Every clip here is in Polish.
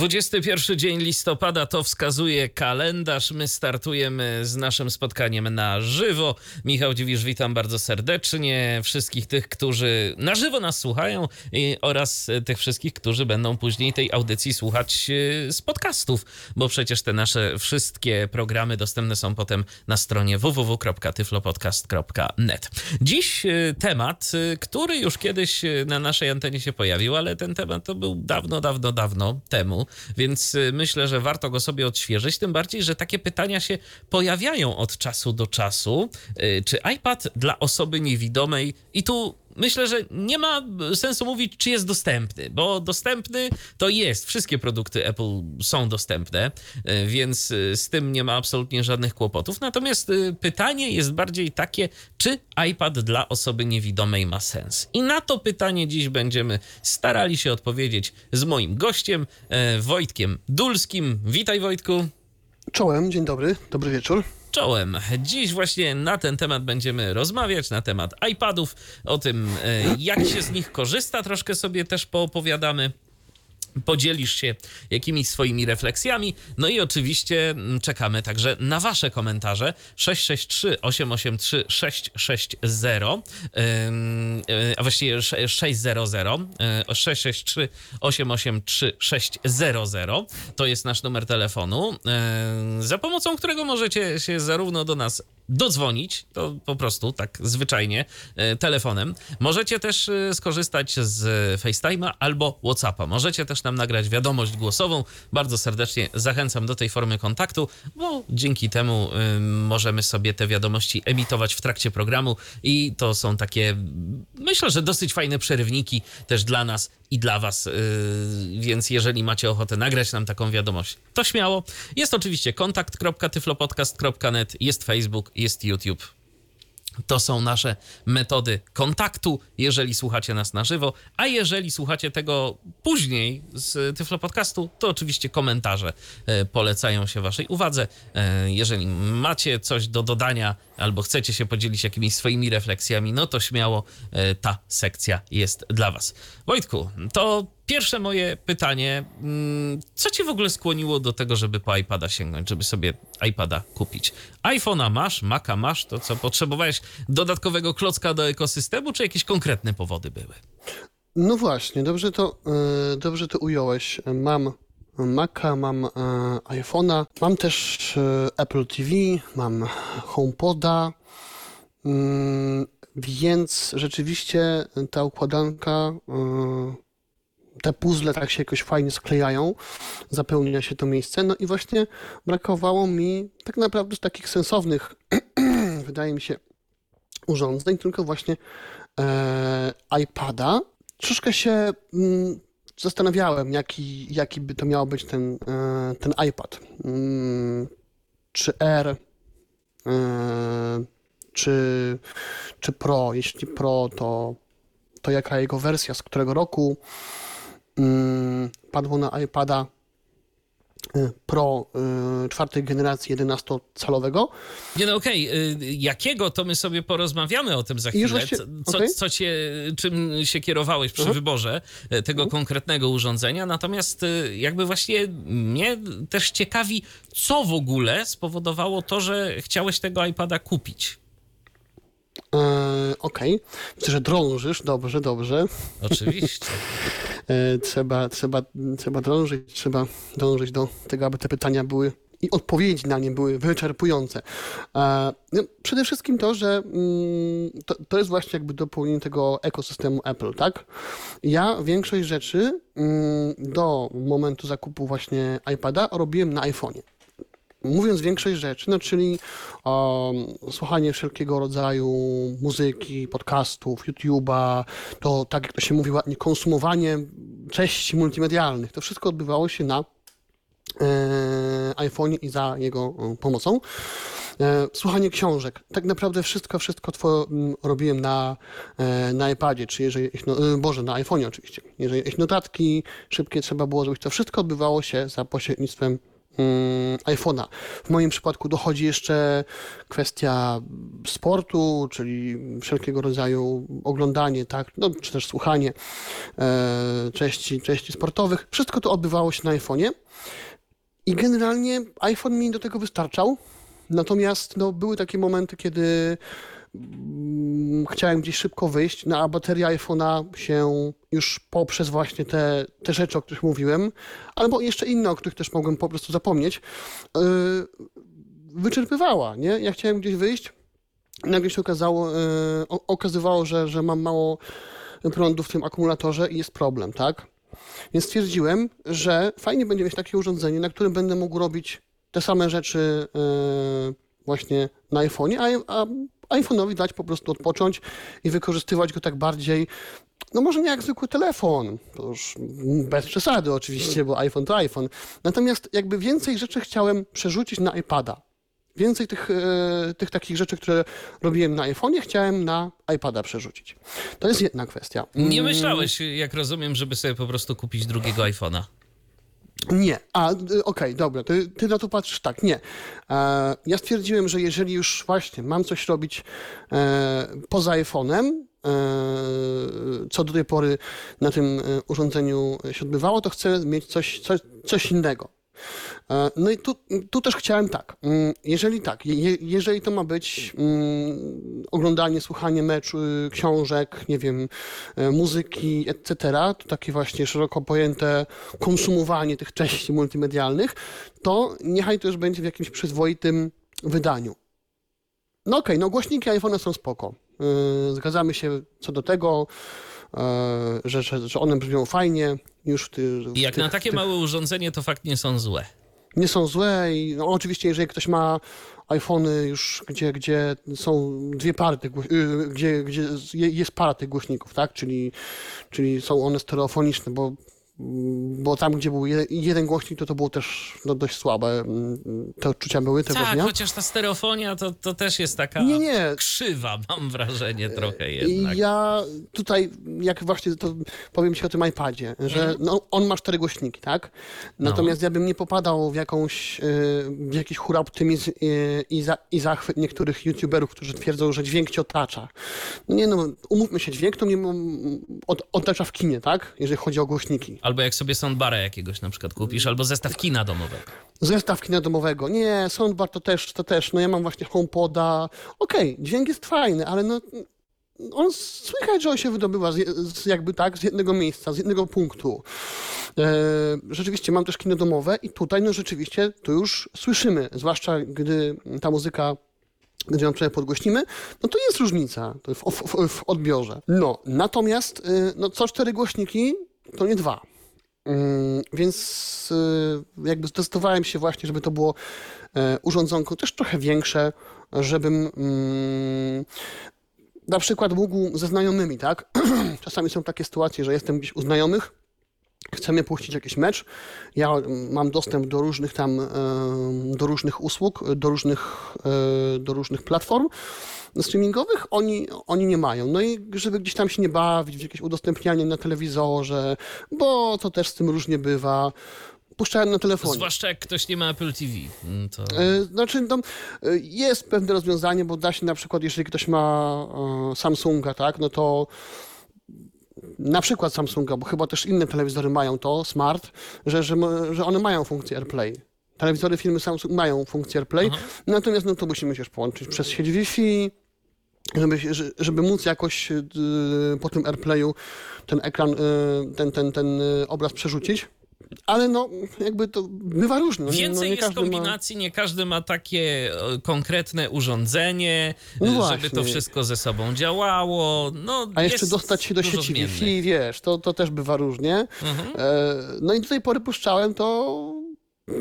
21 dzień listopada to wskazuje kalendarz. My startujemy z naszym spotkaniem na żywo. Michał Dziwisz, witam bardzo serdecznie. Wszystkich tych, którzy na żywo nas słuchają i, oraz tych wszystkich, którzy będą później tej audycji słuchać e, z podcastów, bo przecież te nasze wszystkie programy dostępne są potem na stronie www.tyflopodcast.net. Dziś e, temat, e, który już kiedyś na naszej antenie się pojawił, ale ten temat to był dawno, dawno, dawno temu więc y, myślę, że warto go sobie odświeżyć, tym bardziej, że takie pytania się pojawiają od czasu do czasu. Y, czy iPad dla osoby niewidomej i tu myślę, że nie ma sensu mówić, czy jest dostępny, bo dostępny to jest. Wszystkie produkty Apple są dostępne, e, więc e, z tym nie ma absolutnie żadnych kłopotów. Natomiast e, pytanie jest bardziej takie, czy iPad dla osoby niewidomej ma sens? I na to pytanie dziś będziemy starali się odpowiedzieć z moim gościem, Wojtkiem Dulskim. Witaj, Wojtku. Czołem, dzień dobry, dobry wieczór czołem. Dziś właśnie na ten temat będziemy rozmawiać, na temat iPadów, o tym, e, jak się z nich korzysta, troszkę sobie też poopowiadamy podzielisz się jakimiś swoimi refleksjami. No i oczywiście mm, czekamy także na Wasze komentarze. 663 883 660, a właściwie 600, 663 883 600 to jest nasz numer telefonu, za pomocą którego możecie się zarówno do nas dodzwonić, to po prostu tak zwyczajnie e, telefonem. Możecie też e, skorzystać z FaceTime'a albo WhatsAppa. Możecie też nam nagrać wiadomość głosową. Bardzo serdecznie zachęcam do tej formy kontaktu, bo dzięki temu y, możemy sobie te wiadomości emitować w trakcie programu i to są takie, myślę, że dosyć fajne przerywniki też dla nas i dla Was. Więc jeżeli macie ochotę nagrać nam taką wiadomość, to śmiało. Jest oczywiście kontakt.tyflopodcast.net, jest Facebook, jest YouTube. To są nasze metody kontaktu, jeżeli słuchacie nas na żywo, a jeżeli słuchacie tego później z Tyflo Podcastu, to oczywiście komentarze e, polecają się Waszej uwadze. E, jeżeli macie coś do dodania albo chcecie się podzielić jakimiś swoimi refleksjami, no to śmiało e, ta sekcja jest dla Was. Wojtku, to pierwsze moje pytanie. Mm, co cię w ogóle skłoniło do tego, żeby po iPada sięgnąć, żeby sobie iPada kupić? iPhone'a masz, Maca masz, to co, potrzebowałeś dodatkowego klocka do ekosystemu, czy jakieś konkretne powody były? No właśnie, dobrze to, yy, dobrze to ująłeś. Mam Maca, mam yy, iPhone'a, mam też yy, Apple TV, mam HomePoda, mm, więc rzeczywiście ta układanka te puzzle tak się jakoś fajnie sklejają, zapełnia się to miejsce. No i właśnie brakowało mi tak naprawdę takich sensownych, wydaje mi się, urządzeń, tylko właśnie e, iPada. Troszkę się mm, zastanawiałem, jaki, jaki by to miał być ten, e, ten iPad. Mm, czy R, e, czy, czy Pro. Jeśli Pro, to, to jaka jego wersja, z którego roku. Mm, padło na iPada y, Pro y, czwartej generacji 11-calowego. Nie no okej, okay. jakiego to my sobie porozmawiamy o tym za chwilę. Właśnie, co, okay. co cię, czym się kierowałeś przy uh mhm. -huh. wyborze e, tego uh mhm. -huh. konkretnego urządzenia, natomiast e, jakby właśnie mnie też ciekawi, co w ogóle spowodowało to, że chciałeś tego iPada kupić. E, okej, okay. Że drążysz, dobrze, dobrze. Oczywiście. E, trzeba, trzeba, trzeba drążyć, trzeba dążyć do tego, aby te pytania były i odpowiedzi na nie były wyczerpujące. No, przede wszystkim to, że mm, to, to jest właśnie jakby dopełnienie tego ekosystemu Apple, tak? Ja większość rzeczy mm, do momentu zakupu właśnie iPada robiłem na iPhone'ie mówiąc większość rzeczy, no czyli um, słuchanie wszelkiego rodzaju muzyki, podcastów, YouTube'a, to tak jak to się mówi ładnie, konsumowanie treści multimedialnych, to wszystko odbywało się na e, iPhone i za jego e, pomocą. E, słuchanie książek. Tak naprawdę wszystko, wszystko twoje, m, robiłem na, e, na iPadzie, czy jeżeli, no, e, Boże, na iPhone'ie oczywiście. Jeżeli jakieś notatki szybkie trzeba było zrobić, to wszystko odbywało się za pośrednictwem iPhone'a. W moim przypadku dochodzi jeszcze kwestia sportu, czyli wszelkiego rodzaju oglądanie, tak, no, czy też słuchanie e, treści, treści sportowych. Wszystko to odbywało się na iPhone'ie i generalnie iPhone mi do tego wystarczał. Natomiast no, były takie momenty, kiedy mm, chciałem gdzieś szybko wyjść, no a bateria iPhone'a się już poprzez właśnie te, te rzeczy, o których mówiłem, albo jeszcze inne, o których też mogłem po prostu zapomnieć, yy, wyczerpywała, nie? Ja chciałem gdzieś wyjść, nagle się okazało, yy, okazywało, że, że mam mało prądu w tym akumulatorze i jest problem, tak? Więc stwierdziłem, że fajnie będzie mieć takie urządzenie, na którym będę mógł robić te same rzeczy yy, właśnie na iPhone'ie, a, a iPhone'owi dać po prostu odpocząć i wykorzystywać go tak bardziej, no może nie jak zwykły telefon, to już bez przesady oczywiście, bo iPhone to iPhone. Natomiast jakby więcej rzeczy chciałem przerzucić na iPada. Więcej tych, e, tych takich rzeczy, które robiłem na iPhone'ie, chciałem na iPada przerzucić. To jest jedna kwestia. Nie myślałeś, jak rozumiem, żeby sobie po prostu kupić drugiego iPhone'a. Nie. A, y, okej, dobra, ty, ty na to patrzysz tak. Nie. E, ja stwierdziłem, że jeżeli już właśnie mam coś robić e, poza iPhone'em, e, co do tej pory na tym e, urządzeniu się odbywało, to chcę mieć coś, coś, coś innego. E, No i tu, tu też chciałem tak. mm, Jeżeli tak, je, jeżeli to ma być mm, oglądanie, słuchanie meczu, książek, nie wiem, e, muzyki, etc., to takie właśnie szeroko pojęte konsumowanie tych treści multimedialnych, to niechaj to już będzie w jakimś przyzwoitym wydaniu. No okej, no głośniki iPhone'a są spoko. Yy, Zgadzamy się co do tego, że, że, że one brzmią fajnie. Już w ty, w I jak tych- na takie tych- małe urządzenie, to fakt nie są złe. nie są złe i no, oczywiście jeżeli ktoś ma iPhony już, gdzie, gdzie są dwie pary tych, y, gdzie, gdzie je- jest para tych głośników, tak, czyli, czyli są one stereofoniczne, bo, bo tam, gdzie był je- jeden głośnik, to to było też no, dość słabe, mm, te odczucia były tego Tak, dnia. chociaż ta stereofonia to, to też jest taka Nie, nie. krzywa, mam wrażenie trochę jednak. ja tutaj, jak właśnie to powiem ci o tym iPadzie, że Mhm. no, on ma cztery głośniki, tak? Natomiast ja bym nie popadał w jakąś, y, w jakiś huraoptymizm y, i, za, i zachwyt niektórych youtuberów, którzy twierdzą, że dźwięk cię otacza. No nie no, umówmy się, dźwięk to mnie mm, otacza w kinie, tak? Jeżeli chodzi o głośniki. Albo jak sobie soundbara jakiegoś na przykład kupisz, albo zestaw kina domowego. Zestaw kina domowego. Nie, soundbar to też, to też. No ja mam właśnie HomePoda. Okej, dźwięk jest fajny, ale no on słychać, że on się wydobywa z, z jakby tak, z jednego miejsca, z jednego punktu. E, rzeczywiście mam też kino domowe i tutaj no rzeczywiście to już słyszymy, zwłaszcza gdy ta muzyka gdy ją sobie podgłośnimy, no to jest różnica w, w, w odbiorze. No, natomiast y, no, co cztery głośniki, to nie dwa. Mm, Więc y, jakby zdecydowałem się właśnie, żeby to było e, urządzonko też trochę większe, żebym mm, na przykład mógł ze znajomymi, tak? Czasami są takie sytuacje, że jestem gdzieś u znajomych, chcemy puścić jakiś mecz, ja mm, mam dostęp do różnych tam, em, do różnych usług, do różnych, e, do różnych platform streamingowych, oni, oni nie mają. No i żeby gdzieś tam się nie bawić w jakieś udostępnianie na telewizorze, bo to też z tym różnie bywa, puszczałem na telefonie. Zwłaszcza jak ktoś nie ma Apple TV. mm, To... E, Znaczy, no, e, jest pewne rozwiązanie, bo da się na przykład, jeżeli ktoś ma e, Samsunga, tak, no to na przykład Samsunga, bo chyba też inne telewizory mają to, smart, że, że, że one mają funkcję AirPlay. Telewizory firmy Samsung mają funkcję AirPlay, natomiast no to musimy się już połączyć przez sieć Wi-Fi, żeby, żeby móc jakoś y, po tym AirPlayu ten ekran, y, ten, ten, ten y, obraz przerzucić. Ale no, jakby to bywa różnie. No, Więcej no, jest każdy ma- kombinacji, nie każdy ma takie e, konkretne urządzenie, No właśnie. żeby to wszystko ze sobą działało. No, A jeszcze dostać się do sieci. Wi-Fi, wiesz, to, to też bywa różnie. Mhm. E, no i do tej pory puszczałem to,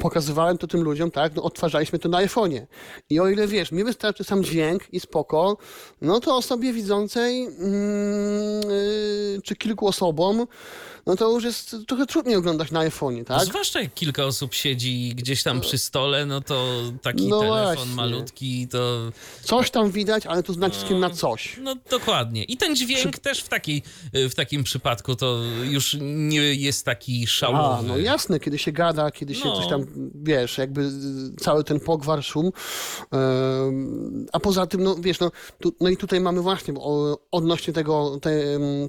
pokazywałem to tym ludziom, tak, no odtwarzaliśmy to na iPhone'ie. I o ile, wiesz, mi wystarczy sam dźwięk i spoko, no to osobie widzącej, mm, y, czy kilku osobom, no to już jest trochę trudniej oglądać na iPhone'ie, tak? Zwłaszcza jak kilka osób siedzi gdzieś tam przy stole, no to taki No telefon właśnie. malutki to... Coś tam widać, ale tu z naciskiem na coś. No dokładnie. I ten dźwięk też w, takiej, w takim przypadku to już nie jest taki A, szałowy. no jasne, kiedy się gada, kiedy się No. coś tam tam, wiesz, jakby cały ten pogwar, szum. A poza tym, no wiesz, no, tu, no i tutaj mamy właśnie odnośnie tego, te,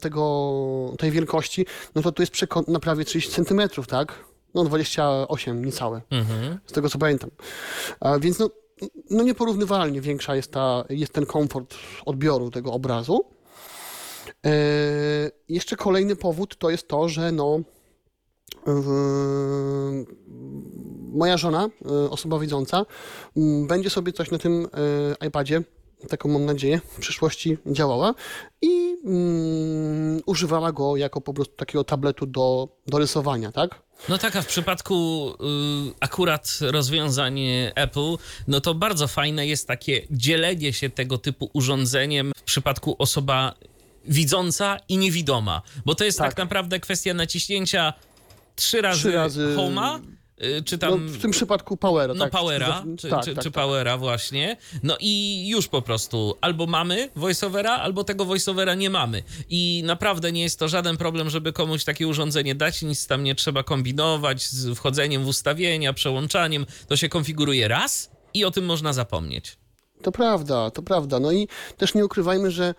tego, tej wielkości, no to tu jest przekąt na prawie 30 centymetrów, tak? No 28 niecałe, mhm. z tego co pamiętam. A więc no, no nieporównywalnie większa jest, ta, jest ten komfort odbioru tego obrazu. E, jeszcze kolejny powód to jest to, że no, moja żona, e, osoba widząca, będzie sobie coś na tym e, iPadzie, taką mam nadzieję, w przyszłości działała i um, używała go jako po prostu takiego tabletu do, do rysowania, tak? No tak, a w przypadku y, akurat rozwiązań Apple, no to bardzo fajne jest takie dzielenie się tego typu urządzeniem w przypadku osoba widząca i niewidoma, bo to jest tak, tak naprawdę kwestia naciśnięcia trzy razy, trzy razy... Homa czy tam... No, w tym przypadku Powera, no, tak. Powera, czy, tak, czy, tak, czy tak. Powera właśnie. No i już po prostu albo mamy voiceovera, albo tego voiceovera nie mamy. I naprawdę nie jest to żaden problem, żeby komuś takie urządzenie dać, nic tam nie trzeba kombinować z wchodzeniem w ustawienia, przełączaniem. To się konfiguruje raz i o tym można zapomnieć. To prawda, to prawda. No i też nie ukrywajmy, że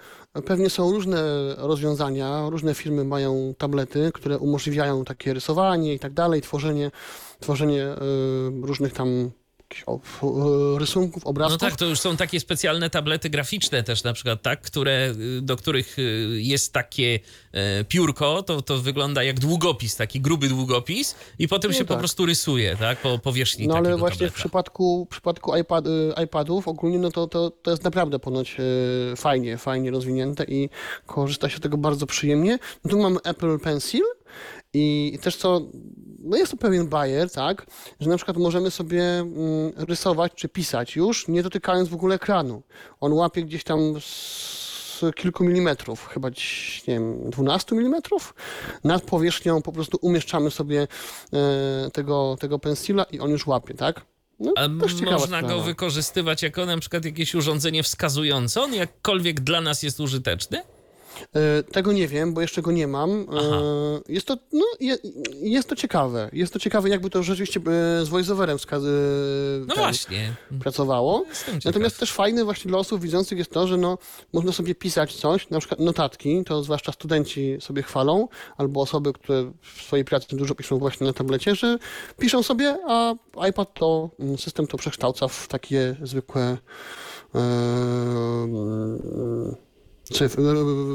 pewnie są różne rozwiązania, różne firmy mają tablety, które umożliwiają takie rysowanie i tak dalej, tworzenie, tworzenie y, różnych tam rysunków, obrazków. No tak, to już są takie specjalne tablety graficzne też na przykład, tak, które, y, do których y, jest takie e, piórko, to, to wygląda jak długopis, taki gruby długopis i potem no się tak. po prostu rysuje, tak, po powierzchni No ale właśnie tableta. w przypadku, w przypadku iPad, y, iPadów ogólnie, no to, to, to jest naprawdę ponoć fajnie, fajnie rozwinięte i korzysta się z tego bardzo przyjemnie. No tu mamy Apple Pencil i też co no jest to pewien bajer, tak, że na przykład możemy sobie mm, rysować czy pisać już, nie dotykając w ogóle ekranu. On łapie gdzieś tam z kilku milimetrów, chyba nie wiem, 12 milimetrów. Nad powierzchnią po prostu umieszczamy sobie e, tego, tego pensila i on już łapie, tak? No, można sprawa. go wykorzystywać jako na przykład jakieś urządzenie wskazujące? On jakkolwiek dla nas jest użyteczny? E, tego nie wiem, bo jeszcze go nie mam. E, Aha. Jest to, no, jest to ciekawe. Jest to ciekawe, jakby to rzeczywiście e, z voiceoverem no właśnie. pracowało. Natomiast też fajne właśnie dla osób widzących jest to, że no, można sobie pisać coś, na przykład notatki, to zwłaszcza studenci sobie chwalą, albo osoby, które w swojej pracy dużo piszą właśnie na tablecie, że piszą sobie, a iPad to, mm, system to przekształca w takie zwykłe czy w,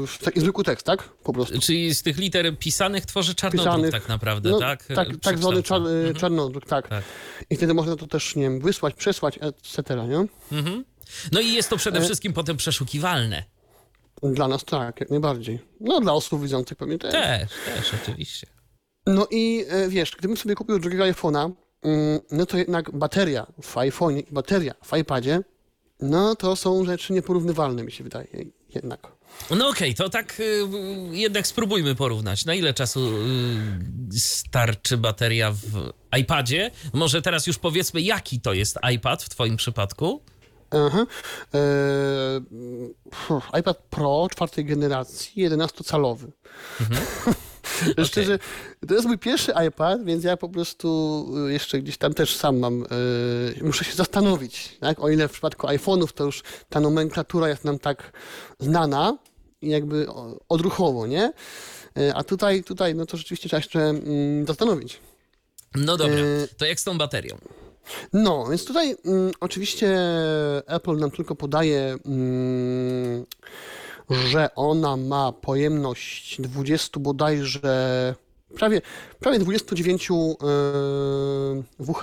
w taki zwykły tekst, tak? Po prostu. Czyli z tych liter pisanych tworzy czarnodruk pisanych, tak naprawdę, no, tak? Tak, tak zwany czar, mhm. czarnodruk, tak. tak. I wtedy można to też, nie wiem, wysłać, przesłać, etc., nie? Mhm. No i jest to przede e- wszystkim e... potem przeszukiwalne. Dla nas tak, jak najbardziej. No dla osób widzących pewnie też. Też, też, oczywiście. No i e, wiesz, gdybym sobie kupił drugiego iPhone'a, mm, no to jednak bateria w iPhone'ie i bateria w iPadzie, no to są rzeczy nieporównywalne, mi się wydaje jednak. No okej, okay, to tak y, jednak spróbujmy porównać. Na ile czasu y, starczy bateria w iPadzie? Może teraz już powiedzmy, jaki to jest iPad w Twoim przypadku? Aha. E, iPad Pro czwartej generacji, 11-calowy. Mhm. Okay. Szczerze, to jest mój pierwszy iPad, więc ja po prostu y, jeszcze gdzieś tam też sam mam, yy, muszę się zastanowić, tak? O ile w przypadku iPhone'ów to już ta nomenklatura jest nam tak znana i jakby odruchowo, nie? Yy, a tutaj, tutaj, no to rzeczywiście trzeba jeszcze yy, zastanowić. No dobra, y, to jak z tą baterią? No, więc tutaj mm, oczywiście Apple nam tylko podaje mm, że ona ma pojemność 20 bodajże, prawie, prawie 29 yy, WH,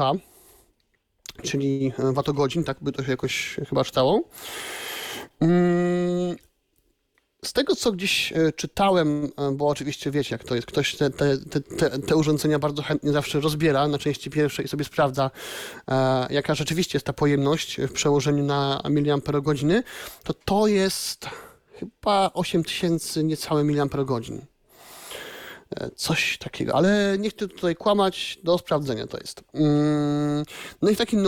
czyli watogodzin, tak by to się jakoś chyba czytało. Mm, z tego, co gdzieś e, czytałem, e, bo oczywiście wiecie, jak to jest, ktoś te, te, te, te urządzenia bardzo chętnie zawsze rozbiera na części pierwszej i sobie sprawdza, e, jaka rzeczywiście jest ta pojemność w przełożeniu na miliamperogodziny, to to jest chyba 8000 niecałe miliamperogodzin. E, coś takiego, ale nie chcę tutaj kłamać, do sprawdzenia to jest. Mm, no i w takim,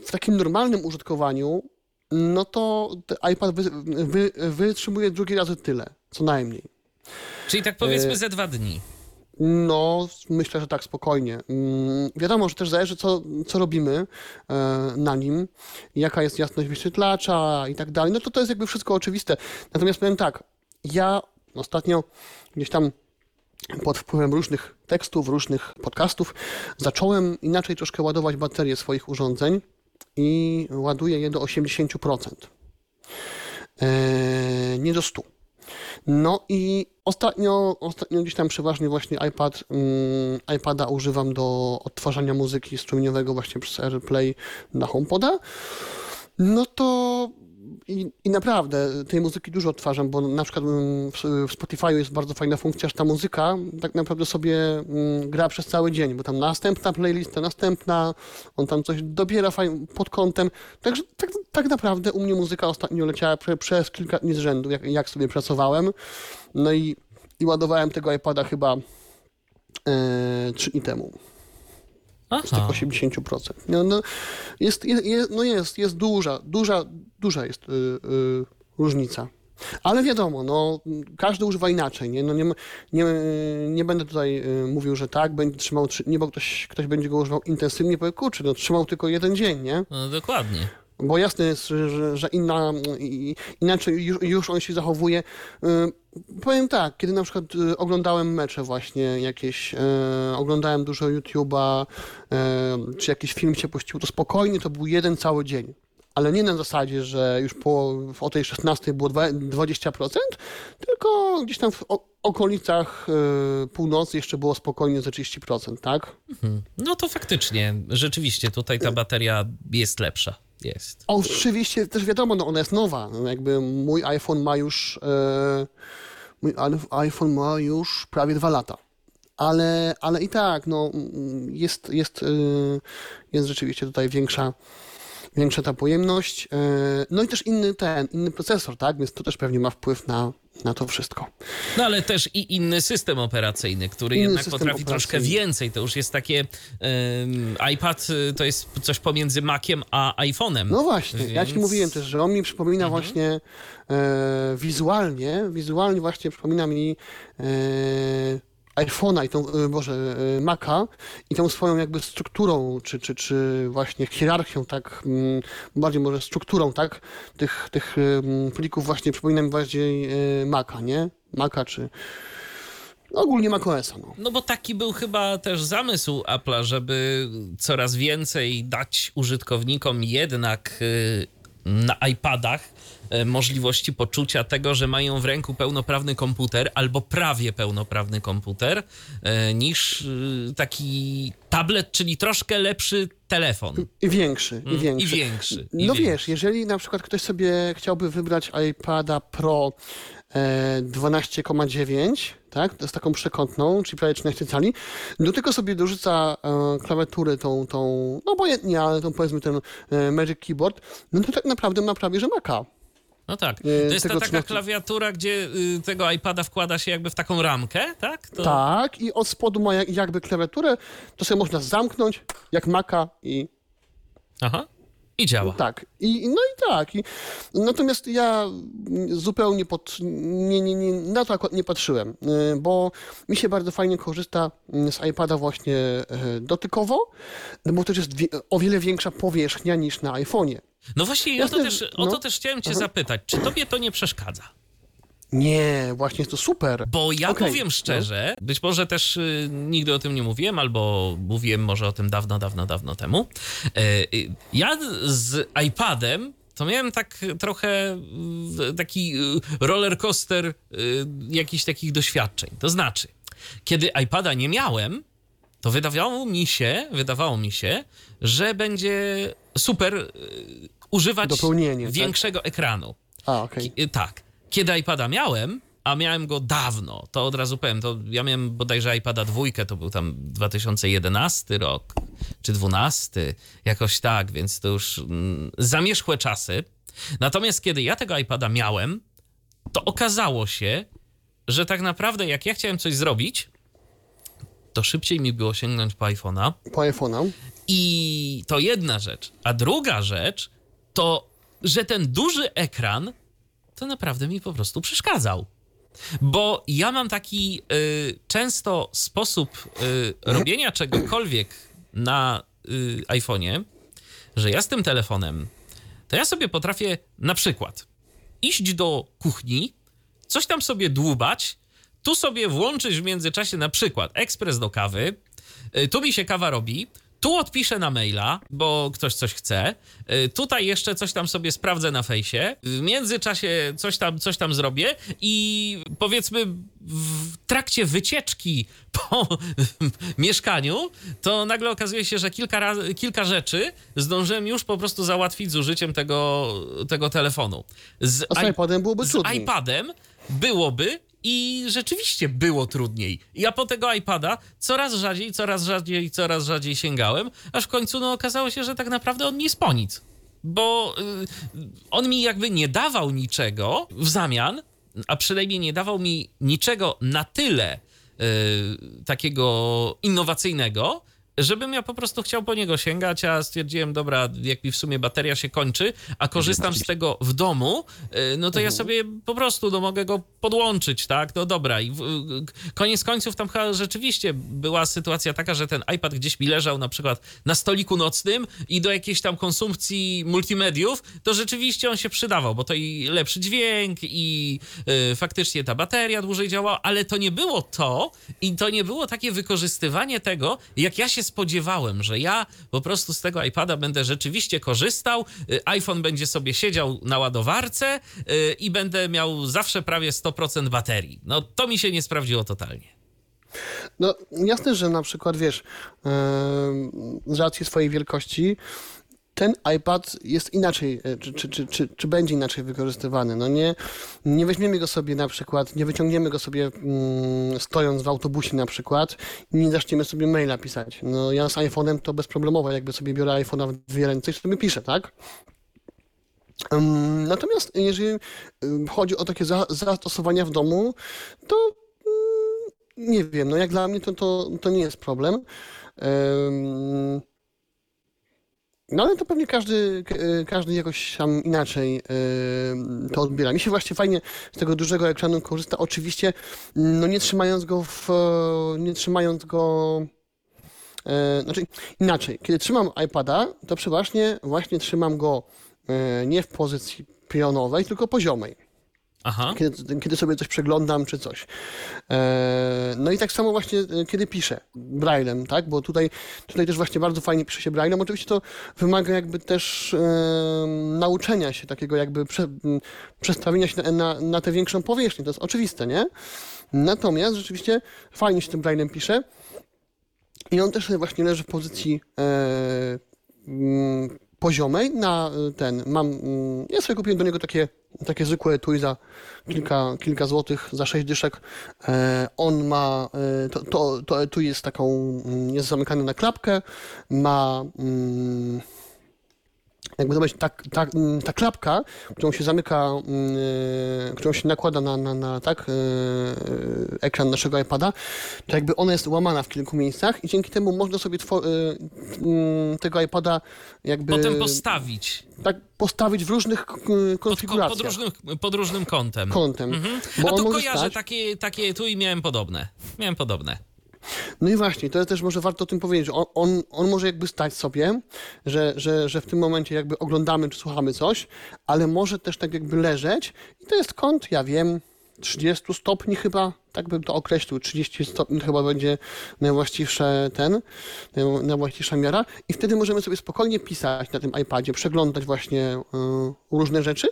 w takim normalnym użytkowaniu, no to iPad wy, wy, wytrzymuje drugi razy tyle, co najmniej. Czyli tak powiedzmy ze dwa dni. No, myślę, że tak, spokojnie. Mm, wiadomo, że też zależy, co, co robimy e, na nim, jaka jest jasność wyświetlacza i tak dalej. No to to jest jakby wszystko oczywiste. Natomiast powiem tak, ja ostatnio gdzieś tam pod wpływem różnych tekstów, różnych podcastów zacząłem inaczej troszkę ładować baterie swoich urządzeń i ładuję je do 80%. E, nie do 100%. No i ostatnio, ostatnio gdzieś tam przeważnie właśnie iPad, um, iPada używam do odtwarzania muzyki strumieniowego właśnie przez AirPlay na HomePoda. No to i, I naprawdę tej muzyki dużo odtwarzam, bo na przykład mm, w, w Spotify jest bardzo fajna funkcja, że ta muzyka tak naprawdę sobie mm, gra przez cały dzień, bo tam następna playlista, następna, on tam coś dobiera pod kątem. Także tak, tak naprawdę u mnie muzyka ostatnio leciała prze, przez kilka dni z rzędu, jak, jak sobie pracowałem. No i, i ładowałem tego iPada chyba e, trzy dni temu z tych 80%. No, no, jest, jest, no jest, jest duża, duża, duża jest y, y, różnica. Ale wiadomo, no, każdy używa inaczej. Nie, no nie, nie, nie będę tutaj y, mówił, że tak, będzie trzymał, nie, bo ktoś, ktoś będzie go używał intensywnie, powie, kurczę, no, trzymał tylko jeden dzień, nie? No, dokładnie. Bo jasne jest, że, że inna, inaczej już, już on się zachowuje. Powiem tak, kiedy na przykład oglądałem mecze właśnie jakieś, oglądałem dużo YouTube'a, czy jakiś film się puścił, to spokojnie to był jeden cały dzień. Ale nie na zasadzie, że już po, o tej 16 było 20%, tylko gdzieś tam w okolicach północy jeszcze było spokojnie ze 30%, tak? No to faktycznie, rzeczywiście tutaj ta bateria jest lepsza jest. Oczywiście, też wiadomo, no ona jest nowa. No jakby mój iPhone ma już e, mój iPhone ma już prawie dwa lata. Ale, ale i tak, no, jest, jest, e, jest rzeczywiście tutaj większa, większa ta pojemność. E, no i też inny ten, inny procesor, tak? Więc to też pewnie ma wpływ na, na to wszystko. No ale też i inny system operacyjny, który inny jednak potrafi troszkę więcej. To już jest takie. iPad y, to jest coś pomiędzy Maciem a iPhone'em. No właśnie, więc... ja ci mówiłem też, że on mi przypomina mhm. właśnie e, wizualnie, wizualnie właśnie przypomina mi. E, iPhone'a i tą, y, Boże, y, Maca i tą swoją jakby strukturą, czy, czy, czy właśnie hierarchią, tak, mm, bardziej może strukturą, tak, tych, tych plików właśnie przypomina mi bardziej y, Maca, nie? Maca czy ogólnie macOSa. No. no bo taki był chyba też zamysł Apple'a, żeby coraz więcej dać użytkownikom jednak na iPadach możliwości poczucia tego, że mają w ręku pełnoprawny komputer albo prawie pełnoprawny komputer, e, niż e, taki tablet, czyli troszkę lepszy telefon. I większy, i większy. I większy. I no większy. wiesz, jeżeli na przykład ktoś sobie chciałby wybrać iPada Pro 12,9, tak, z taką przekątną, czyli prawie 13 cali, do tego sobie dorzuca klawiaturę tą, tą, no obojętnie, ale tą powiedzmy ten Magic Keyboard, no to tak naprawdę ma prawie, że Maca. No tak. To jest ta taka klawiatura, gdzie y, tego iPada wkłada się jakby w taką ramkę, tak? To... Tak, i od spodu ma jakby klawiaturę, to sobie można zamknąć, jak maka i... Aha. I działa. Tak. I, no i tak. I, natomiast ja zupełnie pod, nie, nie, nie, na to akurat nie patrzyłem, y, bo mi się bardzo fajnie korzysta y, z iPada właśnie dotykowo, bo to jest o wiele większa powierzchnia niż na iPhone'ie. No właśnie, ja to też, o to no. też chciałem cię Aha. zapytać, czy tobie to nie przeszkadza? Nie, właśnie jest to super. Bo ja okay. powiem szczerze, no. być może też y, nigdy o tym nie mówiłem, albo mówiłem może o tym dawno, dawno, dawno temu. Y, y, ja z iPadem to miałem tak trochę taki roller coaster jakichś takich doświadczeń. To znaczy, kiedy iPada nie miałem, to wydawało mi się, wydawało mi się, że będzie super używać tak? większego tak? ekranu. A, okay. Tak. Kiedy iPada miałem, a miałem go dawno, to od razu powiem, to ja miałem bodajże iPada dwójkę, to był tam 2011 rok, czy 12, jakoś tak, więc to już mm, zamierzchłe czasy. Natomiast kiedy ja tego iPada miałem, to okazało się, że tak naprawdę jak ja chciałem coś zrobić, to szybciej mi było sięgnąć po iPhone'a. Po iPhone'a. I to jedna rzecz. A druga rzecz, to, że ten duży ekran to naprawdę mi po prostu przeszkadzał. Bo ja mam taki y, często sposób y, robienia czegokolwiek na y, iPhone'ie, że ja z tym telefonem, to ja sobie potrafię na przykład iść do kuchni, coś tam sobie dłubać, tu sobie włączyć w międzyczasie na przykład ekspres do kawy, y, tu mi się kawa robi, tu odpiszę na maila, bo ktoś coś chce. Y, Tutaj jeszcze coś tam sobie sprawdzę na fejsie. W międzyczasie coś tam, coś tam zrobię i powiedzmy w trakcie wycieczki po mieszkaniu, to nagle okazuje się, że kilka, razy, kilka rzeczy zdążyłem już po prostu załatwić z użyciem tego, tego telefonu. Z, z iPadem byłoby z iPadem byłoby i rzeczywiście było trudniej. Ja po tego iPada coraz rzadziej, coraz rzadziej, coraz rzadziej sięgałem, aż w końcu no, okazało się, że tak naprawdę on nie jest po nic. Bo y, on mi jakby nie dawał niczego w zamian, a przynajmniej nie dawał mi niczego na tyle y, takiego innowacyjnego, żebym ja po prostu chciał po niego sięgać, a stwierdziłem, dobra, jak mi w sumie bateria się kończy, a korzystam z tego w domu, y, no to ja sobie po prostu no, mogę go podłączyć, tak? No dobra. I w, koniec końców tam chyba rzeczywiście była sytuacja taka, że ten iPad gdzieś mi leżał na przykład na stoliku nocnym i do jakiejś tam konsumpcji multimediów, to rzeczywiście on się przydawał, bo to i lepszy dźwięk i y, faktycznie ta bateria dłużej działała, ale to nie było to i to nie było takie wykorzystywanie tego, jak ja się spodziewałem, że ja po prostu z tego iPada będę rzeczywiście korzystał, y, iPhone będzie sobie siedział na ładowarce y, i będę miał zawsze prawie 100% baterii. No to mi się nie sprawdziło totalnie. No jasne, że na przykład wiesz, em, z racji swojej wielkości ten iPad jest inaczej, e, czy, czy, czy, czy, czy będzie inaczej wykorzystywany. No nie, nie weźmiemy go sobie na przykład, nie wyciągniemy go sobie mm, stojąc w autobusie na przykład i nie zaczniemy sobie maila pisać. No ja z iPhone'em to bezproblemowo, jakby sobie biorę iPhone'a w dwie ręce i sobie piszę, tak? Em, Natomiast jeżeli chodzi o takie za, zastosowania w domu, to mm, nie wiem, no jak dla mnie to, to, to nie jest problem. Em, No ale to pewnie każdy, e, każdy jakoś tam inaczej em, to odbiera. Mi się właśnie fajnie z tego dużego ekranu korzysta, oczywiście no nie trzymając go w, e, nie trzymając go E, znaczy inaczej, kiedy trzymam iPada, to przeważnie właśnie trzymam go e, nie w pozycji pionowej, tylko poziomej. Aha. Kiedy, kiedy sobie coś przeglądam czy coś. E, no i tak samo właśnie e, kiedy piszę braillem, tak? Bo tutaj, tutaj też właśnie bardzo fajnie pisze się braillem. Oczywiście to wymaga jakby też e, nauczenia się takiego jakby prze, przestawienia się na, na, na tę większą powierzchnię. To jest oczywiste, nie? Natomiast rzeczywiście fajnie się tym braillem pisze. I on też właśnie leży w pozycji e, poziomej na e, ten. Mam, mm, ja sobie kupiłem do niego takie, takie zwykłe etui za kilka, kilka złotych, za sześć dyszek. E, on ma, e, to, to, to jest taką, mm, jest zamykane na klapkę, ma mm, jakby to ta, ta, mm, ta klapka, którą się zamyka, e, którą się nakłada na, na, na tak, e, ekran naszego iPada, to jakby ona jest łamana w kilku miejscach i dzięki temu można sobie mm, tego iPada jakby Potem postawić tak postawić w różnych k- pod, konfiguracjach. pod, różnym, pod różnym kątem. kątem. Mhm. Bo A może kojarzę, stać, takie, takie tu i miałem podobne. Miałem podobne. No i właśnie, to też może warto o tym powiedzieć, on, on, on może jakby stać sobie, że, że, że w tym momencie jakby oglądamy czy słuchamy coś, ale może też tak jakby leżeć i to jest kąt, ja wiem, 30 stopni chyba, tak bym to określił, 30 stopni chyba będzie najwłaściwsze ten, naj- najwłaściwsza miara i wtedy możemy sobie spokojnie pisać na tym iPadzie, przeglądać właśnie y, różne rzeczy,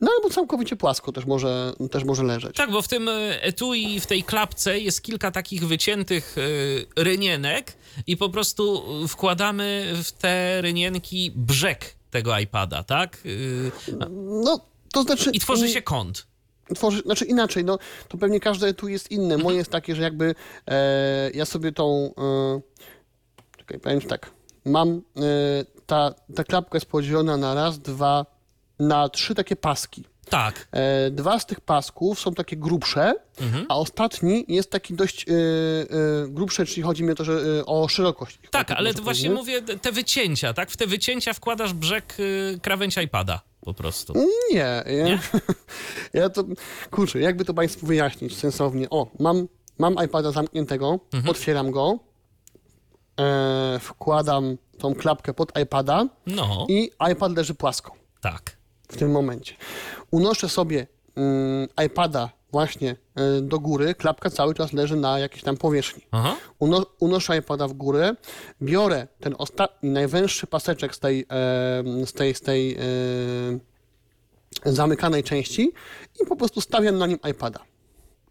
no albo całkowicie płasko też może, też może leżeć. Tak, bo w tym e, etui, w tej klapce jest kilka takich wyciętych e, rynienek i po prostu wkładamy w te rynienki brzeg tego iPada, tak? E, No, to znaczy... I tworzy się kąt. tworzy, znaczy inaczej, no to pewnie każde tu jest inne. Moje jest takie, że jakby e, ja sobie tą, e, czekaj, powiem tak, mam, e, ta, ta klapka jest podzielona na raz, dwa, na trzy takie paski. Tak. E, dwa z tych pasków są takie grubsze, Mhm. a ostatni jest taki dość e, grubszy, czyli chodzi mi o to, że o szerokość. Tak, ale to właśnie mówię, te wycięcia, tak? W te wycięcia wkładasz brzeg y, krawędź iPada. po prostu. Nie, ja, Nie? ja to, kurczę, jakby to Państwu wyjaśnić sensownie. O, mam, mam iPada zamkniętego, Mhm. otwieram go, e, wkładam tą klapkę pod iPada No, i iPad leży płasko tak. W tym momencie. Unoszę sobie mm, iPada właśnie e, do góry, klapka cały czas leży na jakiejś tam powierzchni. Uno, unoszę iPada w górę, biorę ten ostatni, najwęższy paseczek z tej, e, z tej, z tej e, zamykanej części i po prostu stawiam na nim iPada.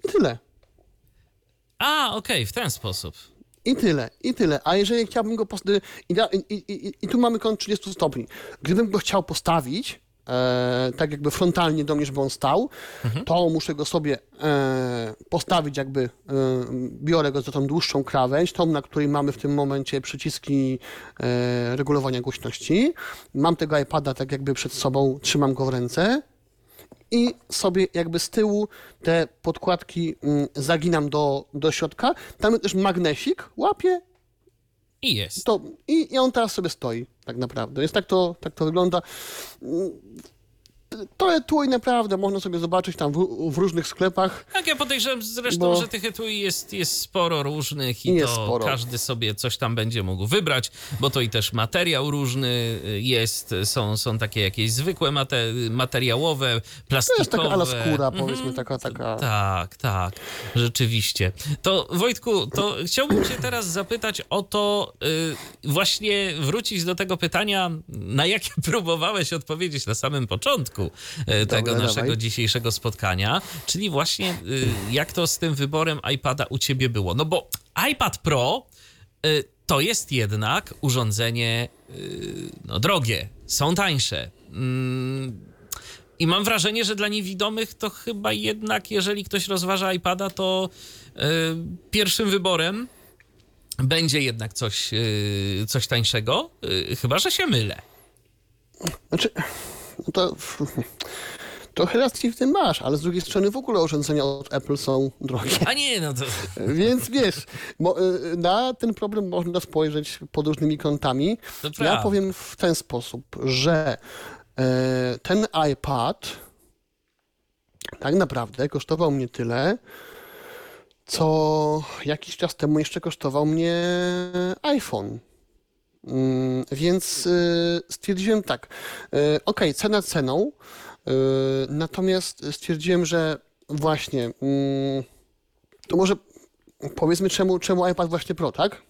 I tyle. A, okej, w ten sposób. I tyle, i tyle. A jeżeli chciałbym go postawić. I, i, i, i, I tu mamy kąt 30 stopni. Gdybym go chciał postawić, e, tak jakby frontalnie do mnie, żeby on stał, to muszę go sobie e, postawić, jakby e, biorę go za tą dłuższą krawędź, tą, na której mamy w tym momencie przyciski e, regulowania głośności. Mam tego iPada tak jakby przed sobą, trzymam go w ręce i sobie jakby z tyłu te podkładki mm, zaginam do, do środka. Tam też magnesik, łapię I jest. to, i, i on teraz sobie stoi, tak naprawdę. Jest tak to, tak to wygląda. To etui naprawdę można sobie zobaczyć tam w, w różnych sklepach. Tak, ja podejrzewam zresztą, Bo- że tych etui jest, jest sporo różnych i Jest to sporo. każdy sobie coś tam będzie mógł wybrać, bo to i też materiał różny jest, są, są takie jakieś zwykłe mate, materiałowe, To plastikowe. jest taka ala skóra, Mhm. powiedzmy, taka, taka. Tak, tak, rzeczywiście. To Wojtku, to chciałbym cię teraz zapytać o to, y, właśnie wrócić do tego pytania, na jakie próbowałeś odpowiedzieć na samym początku y, tego naszego dawaj. dzisiejszego spotkania, czyli właśnie y, jak to z tym wyborem iPada u ciebie było. No bo iPad Pro y, to jest jednak urządzenie y, no, drogie, są tańsze. Mm, i mam wrażenie, że dla niewidomych to chyba jednak, jeżeli ktoś rozważa iPada, to pierwszym wyborem będzie jednak coś, coś tańszego. Chyba, że się mylę. Znaczy, no to trochę racji w tym masz, ale z drugiej strony w ogóle urządzenia od Apple są drogie. A nie, no to. Więc wiesz, mo, y, na ten problem można spojrzeć pod różnymi kątami. To Ja powiem w ten sposób, że e, ten iPad tak naprawdę kosztował mnie tyle, co jakiś czas temu jeszcze kosztował mnie iPhone. Mm, Więc y, stwierdziłem tak, y, ok, cena ceną, y, natomiast stwierdziłem, że właśnie, mm, to może powiedzmy czemu, czemu iPad właśnie Pro, tak?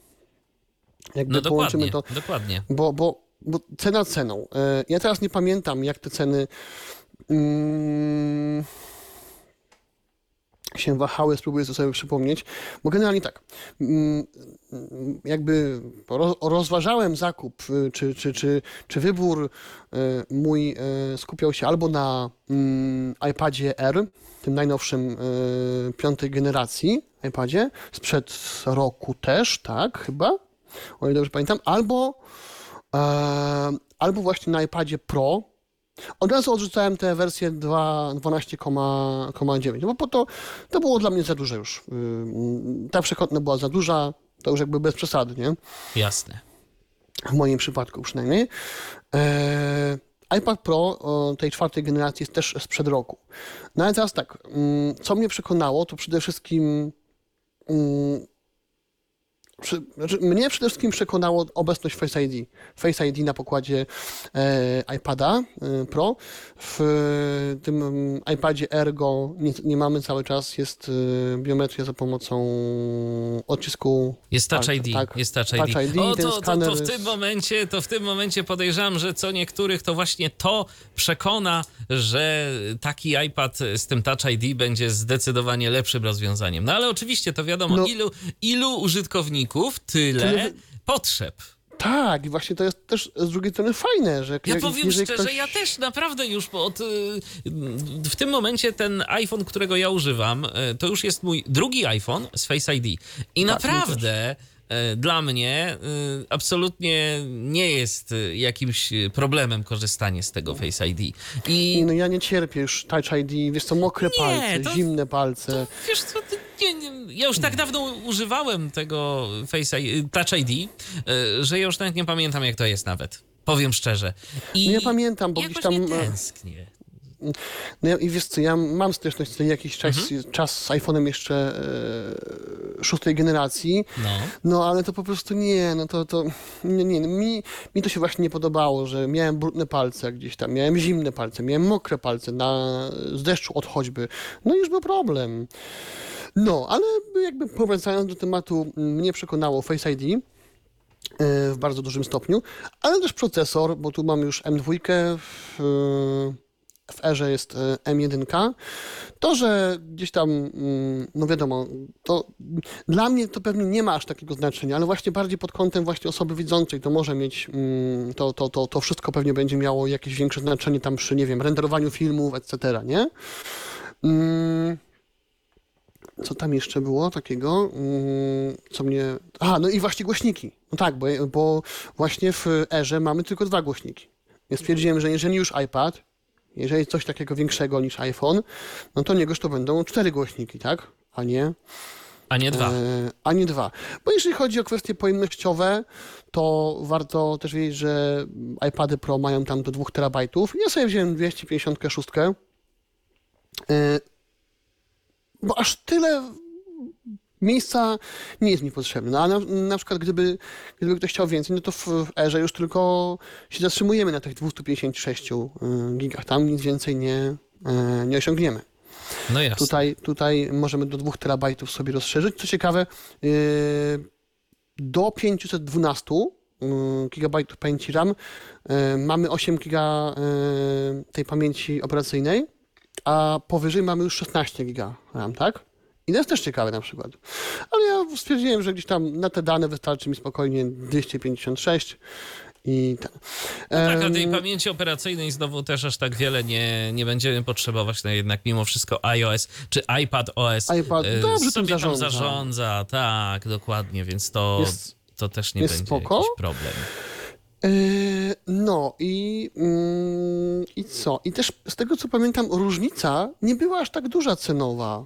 Jakby No połączymy dokładnie, to, dokładnie. bo, bo, bo cena ceną. Ja teraz nie pamiętam, jak te ceny mm, się wahały, spróbuję to sobie przypomnieć, bo generalnie tak, jakby roz, rozważałem zakup, y, czy, czy, czy, czy wybór y, mój y, skupiał się albo na mm, iPadzie R, tym najnowszym piątej generacji iPadzie, sprzed roku też, tak, chyba, o ile dobrze pamiętam, albo, e, albo właśnie na iPadzie Pro. Od razu odrzucałem tę wersję 2 12,9, no bo po to, to było dla mnie za duże już. Ta przekątna była za duża, to już jakby bez przesady, nie? Jasne. W moim przypadku przynajmniej. E, iPad Pro tej czwartej generacji jest też sprzed roku. No ale teraz tak, mm, co mnie przekonało, to przede wszystkim mm, przy, znaczy mnie przede wszystkim przekonało obecność Face ID. Face ID na pokładzie e, iPada e, Pro. W e, tym mm, iPadzie Ergo nie, nie mamy cały czas, jest e, biometria za pomocą odcisku Jest Touch palca, ID, tak. jest Touch Touch ID. ID, o, to, to, to w tym momencie, to w tym momencie podejrzewam, że co niektórych to właśnie to przekona, że taki iPad z tym Touch ID będzie zdecydowanie lepszym rozwiązaniem. No ale oczywiście to wiadomo, No. ilu, ilu użytkowników, tyle Tyle- potrzeb. Tak, i właśnie to jest też z drugiej strony fajne, że Ja powiem szczerze, ktoś... ja też naprawdę już od, y, w tym momencie ten iPhone, którego ja używam, y, to już jest mój drugi iPhone z Face ID. I Tak, naprawdę dla mnie y, absolutnie nie jest y, jakimś problemem korzystanie z tego Face ID. I No ja nie cierpię już Touch ID, wiesz co, mokre Nie, palce, to- zimne palce. Wiesz co, ty- nie, nie, ja już tak dawno używałem tego Face ID, Touch ID, że ja już nawet nie pamiętam jak to jest nawet. Powiem szczerze. I No ja pamiętam, bo gdzieś tam, nie e, tęsknię. No ja- i wiesz co, ja mam styczność co jakiś czas, Mhm. czas z iPhone'em jeszcze e, szóstej generacji, No. no ale to po prostu nie, no to, to nie, nie, no, mi, mi to się właśnie nie podobało, że miałem brudne palce gdzieś tam, miałem zimne palce, miałem mokre palce na, z deszczu od choćby, no i już był problem. No, ale jakby powracając do tematu, mnie przekonało Face ID e, w bardzo dużym stopniu, ale też procesor, bo tu mam już M2 w, w erze jest e, M1. To, że gdzieś tam, mm, no wiadomo, to dla mnie to pewnie nie ma aż takiego znaczenia, ale właśnie bardziej pod kątem właśnie osoby widzącej to może mieć, mm, to, to, to, to wszystko pewnie będzie miało jakieś większe znaczenie tam przy, nie wiem, renderowaniu filmów, etc., nie? Mm, co tam jeszcze było takiego, co mnie... A, no i właśnie głośniki. No tak, bo, bo właśnie w erze mamy tylko dwa głośniki. Więc stwierdziłem, że jeżeli już iPad, jeżeli coś takiego większego niż iPhone, no to niegoż to będą cztery głośniki, tak? A nie, A nie dwa. e, a nie dwa. Bo jeżeli chodzi o kwestie pojemnościowe, to warto też wiedzieć, że iPady Pro mają tam do 2 terabajtów. Ja sobie wziąłem 256. E, bo aż tyle miejsca nie jest mi potrzebne. A na, na przykład gdyby, gdyby ktoś chciał więcej, no to w, erze już tylko się zatrzymujemy na tych 256 y, gigach. Tam nic więcej nie, y, nie osiągniemy. No jasne. Tutaj, tutaj możemy do 2 terabajtów sobie rozszerzyć. Co ciekawe, y, do 512 y, gigabajtów pamięci RAM mamy 8 giga tej pamięci operacyjnej, a powyżej mamy już 16 giga RAM, tak? I to jest też ciekawe na przykład. Ale ja stwierdziłem, że gdzieś tam na te dane wystarczy mi spokojnie 256 i tak. Tak, a tej pamięci operacyjnej znowu też aż tak wiele nie, nie będziemy potrzebować, no jednak mimo wszystko iOS czy iPad OS iPad e, dobrze tym sobie tam zarządza. zarządza, tak, dokładnie, więc to, Jest- to też nie będzie spoko. jakiś problem. Yy, No i, mm, i co? I też z tego co pamiętam, różnica nie była aż tak duża cenowa.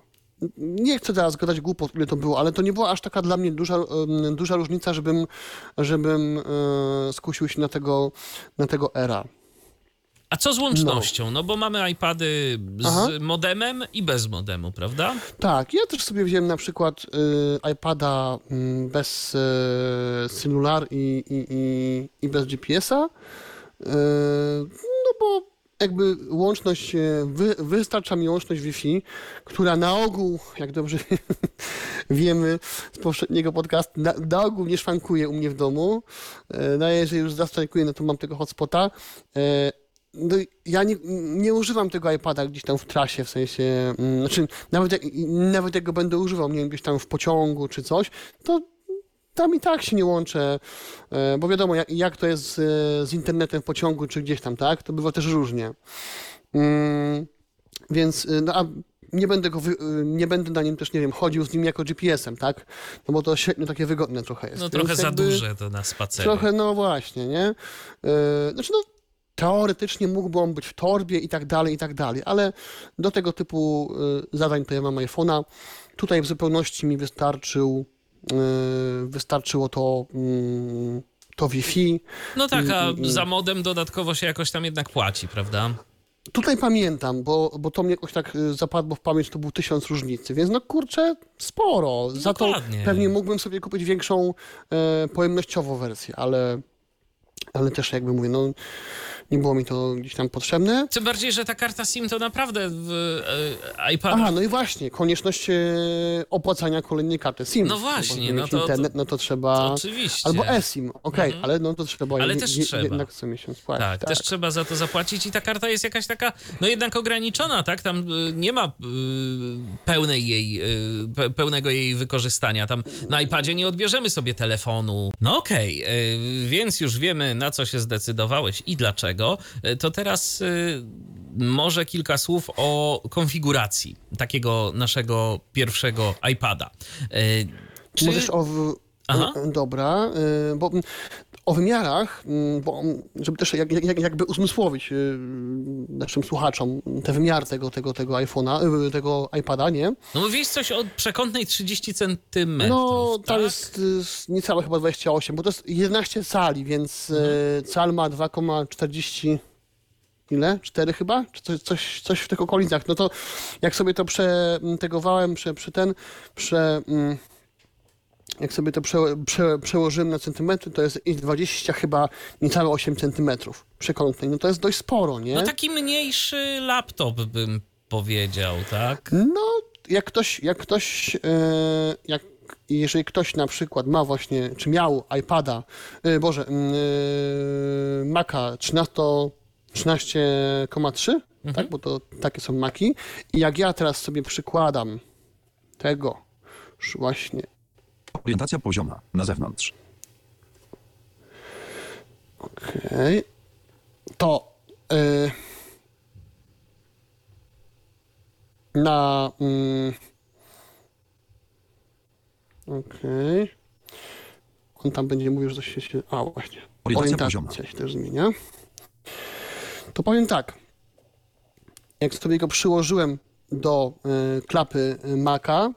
Nie chcę teraz gadać głupot, ile to było, ale to nie była aż taka dla mnie duża, duża różnica, żebym, żebym e, skusił się na tego, na tego era. A co z łącznością? No bo mamy iPady z Aha. modemem i bez modemu, prawda? Tak, ja też sobie wziąłem na przykład y, iPada mm, bez y, celular i, i, i, i bez GPS-a, y, no bo jakby łączność, y, wy, wystarcza mi łączność Wi-Fi, która na ogół, jak dobrze wiemy z poprzedniego podcastu, na, na ogół nie szwankuje u mnie w domu. No a jeżeli już zastrajkuję, no to mam tego hotspota. Y, no, ja nie, nie używam tego iPada gdzieś tam w trasie, w sensie, mm, znaczy nawet jak, nawet jak go będę używał, nie wiem, gdzieś tam w pociągu czy coś, to tam i tak się nie łączę, e, bo wiadomo, jak, jak to jest z, z internetem w pociągu czy gdzieś tam, tak, to bywa też różnie. Mm, więc, y, no a nie będę go, nie będę na nim też, nie wiem, chodził z nim jako GPS-em, tak, no bo to średnio takie wygodne trochę jest. No Więc trochę za duże to na spacerze. Trochę, no właśnie, nie? Yy, znaczy, no, teoretycznie mógłby on być w torbie i tak dalej, i tak dalej, ale do tego typu zadań to ja mam iPhone'a. Tutaj w zupełności mi wystarczył, wystarczyło to, mm, to Wi-Fi. No tak, a I- i- za modem dodatkowo się jakoś tam jednak płaci, prawda? Tutaj pamiętam, bo, bo to mnie jakoś tak y, zapadło w pamięć, to był tysiąc różnicy, więc no kurczę, sporo. Za to Dokładnie. pewnie mógłbym sobie kupić większą e, pojemnościową wersję, ale, ale też jakby mówię, no nie było mi to gdzieś tam potrzebne. Tym bardziej, że ta karta SIM to naprawdę w e, iPadach Aha, no i właśnie, konieczność e, opłacania kolejnej karty SIM. No właśnie, no to- internet, no to trzeba... Oczywiście. Albo eSIM, okej, Mhm. ale no to trzeba Ale je- też je- trzeba. jednak co miesiąc płacić. Tak, też trzeba za to zapłacić i ta karta jest jakaś taka, no jednak ograniczona, tak? Tam nie ma y, pełnej jej, y, pe, pełnego jej wykorzystania. Tam na iPadzie nie odbierzemy sobie telefonu. No okej, y, więc już wiemy na co się zdecydowałeś i dlaczego. Y, To teraz y, może kilka słów o konfiguracji takiego naszego pierwszego iPada. Y, Czy... Możesz o... W... Aha. e, Dobra, e, bo o wymiarach, mm, bo, mm, żeby też jak, jak, jakby uzmysłowić y, naszym słuchaczom te wymiary tego, tego, tego iPhone'a, y, tego iPada, nie? No mówisz coś o przekątnej 30 centymetrów, No, tak? tam jest y, niecałe chyba 28, bo to jest 11 cali, więc y, cal ma 2,40 ile? 4 chyba? Czy coś, coś, coś w tych okolicach. No to jak sobie to przetegowałem, prze, przy ten, prze, mm, jak sobie to prze, prze, przełożyłem na centymetry, to jest ich 20 chyba niecałe 8 centymetrów przekątnej. No to jest dość sporo, nie? No taki mniejszy laptop bym powiedział, tak? No, jak ktoś, jak ktoś, e, jak, jeżeli ktoś na przykład ma właśnie, czy miał iPada, e, Boże, mm, e, Maca 13, 13,3, tak, bo to takie są Maki i jak ja teraz sobie przykładam tego, właśnie, Orientacja pozioma. Na zewnątrz. okej, to e, na, mm, okej, on tam będzie mówił, że coś się, się a właśnie, Orientacja pozioma. się też zmienia. To powiem tak, jak sobie go przyłożyłem do y, klapy Maca,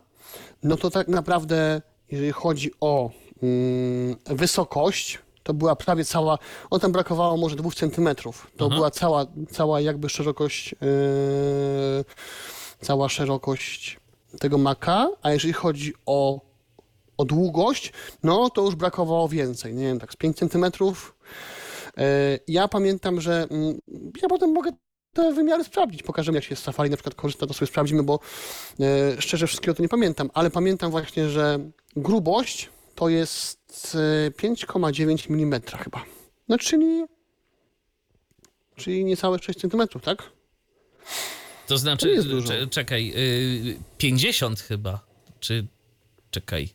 no to tak naprawdę, jeżeli chodzi o mm, wysokość, to była prawie cała, on tam brakowało może dwóch centymetrów. To była cała, cała jakby szerokość, y, cała szerokość tego Maca, a jeżeli chodzi o, o długość, no to już brakowało więcej, nie wiem, tak z 5 centymetrów. E, Ja pamiętam, że mm, ja potem mogę te wymiary sprawdzić. Pokażemy, jak się z Safari na przykład korzysta, to sobie sprawdzimy, bo e, szczerze wszystkiego to nie pamiętam, ale pamiętam właśnie, że grubość to jest e, 5,9 mm chyba. No czyli, czyli niecałe 6 cm, tak? To znaczy, To czekaj, y, 50 chyba, czy czekaj.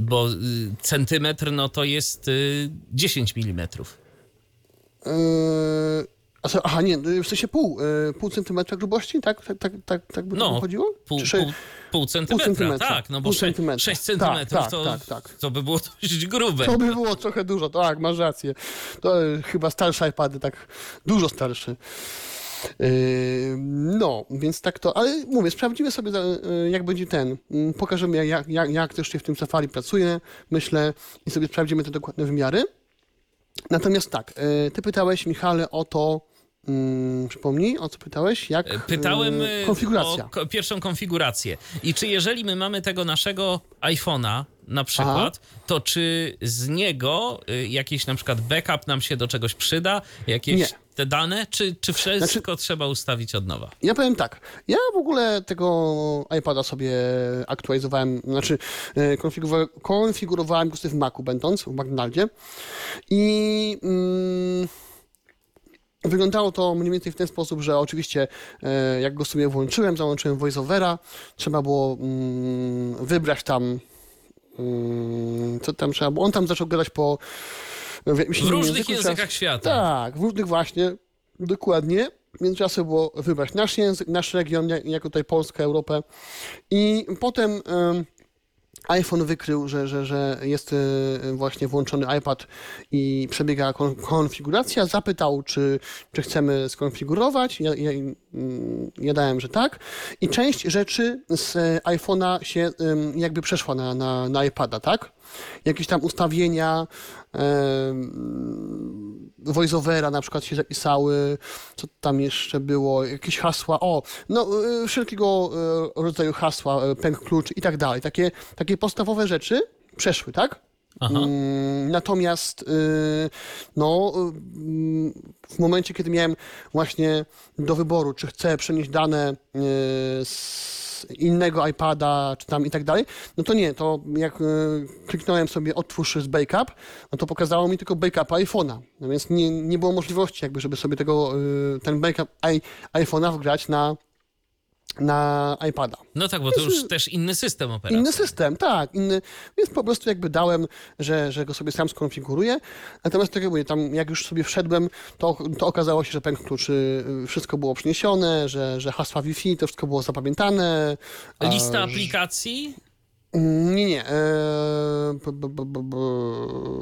Bo y, centymetr no to jest y, 10 milimetrów. E, a co, aha, nie, w sensie pół, pół centymetra grubości, tak? Tak, tak, tak, tak by No, to chodziło? Pół, Czy pół, pół centymetra, centymetra. tak, no bo Pół 6, centymetra. 6 Tak, centymetrów tak, to, tak, tak. to by było dość grube. To by było trochę dużo, tak, masz rację. To e, chyba starsze iPady, tak dużo starsze. Yy, No, więc tak to, ale mówię, sprawdzimy sobie, yy, jak będzie ten. Mm, Pokażemy, jak, jak, jak też się w tym Safari pracuje, myślę, i sobie sprawdzimy te dokładne wymiary. Natomiast tak, ty pytałeś, Michale, o to, mm, przypomnij, o co pytałeś? Jak Pytałem yy, konfiguracja. o ko- pierwszą konfigurację. I czy jeżeli my mamy tego naszego iPhone'a na przykład, to czy z niego y, jakiś na przykład backup nam się do czegoś przyda? Jakieś Nie. te dane? Czy, czy wszystko Znaczy- trzeba ustawić od nowa? Ja powiem tak, ja w ogóle tego iPada sobie aktualizowałem, znaczy e, konfigurowa- konfigurowałem go sobie w Macu będąc, w McDonaldzie i mm, wyglądało to mniej więcej w ten sposób, że oczywiście e, jak go sobie włączyłem, załączyłem VoiceOvera, trzeba było mm, wybrać tam mm, co tam trzeba było, on tam zaczął gadać po w, jakimś W innym różnych języku, językach trzeba- świata. tak, w różnych właśnie, dokładnie. Więc trzeba sobie było wybrać nasz język, nasz region, jak- jako tutaj Polskę, Europę. I potem em, iPhone wykrył, że, że, że jest e, właśnie włączony iPad i przebiega kon- konfiguracja. Zapytał, czy, czy chcemy skonfigurować. Ja, ja, mm, ja dałem, że tak. I część rzeczy z e, iPhone'a się jakby przeszła na, na, na iPada, tak? Jakieś tam ustawienia, em, voiceovera na przykład się zapisały, co tam jeszcze było, jakieś hasła, o, no y, wszelkiego y, rodzaju hasła, y, pęk klucz i tak dalej. Takie, takie podstawowe rzeczy przeszły, tak? Aha. Mm, Natomiast no, w momencie, kiedy miałem właśnie do wyboru, czy chcę przenieść dane y, innego iPada, czy tam i tak dalej, no to nie, to jak y, kliknąłem sobie otwórz z backup, no to pokazało mi tylko backup iPhone'a, no więc nie, nie było możliwości jakby, żeby sobie tego, y, ten backup iPhone'a wgrać na, na iPada. No tak, bo to już też inny system operacyjny. Inny system, tak, inny, więc po prostu jakby dałem, że, że go sobie sam skonfiguruję. Natomiast tak jak mówię, tam jak już sobie wszedłem, to, to okazało się, że pęk kluczy, y, wszystko było przeniesione, że, że hasła Wi-Fi, to wszystko było zapamiętane. Lista aplikacji Nie, nie. e,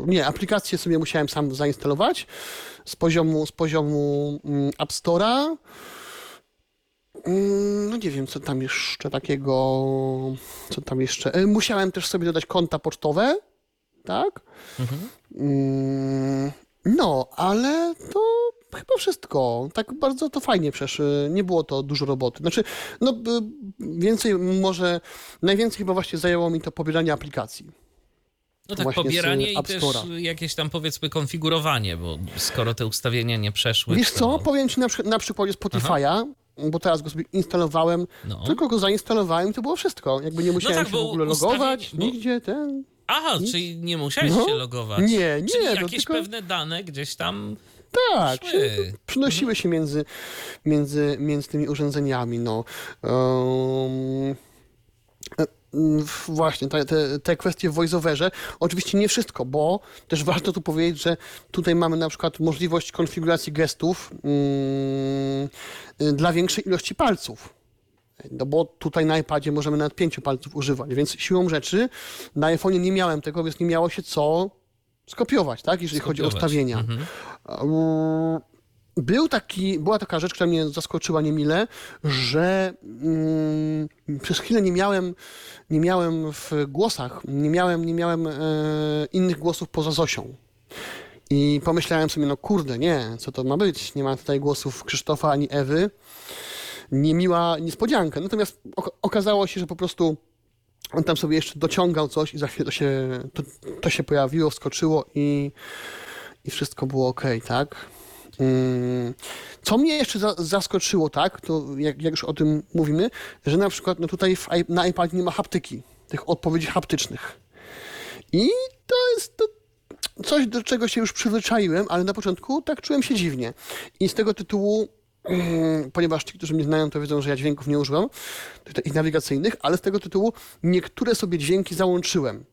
nie, aplikację sobie musiałem sam zainstalować z poziomu, z poziomu mm, App Store'a. Mm, No nie wiem, co tam jeszcze takiego, co tam jeszcze. E, Musiałem też sobie dodać konta pocztowe, tak? Mm, No, ale to chyba wszystko. Tak bardzo to fajnie przecież. Nie było to dużo roboty. Znaczy, no więcej może, najwięcej chyba właśnie zajęło mi to pobieranie aplikacji. No tak, pobieranie i też jakieś tam powiedzmy konfigurowanie, bo skoro te ustawienia nie przeszły. Wiesz to- co, powiem ci na, przy, na przykładzie Spotify'a, bo teraz go sobie instalowałem, No. tylko go zainstalowałem i to było wszystko. Jakby nie musiałem tak, się w ogóle logować, bo- nigdzie, ten... Aha, czyli nie musiałeś No. się logować. Nie, nie, Czyli no jakieś tylko- pewne dane gdzieś tam Tak, Szły. przynosiły się między, między, między tymi urządzeniami, no. Um, Właśnie, te, te, te kwestie w voiceoverze. Oczywiście nie wszystko, bo też warto tu powiedzieć, że tutaj mamy na przykład możliwość konfiguracji gestów mm, y, dla większej ilości palców. No bo tutaj na iPadzie możemy nawet pięciu palców używać, więc siłą rzeczy na iPhone'ie nie miałem tego, więc nie miało się co skopiować, tak? Jeżeli chodzi o Skopiować. ustawienia. Mm, Był taki, była taka rzecz, która mnie zaskoczyła niemile, że mm, przez chwilę nie miałem, nie miałem w głosach, nie miałem, nie miałem e, innych głosów poza Zosią. I pomyślałem sobie, no kurde, nie, co to ma być? Nie ma tutaj głosów Krzysztofa ani Ewy. Niemiła niespodzianka. Natomiast ok- okazało się, że po prostu on tam sobie jeszcze dociągał coś i za chwilę to się, to, to się pojawiło, wskoczyło i, i wszystko było ok, tak? Mm, Co mnie jeszcze za, zaskoczyło, tak, to jak, jak już o tym mówimy, że na przykład no tutaj w, na iPadzie nie ma haptyki, tych odpowiedzi haptycznych. I to jest to coś, do czego się już przyzwyczaiłem, ale na początku tak czułem się dziwnie. I z tego tytułu, mm, ponieważ ci, którzy mnie znają, to wiedzą, że ja dźwięków nie używam, tych nawigacyjnych, ale z tego tytułu niektóre sobie dźwięki załączyłem.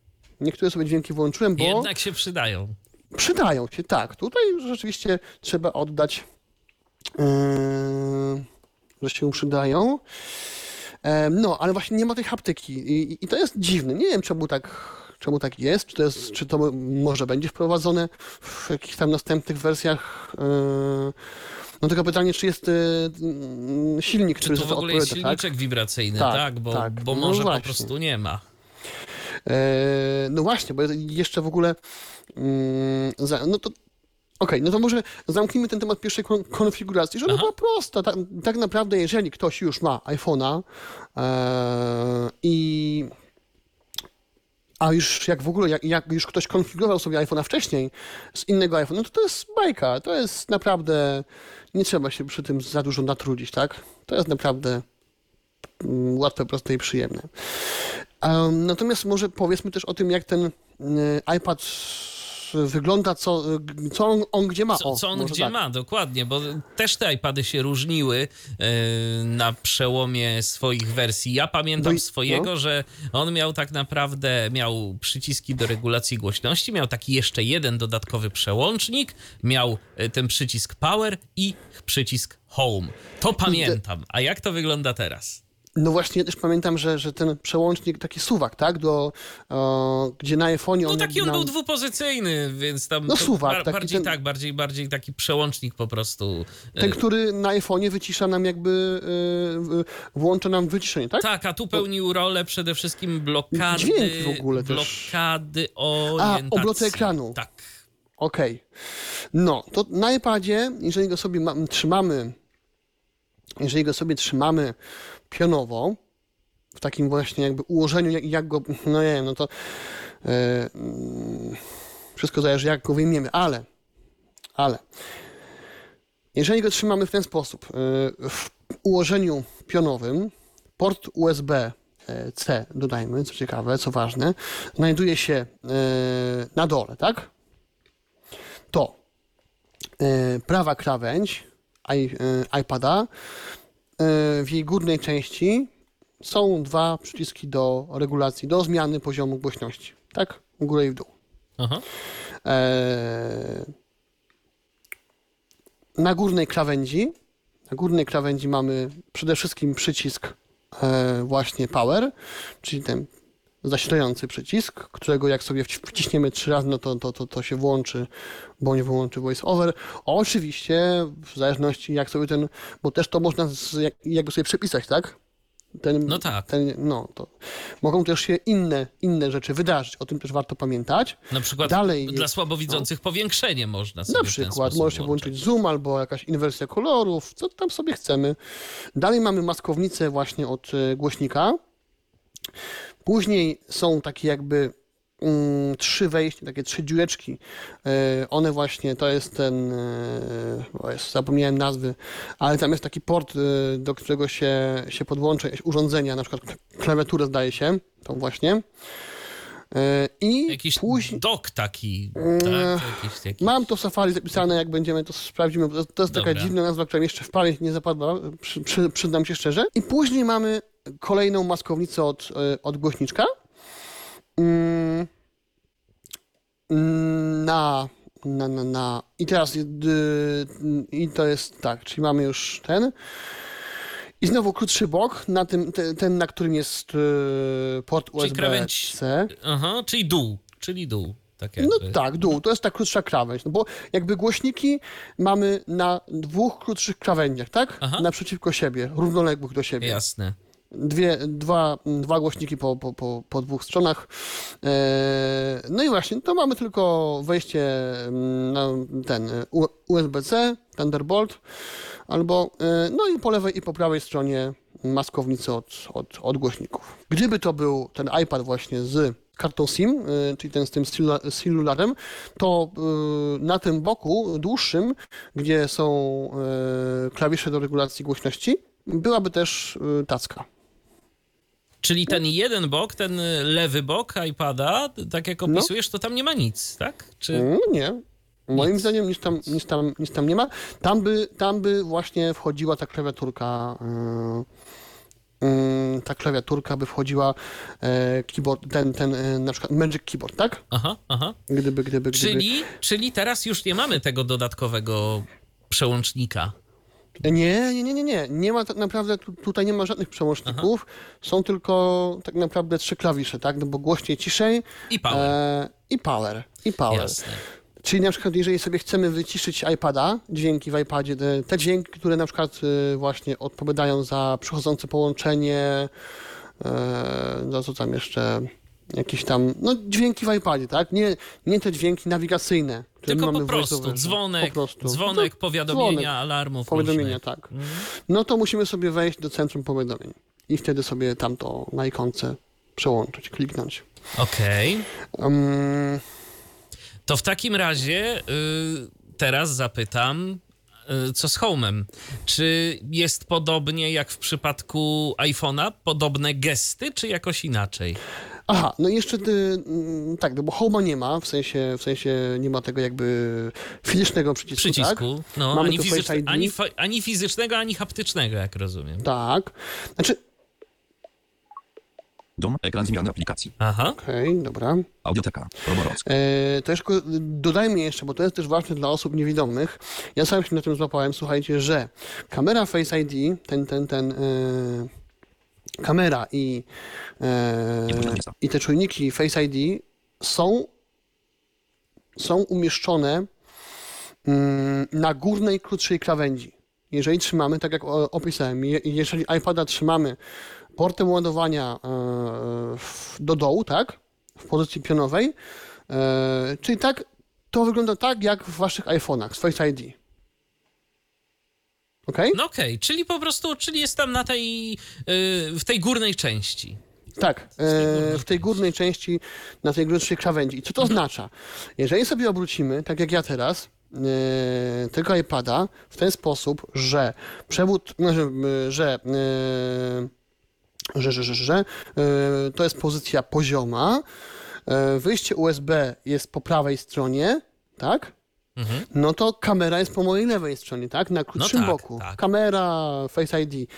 Niektóre sobie dźwięki włączyłem, bo jednak się przydają. Przydają się, tak. Tutaj rzeczywiście trzeba oddać, yy, że się przydają. E, No, ale właśnie nie ma tej haptyki i, i to jest dziwne. Nie wiem, czemu tak, czemu tak jest. Czy to, jest, czy to może będzie wprowadzone w jakichś tam następnych wersjach. e, No tylko pytanie, czy jest mm, silnik, Czy który to w ogóle jest tak? silniczek wibracyjny, Tak, tak? Bo, tak. bo No może po prostu nie ma. E, No właśnie, bo jeszcze w ogóle. mm, No to. Okej, no to może zamknijmy ten temat pierwszej kon- konfiguracji, żeby Aha. była prosta. Tak, tak naprawdę, jeżeli ktoś już ma iPhone'a e, i. A już jak w ogóle, jak, jak już ktoś konfigurował sobie iPhone'a wcześniej z innego iPhone'a, no to to jest bajka. To jest naprawdę. Nie trzeba się przy tym za dużo natrudzić, tak? To jest naprawdę mm, łatwe, proste i przyjemne. Natomiast może powiedzmy też o tym, jak ten e, iPad wygląda, co, co on, on gdzie ma. Co, O, co on może gdzie tak. ma, dokładnie, bo też te iPady się różniły e, na przełomie swoich wersji. Ja pamiętam No i- swojego, no. że on miał tak naprawdę, miał przyciski do regulacji głośności, miał taki jeszcze jeden dodatkowy przełącznik, miał e, ten przycisk power i przycisk home. To pamiętam. A jak to wygląda teraz? No właśnie, ja też pamiętam, że, że ten przełącznik, taki suwak, tak, do, e, gdzie na iPhone'ie No taki on był dwupozycyjny, więc tam No suwak, taki bardziej ten- tak, bardziej, bardziej taki przełącznik po prostu. e, Ten, który na iPhone'ie wycisza nam jakby, e, włącza nam wyciszenie, tak? Tak, a tu pełnił rolę przede wszystkim blokady. Dźwięki w ogóle też. Blokady orientacji. obroty ekranu. Tak. Okej. No, to na iPadzie, jeżeli go sobie ma, trzymamy, jeżeli go sobie trzymamy pionowo, w takim właśnie jakby ułożeniu, jak, jak go, no nie wiem, no to mm, wszystko zależy, jak go wyjmiemy, ale, ale, jeżeli go trzymamy w ten sposób, e, w ułożeniu pionowym, port USB e, C, dodajmy, co ciekawe, co ważne, znajduje się na dole, tak? to prawa krawędź iPada, w jej górnej części są dwa przyciski do regulacji, do zmiany poziomu głośności. Tak? W górę i w dół. Aha. E, na górnej krawędzi, na górnej krawędzi mamy przede wszystkim przycisk e, właśnie power, czyli ten zasilający przycisk, którego jak sobie wci- wciśniemy trzy razy, no to, to, to, to się włączy, bądź wyłączy voice over. Oczywiście, w zależności jak sobie ten, bo też to można z, jak, jakby sobie przepisać, tak? Ten, No tak. Ten, no, to mogą też się inne, inne rzeczy wydarzyć, o tym też warto pamiętać. Na przykład Dalej dla jest- słabowidzących powiększenie można sobie Na przykład może się włączyć. włączyć zoom albo jakaś inwersja kolorów, co tam sobie chcemy. Dalej mamy maskownicę właśnie od e, głośnika. Później są takie jakby mm, trzy wejścia, takie trzy dziureczki. E, one właśnie, to jest ten, e, o jest, zapomniałem nazwy, ale tam jest taki port, e, do którego się, się podłącza jakieś urządzenia, na przykład klawiaturę zdaje się, to właśnie. E, I Jakiś później... dok taki, Mm, tak? Jakiś, taki. Mam to w Safari zapisane, jak będziemy to sprawdzimy. bo To, to jest taka Dobra. dziwna nazwa, która mi jeszcze w pamięć nie zapadła, przy, przy, przyznam się szczerze. I później mamy kolejną maskownicę od, e, od głośniczka. Mm, Na, na, na, na. I teraz, y, i to jest tak, czyli mamy już ten. I znowu krótszy bok, na tym, te, ten, na którym jest y, port USB-C. krawędź Aha, czyli dół, czyli dół. Tak No tak, dół, to jest ta krótsza krawędź, no bo jakby głośniki mamy na dwóch krótszych krawędziach, tak? Aha. Naprzeciwko siebie, równoległych do siebie. Jasne. Dwie, dwa, dwa głośniki po, po, po, po dwóch stronach. Eee, no i właśnie, to mamy tylko wejście mm, na ten e, USB-C, Thunderbolt, albo, e, no i po lewej i po prawej stronie maskownicy od, od, od głośników. Gdyby to był ten iPad właśnie z kartą SIM, e, czyli ten z tym cellularem, to e, na tym boku dłuższym, gdzie są e, klawisze do regulacji głośności, byłaby też e, tacka. Czyli ten jeden bok, ten lewy bok iPada, tak jak No. opisujesz, to tam nie ma nic, tak? Czy... Mm, Nie. Moim Nic. zdaniem nic tam, nic, tam, nic tam nie ma. Tam by, tam by właśnie wchodziła ta klawiaturka. Yy, yy, ta klawiaturka by wchodziła e, keyboard, ten, ten e, na przykład Magic Keyboard, tak? Aha, aha. Gdyby, gdyby, gdyby. Czyli, czyli teraz już nie mamy tego dodatkowego przełącznika. Nie, nie, nie, nie, nie. Nie ma tak naprawdę, tu, tutaj nie ma żadnych przełączników. Są tylko tak naprawdę trzy klawisze, tak? No bo głośniej, ciszej. I power. E, I power. I power. Jasne. Czyli na przykład, jeżeli sobie chcemy wyciszyć iPada, dźwięki w iPadzie, te, dźwięki, które na przykład y, właśnie odpowiadają za przychodzące połączenie, e, za co tam jeszcze, jakieś tam, no dźwięki w iPadzie, tak? Nie, nie te dźwięki nawigacyjne, które Tylko mamy po prostu dzwonek, Po prostu. dzwonek, powiadomienia, dzwonek, alarmów Powiadomienia, różnych. tak. No to musimy sobie wejść do centrum powiadomień i wtedy sobie tamto na ikonce przełączyć, kliknąć. Okej. Um, To w takim razie y, teraz zapytam, y, co z Home'em? Czy jest podobnie jak w przypadku iPhone'a? Podobne gesty, czy jakoś inaczej? Aha, no i jeszcze ty, mm, tak, no bo Home'a nie ma, w sensie, w sensie nie ma tego jakby fizycznego przycisku, Przycisku. tak? No, Mamy ani, tu Face fizyczne, ID. ani, ani fizycznego, ani haptycznego, jak rozumiem. Tak. Znaczy, Dom, ekran zmiany aplikacji. Aha. okej, dobra. Audioteka. Roborock. E, to jeszcze dodajmy jeszcze, bo to jest też ważne dla osób niewidomych. Ja sam się na tym złapałem, słuchajcie, że kamera Face ID, ten, ten, ten, e, kamera i, e, i te czujniki Face ID są, są umieszczone mm, na górnej, krótszej krawędzi. Jeżeli trzymamy, tak jak opisałem, je- jeżeli iPada trzymamy portem ładowania e, do dołu, tak, w pozycji pionowej, e, czyli tak, to wygląda tak, jak w waszych iPhone'ach z Face ID. Ok? No okej, czyli po prostu, czyli jest tam na tej, y, w tej górnej części. Tak, e, w tej górnej części, na tej grubszej krawędzi. I co to oznacza? Jeżeli sobie obrócimy, tak jak ja teraz, e, tego iPada w ten sposób, że przewód, no, że, e, że, e, że, że, że, że e, to jest pozycja pozioma, e, wyjście USB jest po prawej stronie, tak? Mhm. No to kamera jest po mojej lewej stronie, tak? Na krótszym tak, boku. tak. Kamera, Face ID.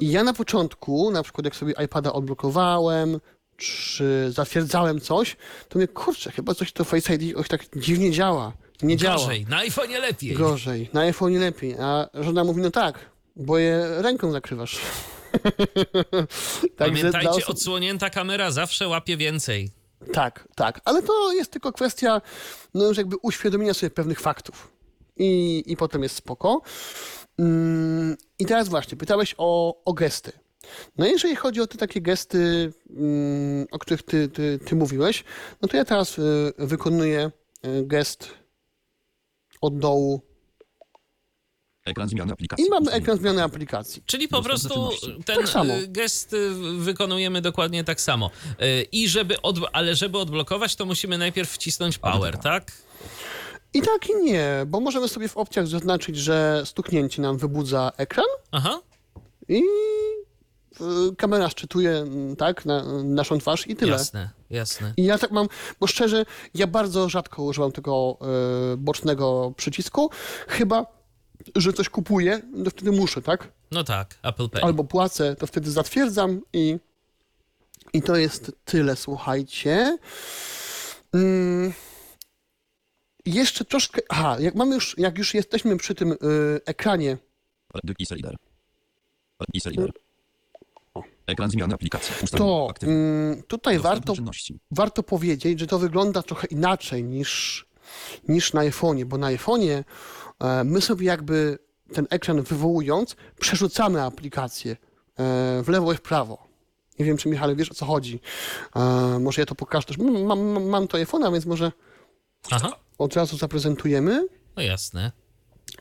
I ja na początku, na przykład jak sobie iPada odblokowałem, czy zatwierdzałem coś, to mnie, kurczę, chyba coś to Face ID oj, tak dziwnie działa. Nie działa. Gorzej, na iPhone'ie lepiej. Gorzej. Na iPhone lepiej. A żona mówi, no tak, bo je ręką zakrywasz. Pamiętajcie, osób- odsłonięta kamera zawsze łapie więcej. Tak, tak, ale to jest tylko kwestia no już jakby uświadomienia sobie pewnych faktów. I, i potem jest spoko. Mm, I teraz właśnie, pytałeś o, o gesty. No jeżeli chodzi o te takie gesty, mm, o których ty, ty, ty mówiłeś, no to ja teraz y, wykonuję y, gest od dołu Ekran zmiany aplikacji. i mamy Ustawienia. ekran zmiany aplikacji. Czyli po prostu ten Tak y, gest y, wykonujemy dokładnie tak samo. Y, I żeby od, ale żeby odblokować, to musimy najpierw wcisnąć power, tak? I tak i nie, bo możemy sobie w opcjach zaznaczyć, że stuknięcie nam wybudza ekran, Aha. I kamera szczytuje mm, tak, na, naszą twarz i tyle. Jasne, jasne. I ja tak mam, bo szczerze, ja bardzo rzadko używam tego y, bocznego przycisku, chyba, że coś kupuję, to wtedy muszę, tak? No tak, Apple Pay. Albo płacę, to wtedy zatwierdzam i, i to jest tyle, słuchajcie. Mm, jeszcze troszkę, aha, jak mamy już, jak już jesteśmy przy tym y, ekranie. Ekran zmiany aplikacji. To mm, tutaj warto warto powiedzieć, że to wygląda trochę inaczej niż, niż na iPhone'ie, bo na iPhone'ie my sobie jakby ten ekran wywołując, przerzucamy aplikację e, w lewo i w prawo. Nie wiem, czy Michale wiesz o co chodzi. E, może ja to pokażę też. Mam, mam, mam to iPhone'a, więc może Aha, od razu zaprezentujemy, no jasne.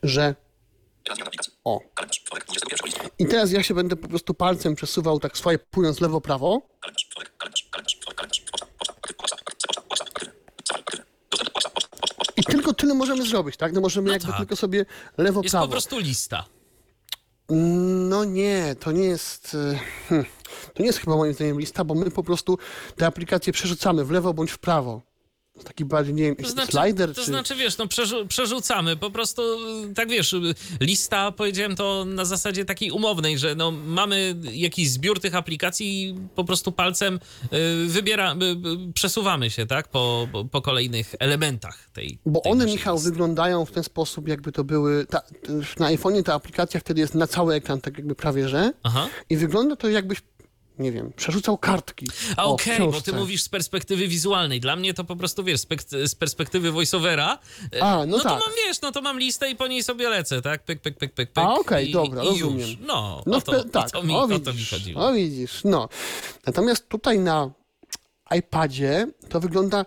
że o. Kalendarz. Wtorek, 21 listopada. I teraz ja się będę po prostu palcem przesuwał tak swajpując lewo-prawo. Kalendarz. Wtorek, kalendarz. Kalendarz. Wtorek, kalendarz. Poczta. Poczta. Aktywny. WhatsApp. Aktywny. WhatsApp. Aktywny. Safari. Aktywny. Dostęp do WhatsApp. Poczta. Poczta. Poczta. I tylko tyle możemy zrobić, tak? No możemy No jakby tak. tylko sobie Jest lewo-prawo. po prostu lista. No nie, to nie jest. e, Hmm, to nie jest chyba moim zdaniem lista, bo my po prostu te aplikacje przerzucamy w lewo bądź w prawo. Taki bardziej, nie wiem, To znaczy, slider to czy. znaczy, wiesz, no przerzu- przerzucamy, po prostu, y, tak wiesz, y, lista, powiedziałem to na zasadzie takiej umownej, że no mamy jakiś zbiór tych aplikacji i po prostu palcem y, wybiera, przesuwamy się, tak, po, po, kolejnych elementach tej Bo tej one, Michał, listy. wyglądają w ten sposób, jakby to były. Ta, na iPhone'ie ta aplikacja wtedy jest na cały ekran, tak jakby prawie że. Aha. I wygląda to jakbyś, nie wiem, przerzucał kartki. A O, okej, bo ty mówisz z perspektywy wizualnej. Dla mnie to po prostu, wiesz, z perspektywy voiceovera. e, A, no to tak. mam, wiesz, no to mam listę i po niej sobie lecę, tak? Pyk, pyk, pyk, pyk, pyk. A, okej, i, dobra, i rozumiem. Już. No, No o, to, tak, o, to mi, o, o widzisz, to mi chodziło. O widzisz, no. Natomiast tutaj na iPadzie to wygląda,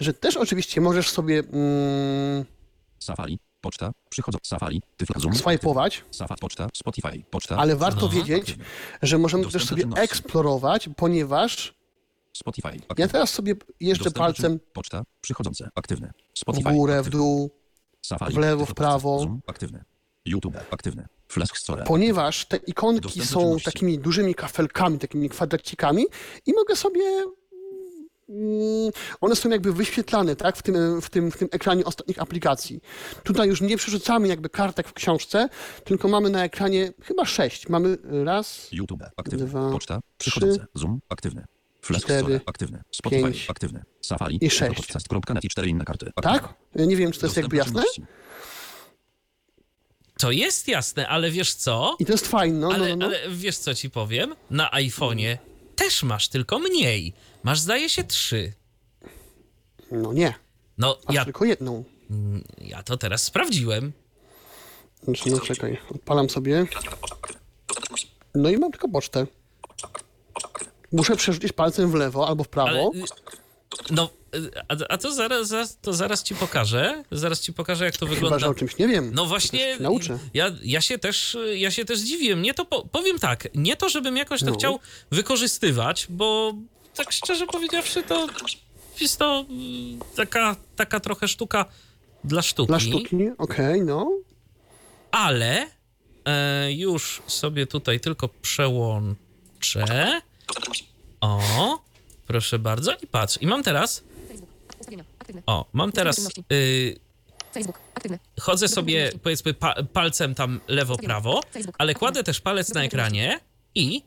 że też oczywiście możesz sobie mm, Safari. Poczta. Przychodzą. Safari. Tyfla. Zoom. swajpować, Safari. Poczta. Spotify. Poczta. ale warto Aha. wiedzieć, że możemy Dostęp też sobie czynności. eksplorować, ponieważ Spotify. ja Aktywny. teraz sobie jeżdżę Dostęp do palcem czyn- Poczta. Przychodzące. Aktywny. w Spotify. górę, w aktywny. dół, Safari. w lewo, w prawo. Zoom. Aktywny. YouTube. Aktywny. Flash Store. ponieważ te ikonki Dostęp do są czynności. takimi dużymi kafelkami, takimi kwadracikami i mogę sobie one są jakby wyświetlane tak, w, tym, w, tym, w tym ekranie ostatnich aplikacji. Tutaj już nie przerzucamy jakby kartek w książce, tylko mamy na ekranie chyba sześć. Mamy raz, YouTube. Aktywny. Dwa, Poczta. trzy, Przychodzące. Zoom. Aktywny. Flash cztery, Store. Aktywny. Spotify. pięć Aktywny. Safari. i sześć. Podcast.net i cztery inne karty. Aktywny. tak? Ja nie wiem, czy to jest jakby jasne. To jest jasne, ale wiesz co? I to jest fajne, no, no, ale, no, no. ale wiesz co ci powiem? Na iPhone'ie też masz, tylko mniej. Masz, zdaje się, trzy. no nie, No, aż ja, tylko jedną. ja to teraz sprawdziłem. Znaczy, no czekaj, odpalam sobie. No i mam tylko pocztę. Muszę przerzucić palcem w lewo albo w prawo. Ale, y, no, y, a, a to, zaraz, zaraz, to zaraz ci pokażę. Zaraz ci pokażę, jak to Chyba, wygląda. że o czymś nie wiem. No właśnie, nauczę. ja, ja, się też, ja się też zdziwiłem. Nie to po, powiem tak, nie to, żebym jakoś to No. chciał wykorzystywać, bo tak szczerze powiedziawszy, to jest to mm, taka, taka trochę sztuka dla sztuki. Dla sztuki, okej, no. Ale e, już sobie tutaj tylko przełączę. O, proszę bardzo. I patrz, i mam teraz. O, mam teraz. Y, chodzę sobie, powiedzmy, pa, palcem tam lewo-prawo, ale kładę też palec na ekranie i.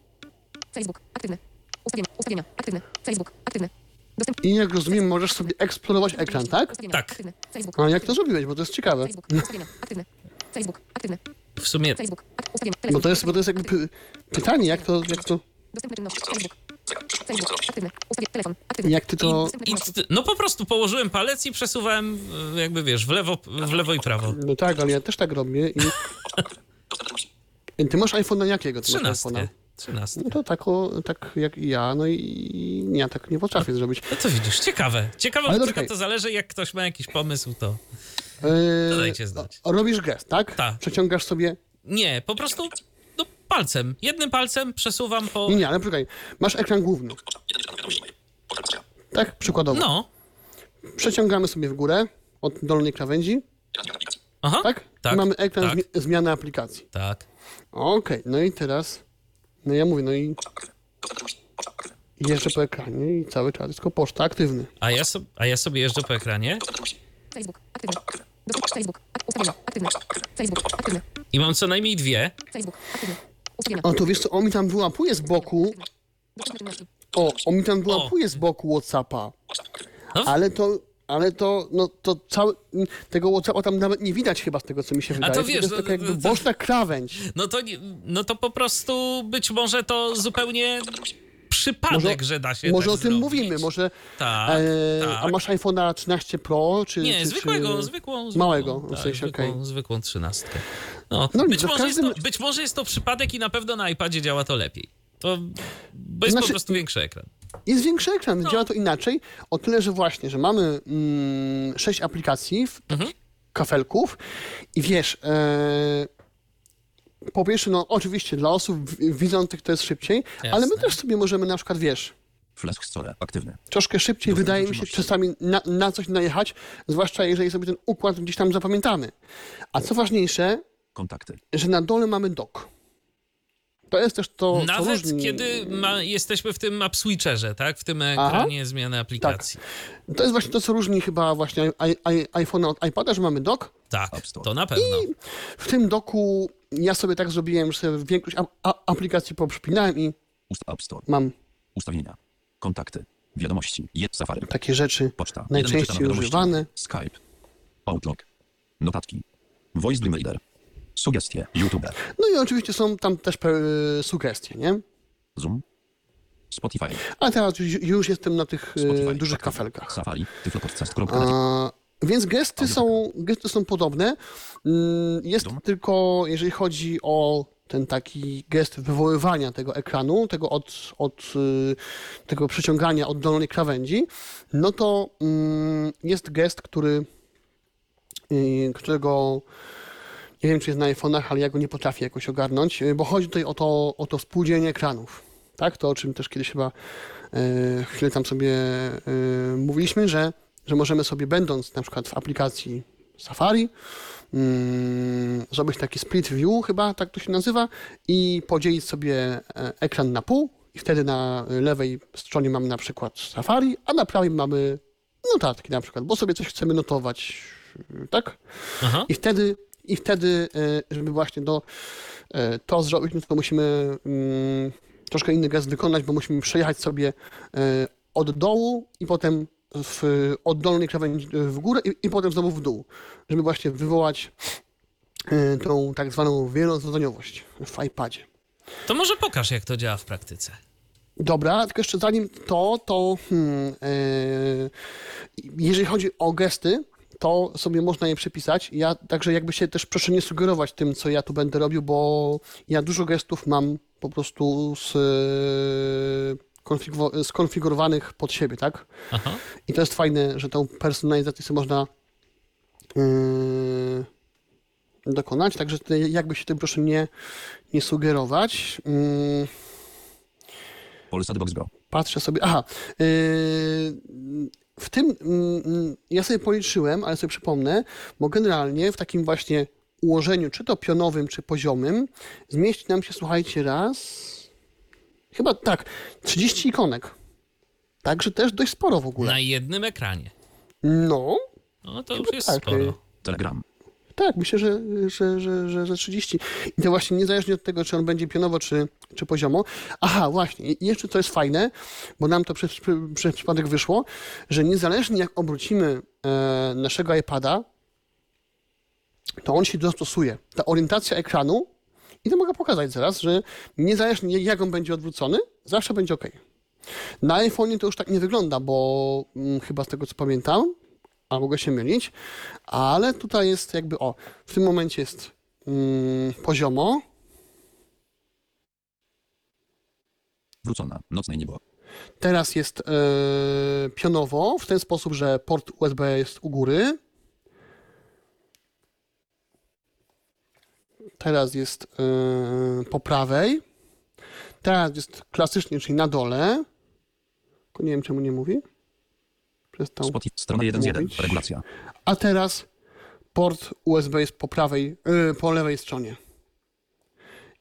Facebook. Aktywne. Ustawienia. Ustawienia. Aktywne. Facebook. Aktywne. Dostęp. I jak rozumiem, możesz sobie eksplorować ekran, tak? Tak. A jak to zrobiłeś, bo to jest ciekawe. Facebook. Ustawienia. Aktywne. Facebook. Aktywne. W sumie Facebook. Ustawienia. Bo to jest, bo to jest jakby py- Pytanie, jak to, jak to, Dostępne czynności. Facebook. Aktywny. jak ty to... No po prostu położyłem palec i przesuwałem, e, jakby wiesz, w lewo, w lewo i prawo. No tak, ale ja też tak robię i... Ty masz iPhone'a jakiego? Ty masz Trzynastkę. iPhone'a? Trzynastkę. No to tak, o, tak jak i ja, no i ja tak nie potrafię zrobić. No to widzisz, ciekawe. Ciekawe, Ale od to czego to zależy, jak ktoś ma jakiś pomysł, to... Eee, To dajcie znać. Robisz gest, tak? Tak. Przeciągasz sobie... Nie, po prostu no, palcem. Jednym palcem przesuwam po... Nie, nie, ale poczekaj. Masz ekran główny, tak? Przykładowo. No, Przeciągamy sobie w górę od dolnej krawędzi, aha, tak? tak, I mamy ekran tak. zmi- zmiany aplikacji. tak. Okej, no i teraz... No ja mówię, no i jeżdżę po ekranie i cały czas jest tylko poczta aktywny. A ja, so, a ja sobie jeżdżę po ekranie Facebook. Aktywny. Dostęp. Facebook. Ak- Ustawienia. Aktywny. Facebook. Aktywny. i mam co najmniej dwie. Facebook. Aktywny. Ustawienia. O, to wiesz co, on mi tam wyłapuje z boku... O, on mi tam wyłapuje z boku Whatsappa. No. Ale to... Ale to, no to cały, tego Whatsappa tam nawet nie widać chyba z tego, co mi się wydaje. to tylko wiesz, jest no, taka jakby to- to- boczna krawędź. No to, no to po prostu być może to zupełnie przypadek, że da się Może tak o tym zrobić. mówimy, może... Tak, e, tak. A masz iPhone'a 13 Pro, czy... Nie, czy, zwykłego, czy... zwykłą, zwykłą. Małego, w tak, sensie, zwykłą, okej. zwykłą trzynastkę. No, No być, w może każdym- to, być może jest to przypadek i na pewno na iPadzie działa to lepiej. To, bo jest Znaczy- po prostu większy ekran. Jest większy ekran, No. działa to inaczej. O tyle, że właśnie, że mamy mm, sześć aplikacji, w, Mhm. kafelków i wiesz, e, po pierwsze, no oczywiście dla osób widzących to jest szybciej, ale my Jasne. też sobie możemy na przykład, wiesz, Flash Store aktywny. troszkę szybciej wydaje mi się czasami na, na coś najechać, zwłaszcza jeżeli sobie ten układ gdzieś tam zapamiętamy. A co ważniejsze, Kontakty. że na dole mamy dock. To jest też to, co Nawet różni... kiedy ma, jesteśmy w tym app switcherze, tak? W tym ekranie zmiany aplikacji. To jest właśnie to, co różni chyba właśnie i- i- iPhone'a od iPada, że mamy dock, Tak, App Store. to na pewno. W tym doku ja sobie tak zrobiłem, że sobie większość aplikacji poprzypinałem i Ust App Store. mam Ustawienia. Kontakty. Wiadomości. Jest Safari. takie rzeczy Poczta. Najczęściej używane. Skype. Outlook. Notatki. Voice Dream Reader. Sugestie. YouTube. No i oczywiście są tam też pe- sugestie, nie? Zoom. Spotify. A teraz już, już jestem na tych e, Spotify. dużych Aktywny. kafelkach. Safari. Tyflopodcast.net. Więc gesty są, gesty są podobne. Mm, Jest Dum. tylko, jeżeli chodzi o ten taki gest wywoływania tego ekranu, tego od, od y, tego przeciągania od dolnej krawędzi, no to mm, jest gest, który, y, którego nie wiem, czy jest na iPhone'ach, ale ja go nie potrafię jakoś ogarnąć, y, bo chodzi tutaj o to, o to współdzielenie ekranów. Tak, to o czym też kiedyś chyba y, chwilę tam sobie y, mówiliśmy, że, że możemy sobie będąc na przykład w aplikacji Safari mm, zrobić taki split view, chyba tak to się nazywa, i podzielić sobie e, ekran na pół i wtedy na lewej stronie mamy na przykład Safari, a na prawej mamy notatki na przykład, bo sobie coś chcemy notować, tak? Aha. I wtedy, i wtedy e, żeby właśnie do, e, to zrobić, no to musimy mm, troszkę inny gest wykonać, bo musimy przejechać sobie e, od dołu i potem w, od dolnej krawędzi w górę i, i potem znowu w dół, żeby właśnie wywołać tą tak zwaną wielozadaniowość w iPadzie. To może pokaż, jak to działa w praktyce. Dobra, tylko jeszcze zanim to, to hmm, e, jeżeli chodzi o gesty, to sobie można je przepisać. Ja także jakby się też proszę nie sugerować tym, co ja tu będę robił, bo ja dużo gestów mam po prostu z, konfigu- skonfigurowanych pod siebie, tak? Aha. I to jest fajne, że tą personalizację sobie można yy, dokonać, także jakby się tym proszę nie, nie sugerować. Yy, Polsat Box Go. Patrzę sobie. Aha. Yy, w tym mm, ja sobie policzyłem, ale sobie przypomnę, bo generalnie w takim właśnie ułożeniu, czy to pionowym, czy poziomym, zmieści nam się, słuchajcie, raz. Chyba tak, 30 ikonek. Także też dość sporo w ogóle. Na jednym ekranie. No, No to Chyba już jest tak, sporo. Telegram. Tak, myślę, że, że, że, że, że 30. I to właśnie niezależnie od tego, czy on będzie pionowo, czy, czy poziomo. Aha, właśnie, i jeszcze co jest fajne, bo nam to przez, przez przypadek wyszło, że niezależnie jak obrócimy e, naszego iPada, to on się dostosuje. Ta orientacja ekranu I to mogę pokazać zaraz, że niezależnie jak on będzie odwrócony, zawsze będzie ok. Na iPhone'ie to już tak nie wygląda, bo mm, chyba z tego co pamiętam, a mogę się mylić, ale tutaj jest jakby, o, w tym momencie jest mm, poziomo, Wrócona. Nocne niebo. teraz jest e, pionowo, w ten sposób, że port USB jest u góry. Teraz jest e, po prawej. Teraz jest klasycznie, czyli na dole. Tylko nie wiem, czemu nie mówi. Przestał. Spotify. Strona 1 z 1. mówić. Regulacja. A teraz port USB jest po prawej, y, po lewej stronie.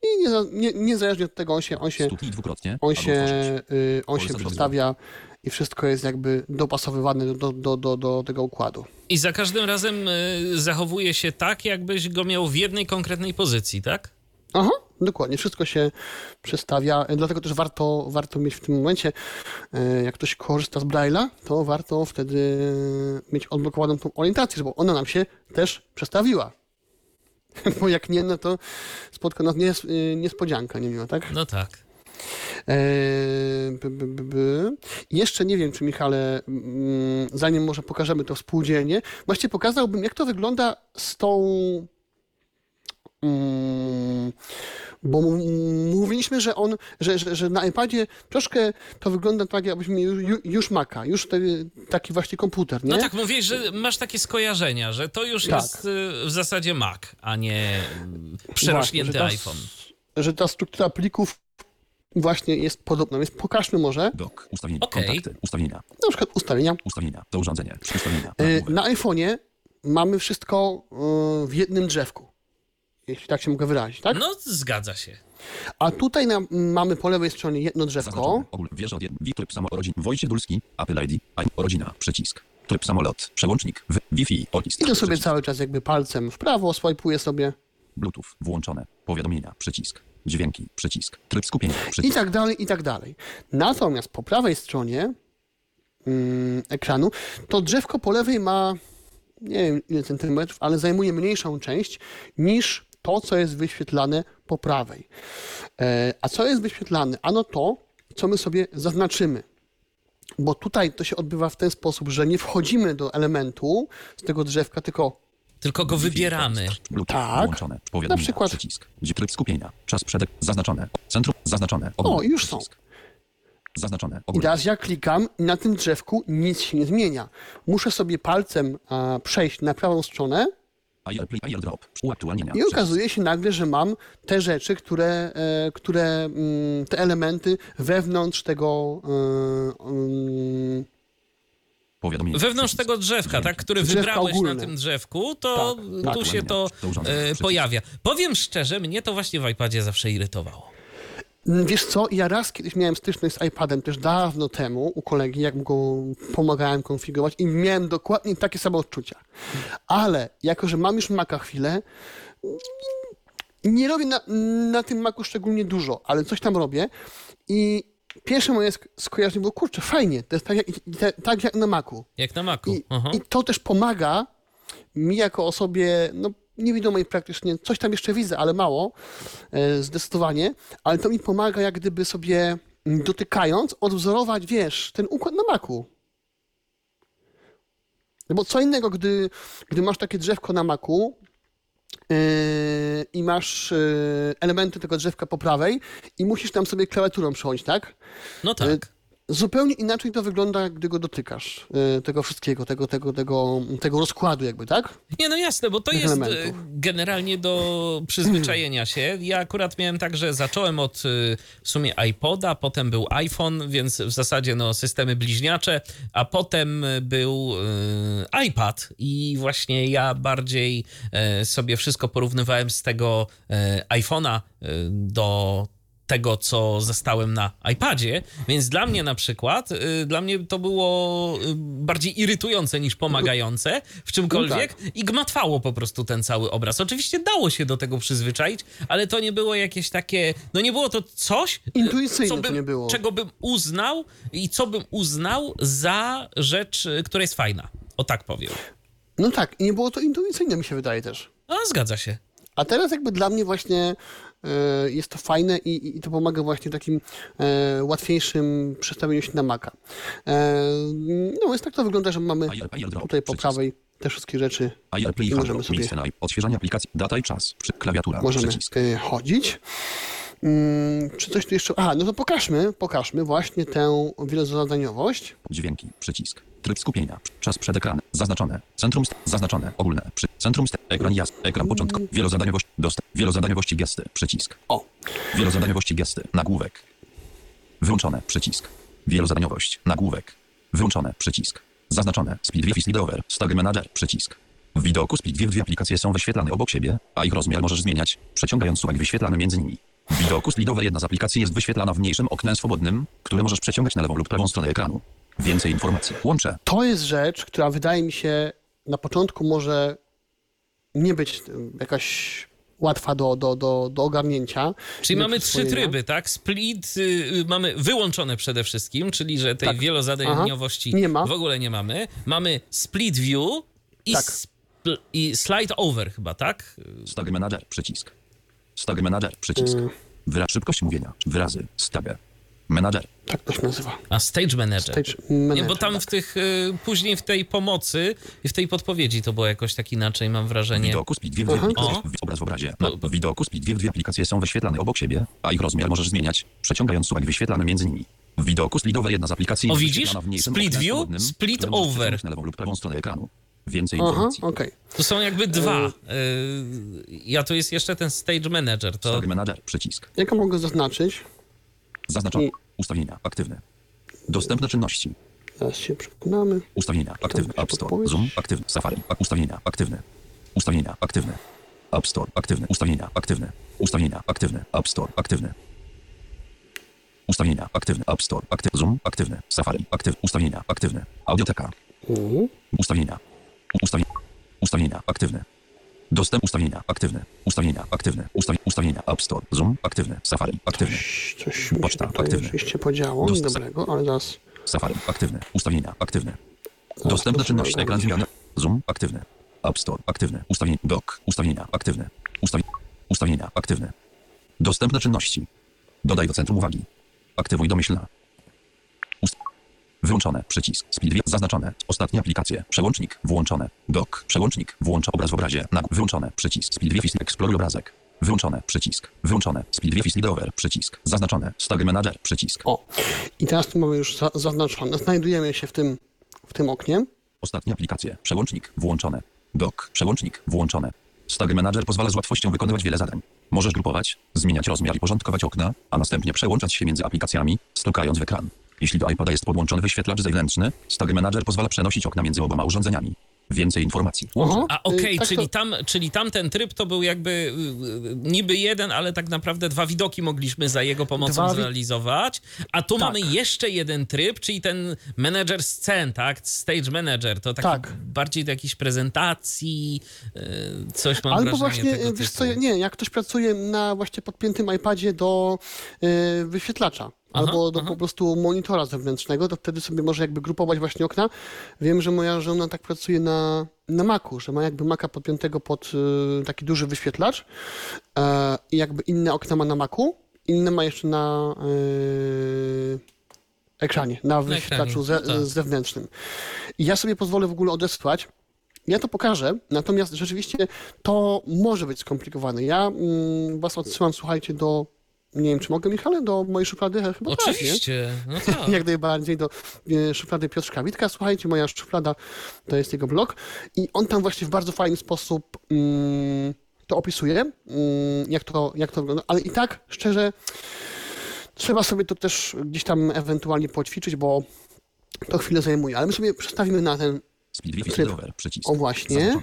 I nieza- nie, niezależnie od tego on się, on się, on się, otworzyć. y, on się Polsat przestawia i wszystko jest jakby dopasowywane do, do, do, do tego układu. I za każdym razem y, zachowuje się tak, jakbyś go miał w jednej konkretnej pozycji, tak? Aha, dokładnie, wszystko się przestawia, dlatego też warto, warto mieć w tym momencie, e, jak ktoś korzysta z Braille'a, to warto wtedy mieć odblokowaną tą orientację, bo ona nam się też przestawiła. Bo jak nie, no to spotka nas nies- niespodzianka, nie miło, tak? No tak. E, by. Jeszcze nie wiem, czy Michale, mm, zanim może pokażemy to współdzielnie, właściwie pokazałbym, jak to wygląda z tą. Mm, bo mówiliśmy, że on, że, że, że na iPadzie troszkę to wygląda tak, jakbyśmy już, już Maca, już te, taki właśnie komputer, nie? No tak, mówisz, że masz takie skojarzenia, że to już Tak. jest y, w zasadzie Mac, a nie mm, Właśnie, przerośnięty że ta- iPhone. Że ta struktura plików właśnie jest podobna, więc pokażmy może Dok. Ustawienia. Okej. Kontakty. Ustawienia. na przykład ustawienia. Ustawienia. To urządzenie. Ustawienia. E, Nagłówek. Na iPhone'ie mamy wszystko e, w jednym drzewku. Jeśli tak się mogę wyrazić, tak? No, zgadza się. A tutaj na, mamy po lewej stronie jedno drzewko. Ogól. Wieża od 1. Wi tryb samorodzin. Wojciech Dulski. Apple ID. I. Rodzina. Przycisk. Tryb samolot. Przełącznik. W. Wi-Fi. Odist. I to sobie Przycisk. cały czas jakby palcem w prawo swajpuję sobie Bluetooth. Włączone. Powiadomienia. Przycisk. Dźwięki. Przycisk. Tryb skupienia. i Przycisk. tak dalej, i tak dalej. Natomiast po prawej stronie mm, ekranu to drzewko po lewej ma nie wiem ile centymetrów, ale zajmuje mniejszą część niż to, co jest wyświetlane po prawej. E, a co jest wyświetlane? Ano to, co my sobie zaznaczymy. Bo tutaj to się odbywa w ten sposób, że nie wchodzimy do elementu z tego drzewka, tylko Tylko go wybieramy. Tak. Włączone. Na przykład- Przycisk. Tryb skupienia. Czas przed. Zaznaczone. Centrum. Zaznaczone. O, już są. Zaznaczone. I teraz ja klikam i na tym drzewku nic się nie zmienia. Muszę sobie palcem a, przejść na prawą stronę. AirDrop. Uaktualnienia. i okazuje się nagle, że mam te rzeczy, które, e, które mm, te elementy wewnątrz tego e, mm, Powiadomienia. Wewnątrz tego drzewka, tak, który Drzewka wybrałeś ogólne. na tym drzewku, to Tak, tu tak. się to To e, Przycisk. pojawia. Powiem szczerze, mnie to właśnie w iPadzie zawsze irytowało. Wiesz co, ja raz kiedyś miałem styczność z iPadem, też dawno temu u kolegi, jak mu go pomagałem konfigurować i miałem dokładnie takie same odczucia. Ale jako, że mam już Maca chwilę, nie robię na, na tym Macu szczególnie dużo, ale coś tam robię i pierwsze moje sk- skojarzenie było, kurczę, fajnie, to jest tak jak, te- tak jak na Macu. Jak na Macu. I. I to też pomaga mi jako osobie, no niewidomej praktycznie, coś tam jeszcze widzę, ale mało, e, zdecydowanie, ale to mi pomaga jak gdyby sobie dotykając odwzorować, wiesz, ten układ na maku. Bo co innego, gdy, gdy masz takie drzewko na maku yy, i masz yy, elementy tego drzewka po prawej i musisz tam sobie klawiaturą przechodzić, tak? No tak. Zupełnie inaczej to wygląda, gdy go dotykasz, yy, tego wszystkiego, tego, tego, tego, tego rozkładu jakby, tak? Nie, no jasne, bo to jest elementów. e, generalnie do przyzwyczajenia się. Ja akurat miałem tak, że zacząłem od e, w sumie iPoda, potem był iPhone, więc w zasadzie no systemy bliźniacze, a potem był e, iPad i właśnie ja bardziej e, sobie wszystko porównywałem z tego e, iPhone'a e, do tego, co zastałem na iPadzie, więc dla mnie na przykład, y, dla mnie to było y, bardziej irytujące niż pomagające w czymkolwiek No i gmatwało po prostu ten cały obraz. Oczywiście dało się do tego przyzwyczaić, ale to nie było jakieś takie, no nie było to coś, y, co to bym, nie było. czego bym uznał i co bym uznał za rzecz, y, która jest fajna. O tak powiem. No tak, i nie było to intuicyjne, mi się wydaje też. A zgadza się. A teraz jakby dla mnie właśnie jest to fajne i, i to pomaga właśnie takim e, łatwiejszym przestawieniu się na Maca. E, no więc tak to wygląda, że mamy tutaj po prawej te wszystkie rzeczy I możemy sobie- odświeżanie aplikacji, data i czas, przy, klawiatura, możemy e, chodzić. Mm, czy coś tu jeszcze? A, no to pokażmy, pokażmy właśnie tę wielozadaniowość. Dźwięki, przycisk. Tryb skupienia, czas przed ekranem, zaznaczone, centrum, st- zaznaczone, ogólne, przy, centrum, st- ekran jasny, ekran początku, wielozadaniowość, dostęp, wielozadaniowości gesty, przycisk. O, Wielozadaniowości gesty, nagłówek. Wyłączone, przycisk. Wielozadaniowość, nagłówek. Wyłączone, przycisk. Zaznaczone, Speed View Speed Over, Stag Manager, przycisk. W widoku Speed View dwie aplikacje są wyświetlane obok siebie, a ich rozmiar możesz zmieniać, przeciągając suwak wyświetlany między nimi. W widoku Speed Over jedna z aplikacji jest wyświetlana w mniejszym oknie swobodnym, które możesz przeciągać na lewą lub prawą stronę ekranu. Więcej informacji. Łącze. to jest rzecz, która wydaje mi się na początku może nie być jakaś łatwa do, do, do, do ogarnięcia. Czyli mamy trzy tryby, tak? Split y, y, mamy wyłączone przede wszystkim, czyli że tej Tak. wielozadaniowości Aha. Nie ma. w ogóle nie mamy. Mamy split view i, Tak. spl- i slide over chyba, tak? Stag Manager, przycisk. Stag Manager, przycisk. Wyraz szybkość mówienia. Wyrazy. Stag. Manager. Tak to się nazywa. A stage manager. Stage Nie, manager, bo tam tak. w tych, y, później w tej pomocy i w tej podpowiedzi to było jakoś tak inaczej, mam wrażenie. widoku Speed dwie, dwie aplikacje, w- obraz w obrazie. No. W widoku Speed dwie, dwie aplikacje są wyświetlane obok siebie, a ich rozmiar możesz zmieniać, przeciągając suwak wyświetlany między nimi. W widoku Split Over jedna z aplikacji O, jest widzisz? wyświetlana w mniejszym Split oknie view, swobodnym, split które możesz over. na lewą lub prawą stronę ekranu. Więcej Aha, informacji. okej. Tu są jakby dwa. Y, ja tu jest jeszcze ten stage manager. To Stag Manager, przycisk. Jak mogę zaznaczyć? Zaznaczone. Ustawienia, aktywne. Dostępne czynności. Zaraz się przekonamy. Ustawienia, aktywne. się App Store? Zoom, aktywny. Safari, ustawienia, aktywne. Ustawienia, aktywne. App Store, aktywne. Ustawienia, aktywne. Ustawienia, aktywne. App Store, aktywne. Ustawienia, aktywne. App Store, aktywne. Zoom, aktywne. Safari, aktywne. Ustawienia, aktywne. Audioteka. Mhm. Ustawienia. Ustawienia. Ustawienia, aktywne. Dostęp ustawienia, aktywne. Ustawienia, aktywne. Ustawi ustawienia, App Store, Zoom, aktywne. Safari, aktywne. Coś, coś Poczta, tutaj aktywne. oczywiście podziało, Dost- dobrego, ale zaraz... Safari, aktywne. Ustawienia, aktywne. Dostępne czynności, ekran zmiany. Zoom, aktywne. App Store, aktywne. Ustawienia, dock, ustawienia, aktywne. Ustawi ustawienia, aktywne. Dostępne czynności. Dodaj do centrum uwagi. Aktywuj domyślna. Wyłączone. Przycisk. Speed Zaznaczone. Ostatnie aplikacje. Przełącznik. Włączone. Dock. Przełącznik. Włącza obraz w obrazie. Na Wyłączone. Przycisk. Speed 2 Exploruj obrazek. Wyłączone. Przycisk. Wyłączone. Speed 2 Feed Over. Przycisk. Zaznaczone. Stag Manager. Przycisk. O, i teraz tu mamy już za, zaznaczone. Znajdujemy się w tym, w tym oknie. Ostatnie aplikacje. Przełącznik. Włączone. Dock. Przełącznik. Włączone. Stag Manager pozwala z łatwością wykonywać wiele zadań. Możesz grupować, zmieniać rozmiar i porządkować okna, a następnie przełączać się między aplikacjami, stukając w ekran. Jeśli do iPada jest podłączony wyświetlacz zewnętrzny, Stag Manager pozwala przenosić okna między oboma urządzeniami. Więcej informacji. Aha. A okej, Y, tak czyli, to- tam, czyli tamten tryb to był jakby y, y, niby jeden, ale tak naprawdę dwa widoki mogliśmy za jego pomocą Dwa zrealizować. A tu Tak. mamy jeszcze jeden tryb, czyli ten manager scen, tak? Stage manager. To taki Tak. bardziej do jakiejś prezentacji, y, coś mam Albo wrażenie właśnie, tego wiesz co, nie, jak ktoś pracuje na właśnie podpiętym iPadzie do y, wyświetlacza albo do po prostu monitora zewnętrznego, to wtedy sobie może jakby grupować właśnie okna. Wiem, że moja żona tak pracuje na, na Macu, że ma jakby Maca podpiętego pod y, taki duży wyświetlacz e, i jakby inne okna ma na Macu, inne ma jeszcze na y, ekranie, na wyświetlaczu ze, tak. zewnętrznym. I ja sobie pozwolę w ogóle odesłać ja to pokażę, natomiast rzeczywiście to może być skomplikowane. Ja mm, was odsyłam, słuchajcie, do. Nie wiem, czy mogę, Michale, do mojej szuflady? Chyba tak, nie? Oczywiście, no tak. Jak najbardziej do e, szuflady Piotrka Witka. Słuchajcie, moja szuflada to jest jego blog i on tam właśnie w bardzo fajny sposób mm, to opisuje, mm, jak, to, jak to wygląda, ale i tak, szczerze, trzeba sobie to też gdzieś tam ewentualnie poćwiczyć, bo to chwilę zajmuje, ale my sobie przestawimy na ten, Speed 2 Tryb. Over. Przycisk. o właśnie.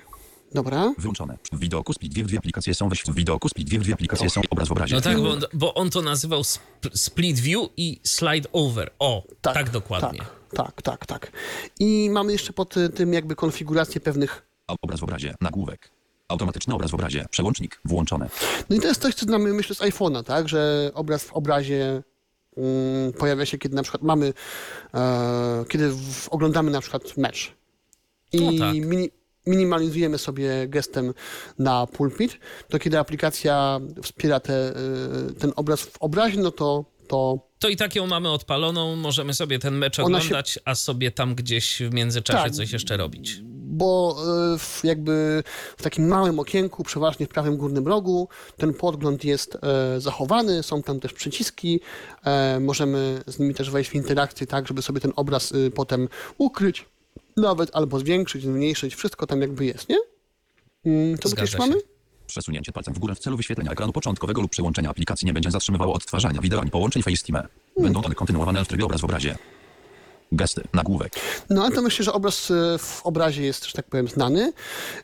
Dobra, Wyłączone. W widoku Speed 2 dwie aplikacje są weź w widoku Speed 2 dwie aplikacje są obraz w obrazie. No tak, bo, on- bo on to nazywał sp split view i slide over. O, tak, dokładnie. Tak, tak, tak, tak. I mamy jeszcze pod y, tym jakby konfigurację pewnych. Obraz w obrazie. Nagłówek. Automatyczny obraz w obrazie. Przełącznik. Włączone. No i to jest coś, co znamy, myślę, z iPhone'a, tak? Że obraz w obrazie mm, pojawia się, kiedy na przykład mamy, e, kiedy w, oglądamy na przykład mecz. I No tak. mini, minimalizujemy sobie gestem na pulpit, to kiedy aplikacja wspiera te, y, ten obraz w obrazie, no to, to To i tak ją mamy odpaloną, możemy sobie ten mecz Ona się- oglądać, a sobie tam gdzieś w międzyczasie Tak. coś jeszcze robić. bo y, w, jakby w takim małym okienku, przeważnie w prawym górnym rogu, ten podgląd jest e, zachowany, są tam też przyciski, e, możemy z nimi też wejść w interakcję tak, żeby sobie ten obraz y, potem ukryć, nawet albo zwiększyć, zmniejszyć, wszystko tam jakby jest, nie? Mm, Co tu mamy? Przesunięcie palcem w górę w celu wyświetlenia ekranu początkowego lub przełączenia aplikacji nie będzie zatrzymywało odtwarzania wideo ani połączeń FaceTime. Będą one kontynuowane w trybie obraz w obrazie. Gesty, nagłówek, No ale to myślę, że obraz y, w obrazie jest, że tak powiem, znany.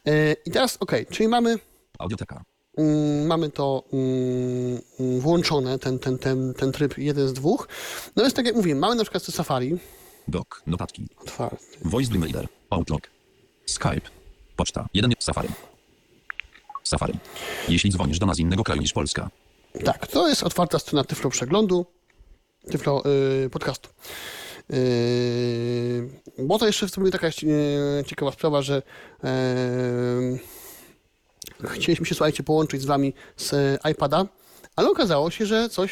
E, I teraz, okej, czyli mamy audioteka, Mm, mamy to mm, włączone, ten, ten, ten, ten tryb jeden z dwóch. No jest tak jak mówiłem, mamy na przykład Safari, doc, notatki, otwarty. voice dream reader, outlook, Skype, poczta, jeden Safari. Safari. Jeśli dzwonisz do nas z innego kraju niż Polska, Tak, to jest otwarta strona Tyflo Przeglądu, Tyflo y, Podcastu. Yy, bo to jeszcze w sumie taka yy, ciekawa sprawa, że yy, chcieliśmy się, słuchajcie, połączyć z wami z y, iPada, ale okazało się, że coś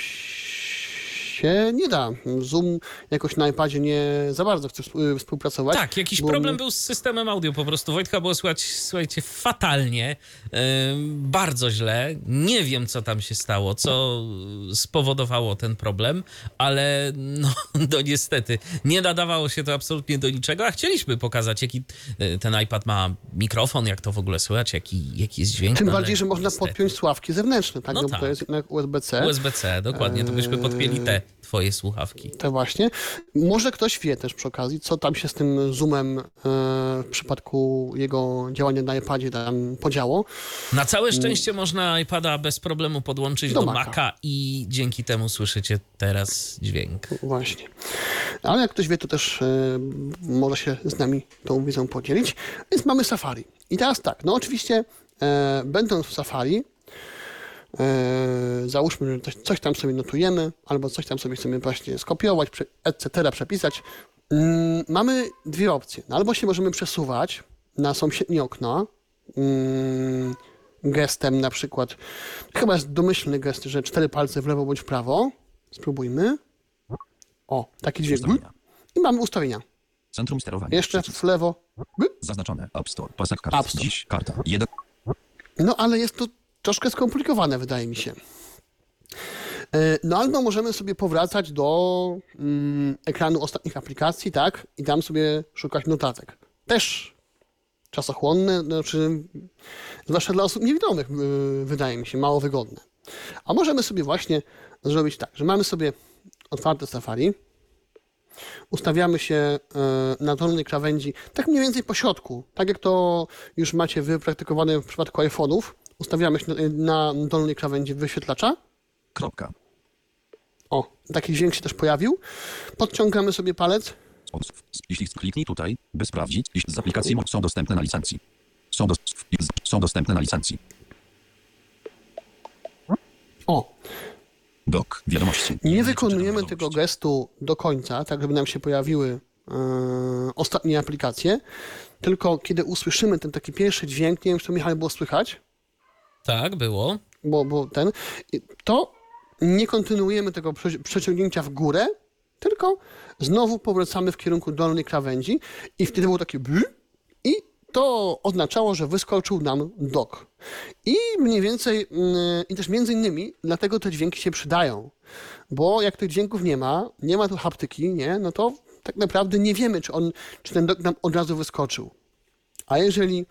się nie da. Zoom jakoś na iPadzie nie za bardzo chce współ- współpracować. Tak, jakiś bo- problem był z systemem audio po prostu. Wojtka było słychać, słuchajcie, fatalnie, ym, bardzo źle. Nie wiem, co tam się stało, co spowodowało ten problem, ale no, no niestety, nie nadawało się to absolutnie do niczego, a chcieliśmy pokazać, jaki y, ten iPad ma mikrofon, jak to w ogóle słychać, jaki, jaki jest dźwięk. Tym bardziej, że można niestety. podpiąć sławki zewnętrzne, tak? No No, tak. to jest jednak USB-C. USB-C, dokładnie, to byśmy podpięli te twoje słuchawki. Te właśnie. Może ktoś wie też przy okazji, co tam się z tym zoomem e, w przypadku jego działania na iPadzie tam podziało. Na całe szczęście można iPada bez problemu podłączyć do, Do Maca. Maca. i dzięki temu słyszycie teraz dźwięk. Właśnie. Ale jak ktoś wie, to też e, może się z nami tą wiedzą podzielić. Więc mamy Safari. I teraz tak, no oczywiście e, będąc w Safari, e, załóżmy, że coś, coś tam sobie notujemy, albo coś tam sobie chcemy właśnie skopiować, etc., przepisać. Mm, mamy dwie opcje. No, albo się możemy przesuwać na sąsiednie okno, mm, gestem na przykład, chyba jest domyślny gest, że cztery palce w lewo bądź w prawo. Spróbujmy. O, taki dźwięk. I mamy ustawienia. centrum sterowania, Jeszcze przycisk, w lewo. zaznaczone, App Store, pasek kart, App Store. dziś, karta, jeden, No ale jest to troszkę skomplikowane, wydaje mi się. E, No albo możemy sobie powracać do mm, ekranu ostatnich aplikacji, tak? I tam sobie szukać notatek. Też czasochłonne, znaczy, zwłaszcza dla osób niewidomych, y, wydaje mi się, mało wygodne. A możemy sobie właśnie zrobić tak, że mamy sobie otwarte Safari, ustawiamy się e, na dolnej krawędzi, tak mniej więcej po środku, tak jak to już macie wypraktykowane w przypadku iPhone'ów, ustawiamy się na, na dolnej krawędzi wyświetlacza. kropka, O, taki dźwięk się też pojawił. Podciągamy sobie palec. Jeśli kliknij tutaj, by sprawdzić, jeśli z aplikacji są dostępne na licencji. Są, dos- są dostępne na licencji. O, Doc, wiadomości. nie wykonujemy tego gestu do końca, tak żeby nam się pojawiły e, ostatnie aplikacje, tylko kiedy usłyszymy ten taki pierwszy dźwięk, nie wiem, czy to Michał było słychać, Tak, było. bo, bo ten, to nie kontynuujemy tego prze- przeciągnięcia w górę, tylko znowu powracamy w kierunku dolnej krawędzi i wtedy był taki bl i to oznaczało, że wyskoczył nam dok. I mniej więcej, mm, i też między innymi, dlatego te dźwięki się przydają, bo jak tych dźwięków nie ma, nie ma tu haptyki, nie, no to tak naprawdę nie wiemy, czy, on, czy ten dok nam od razu wyskoczył. A jeżeli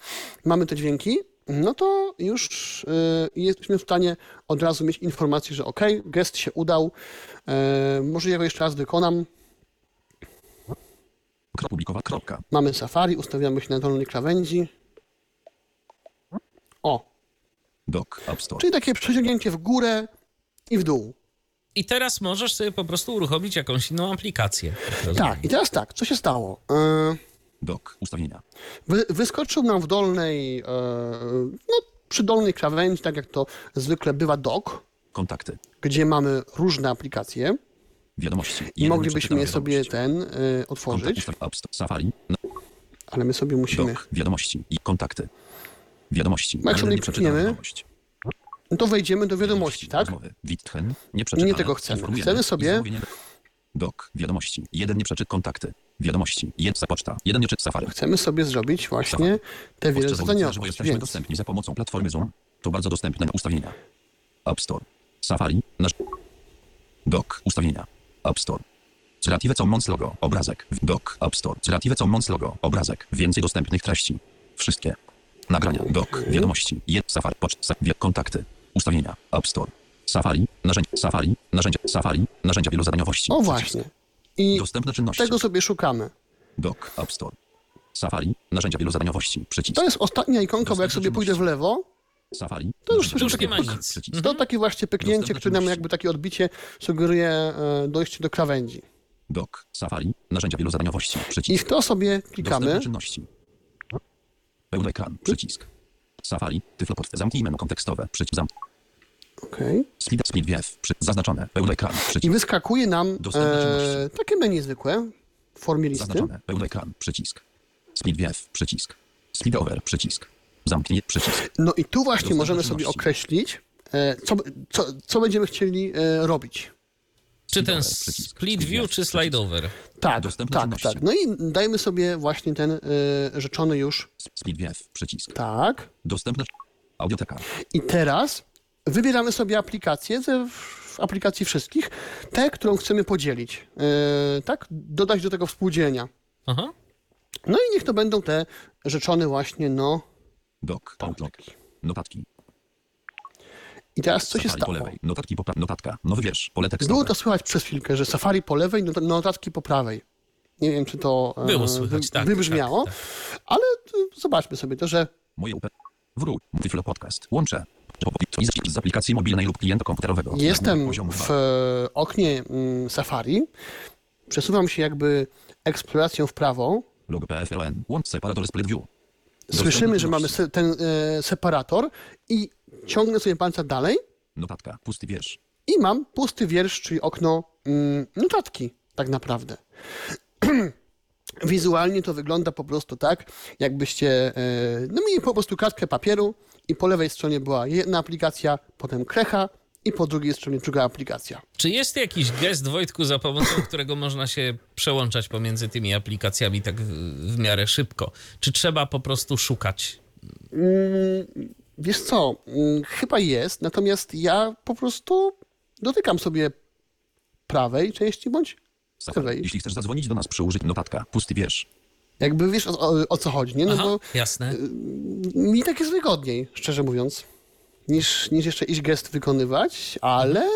mamy te dźwięki, no to już y, jesteśmy w stanie od razu mieć informację, że ok, gest się udał, y, może ja go jeszcze raz wykonam. Publikowa, kropka. Mamy Safari, ustawiamy się na dolnej krawędzi. O, Doc, App Store. czyli takie przeciągnięcie w górę i w dół. I teraz możesz sobie po prostu uruchomić jakąś inną aplikację. Tak, i teraz tak, co się stało? Y, Doc, ustawienia. wy, wyskoczył nam w dolnej, y, no przy dolnej krawędzi, tak jak to zwykle bywa dok, Kontakty. gdzie mamy różne aplikacje. Wiadomości. I moglibyśmy je sobie ten y, Kontakt, otworzyć. Store, Safari. No, ale my sobie musimy. Dok, wiadomości i kontakty. Wiadomości. Jak sobie klikniemy, wiadomość. No to wejdziemy do wiadomości, tak? Witchen, nieprzeczytane. Nie tego chcemy. Chcemy sobie-. Dok, wiadomości. Jeden nieprzeczyt kontakty. Wiadomości. Jedna poczta. Jeden nieczyt Safari. Chcemy sobie zrobić właśnie te Ostrzeżenie, że wielozadaniowość, jesteśmy więc dostępni za pomocą platformy Zoom. To bardzo dostępne ustawienia. App Store. Safari. Nasz... Dock. Ustawienia. App Store. Creative Commons logo. Obrazek. Dock. App Store. Creative Commons logo. Obrazek. Więcej dostępnych treści. Wszystkie. Nagrania. Dock. Wiadomości. Jed. Safari. Poczt. Sa- wie- Kontakty. Ustawienia. App Store. Safari. Narzędzia. Safari. Narzędzia. Safari. Narzędzia wielozadaniowości. O właśnie. I Dostępne czynności. tego sobie szukamy. Dock. App Store. Safari. Narzędzia wielozadaniowości. Przycisk. To jest ostatnia ikonka, bo jak sobie pójdę w lewo, Safari. To już słyszę nic. Przycisk. to takie właśnie pyknięcie, które nam jakby takie odbicie sugeruje e, dojście do krawędzi. Dock. Safari. Narzędzia wielozadaniowości. I Przycisk. w to sobie klikamy. czynności. Pełny ekran. Przycisk. Safari. Tyfloport. Zamknij menu kontekstowe. Przycisk. Zam... Speed. Speed VF. Przy... Zaznaczone. Pełny ekran. I wyskakuje nam e, takie menu zwykłe w formie listy. Zaznaczone. Pełny ekran. Przycisk. Speed VF. Przycisk. Speed over. Przycisk. Zamknij przycisk. No i tu właśnie możemy sobie określić, e, co, co, co będziemy chcieli e, robić. Czy ten split view, czy slide over? Tak, Dostępne tak, tak. No i dajmy sobie właśnie ten e, rzeczony już Speed VF. Przycisk. tak. Dostępne. Audioteka. I teraz wybieramy sobie aplikację ze w aplikacji wszystkich, tę, którą chcemy podzielić. E, tak? Dodać do tego współdzielenia. Aha. No i niech to będą te rzeczone właśnie, no. Dock. Outlook. Notatki. I teraz co się Safari po stało? lewej. Notatki po pra... Notatka. Nowy wiersz. Pole tekstowe. Było to słychać przez chwilkę, że Safari po lewej, not- notatki po prawej. Nie wiem, czy to e, Było słychać, tak, wybrzmiało, tak, ale e, zobaczmy sobie to, że Moje UP. Wróć. Tyflo podcast. Łączę. Z, aplikacji mobilnej lub klienta komputerowego. jestem w e, oknie mm, Safari, przesuwam się jakby eksploracją w prawo, Logo PFLN. Łącz separator split view. słyszymy, że mamy se, ten e, separator i ciągnę sobie palca dalej Notatka. Pusty wiersz. i mam pusty wiersz, czyli okno mm, notatki tak naprawdę. Wizualnie to wygląda po prostu tak, jakbyście e, no mieli po prostu kartkę papieru i po lewej stronie była jedna aplikacja, potem krecha i po drugiej stronie druga aplikacja. Czy jest jakiś gest, Wojtku, za pomocą którego można się przełączać pomiędzy tymi aplikacjami tak w, w miarę szybko? Czy trzeba po prostu szukać? Wiesz co, mm, chyba jest, natomiast ja po prostu dotykam sobie prawej części bądź lewej. Jeśli chcesz zadzwonić do nas przy użyciu notatka. Pusty wiersz. Jakby wiesz o, o, o co chodzi, nie? No Aha, bo jasne. mi tak jest wygodniej, szczerze mówiąc, niż, niż jeszcze iść gest wykonywać, ale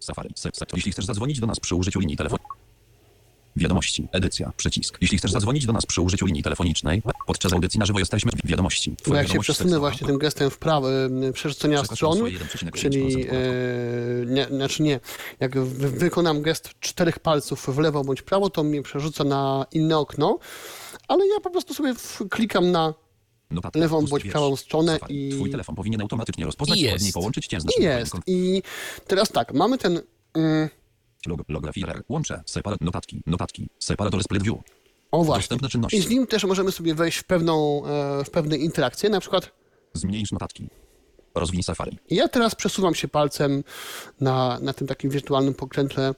Safari. Se, se, jeśli chcesz zadzwonić do nas przy użyciu linii telefonicznej. Wiadomości. Edycja. Przycisk. Jeśli chcesz zadzwonić do nas przy użyciu linii telefonicznej, podczas audycji na żywo jesteśmy. Wiadomości. bo Twoja jak się przesunę tekstowa. właśnie tym gestem w prawo, y, przerzucenia stron, swoje 1,5% czyli e, nie, znaczy nie, jak wy- wykonam gest czterech palców w lewo bądź prawo, to mnie przerzuca na inne okno, ale ja po prostu sobie w, klikam na Notatka. lewą bądź wiersz. prawą stronę i- Twój telefon powinien automatycznie rozpoznać I i połączyć cię z i naszym jest. I teraz tak, mamy ten mm, Log, lografier. Łączę. Separat. Notatki. Notatki. Separator split view. O właśnie. I z nim też możemy sobie wejść w pewną, e, w pewne interakcje. Na przykład Zmniejsz notatki. Rozwij Safari. ja teraz przesuwam się palcem na, na tym takim wirtualnym pokrętle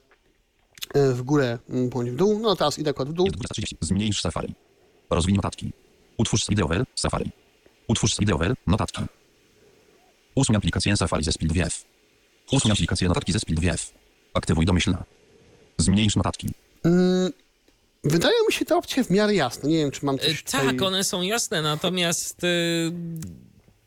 e, w górę bądź w dół. No teraz idę akurat w dół. 2030. Zmniejsz Safari. Rozwij notatki. Utwórz wideower. Safari. Utwórz wideower. Notatki. Usuń aplikację Safari ze VF. Usuń aplikację notatki ze VF. Aktywuj domyślna. Zmniejsz notatki. Wydają mi się te opcje w miarę jasne. Nie wiem, czy mam E, coś Tak, tutaj... one są jasne, natomiast y,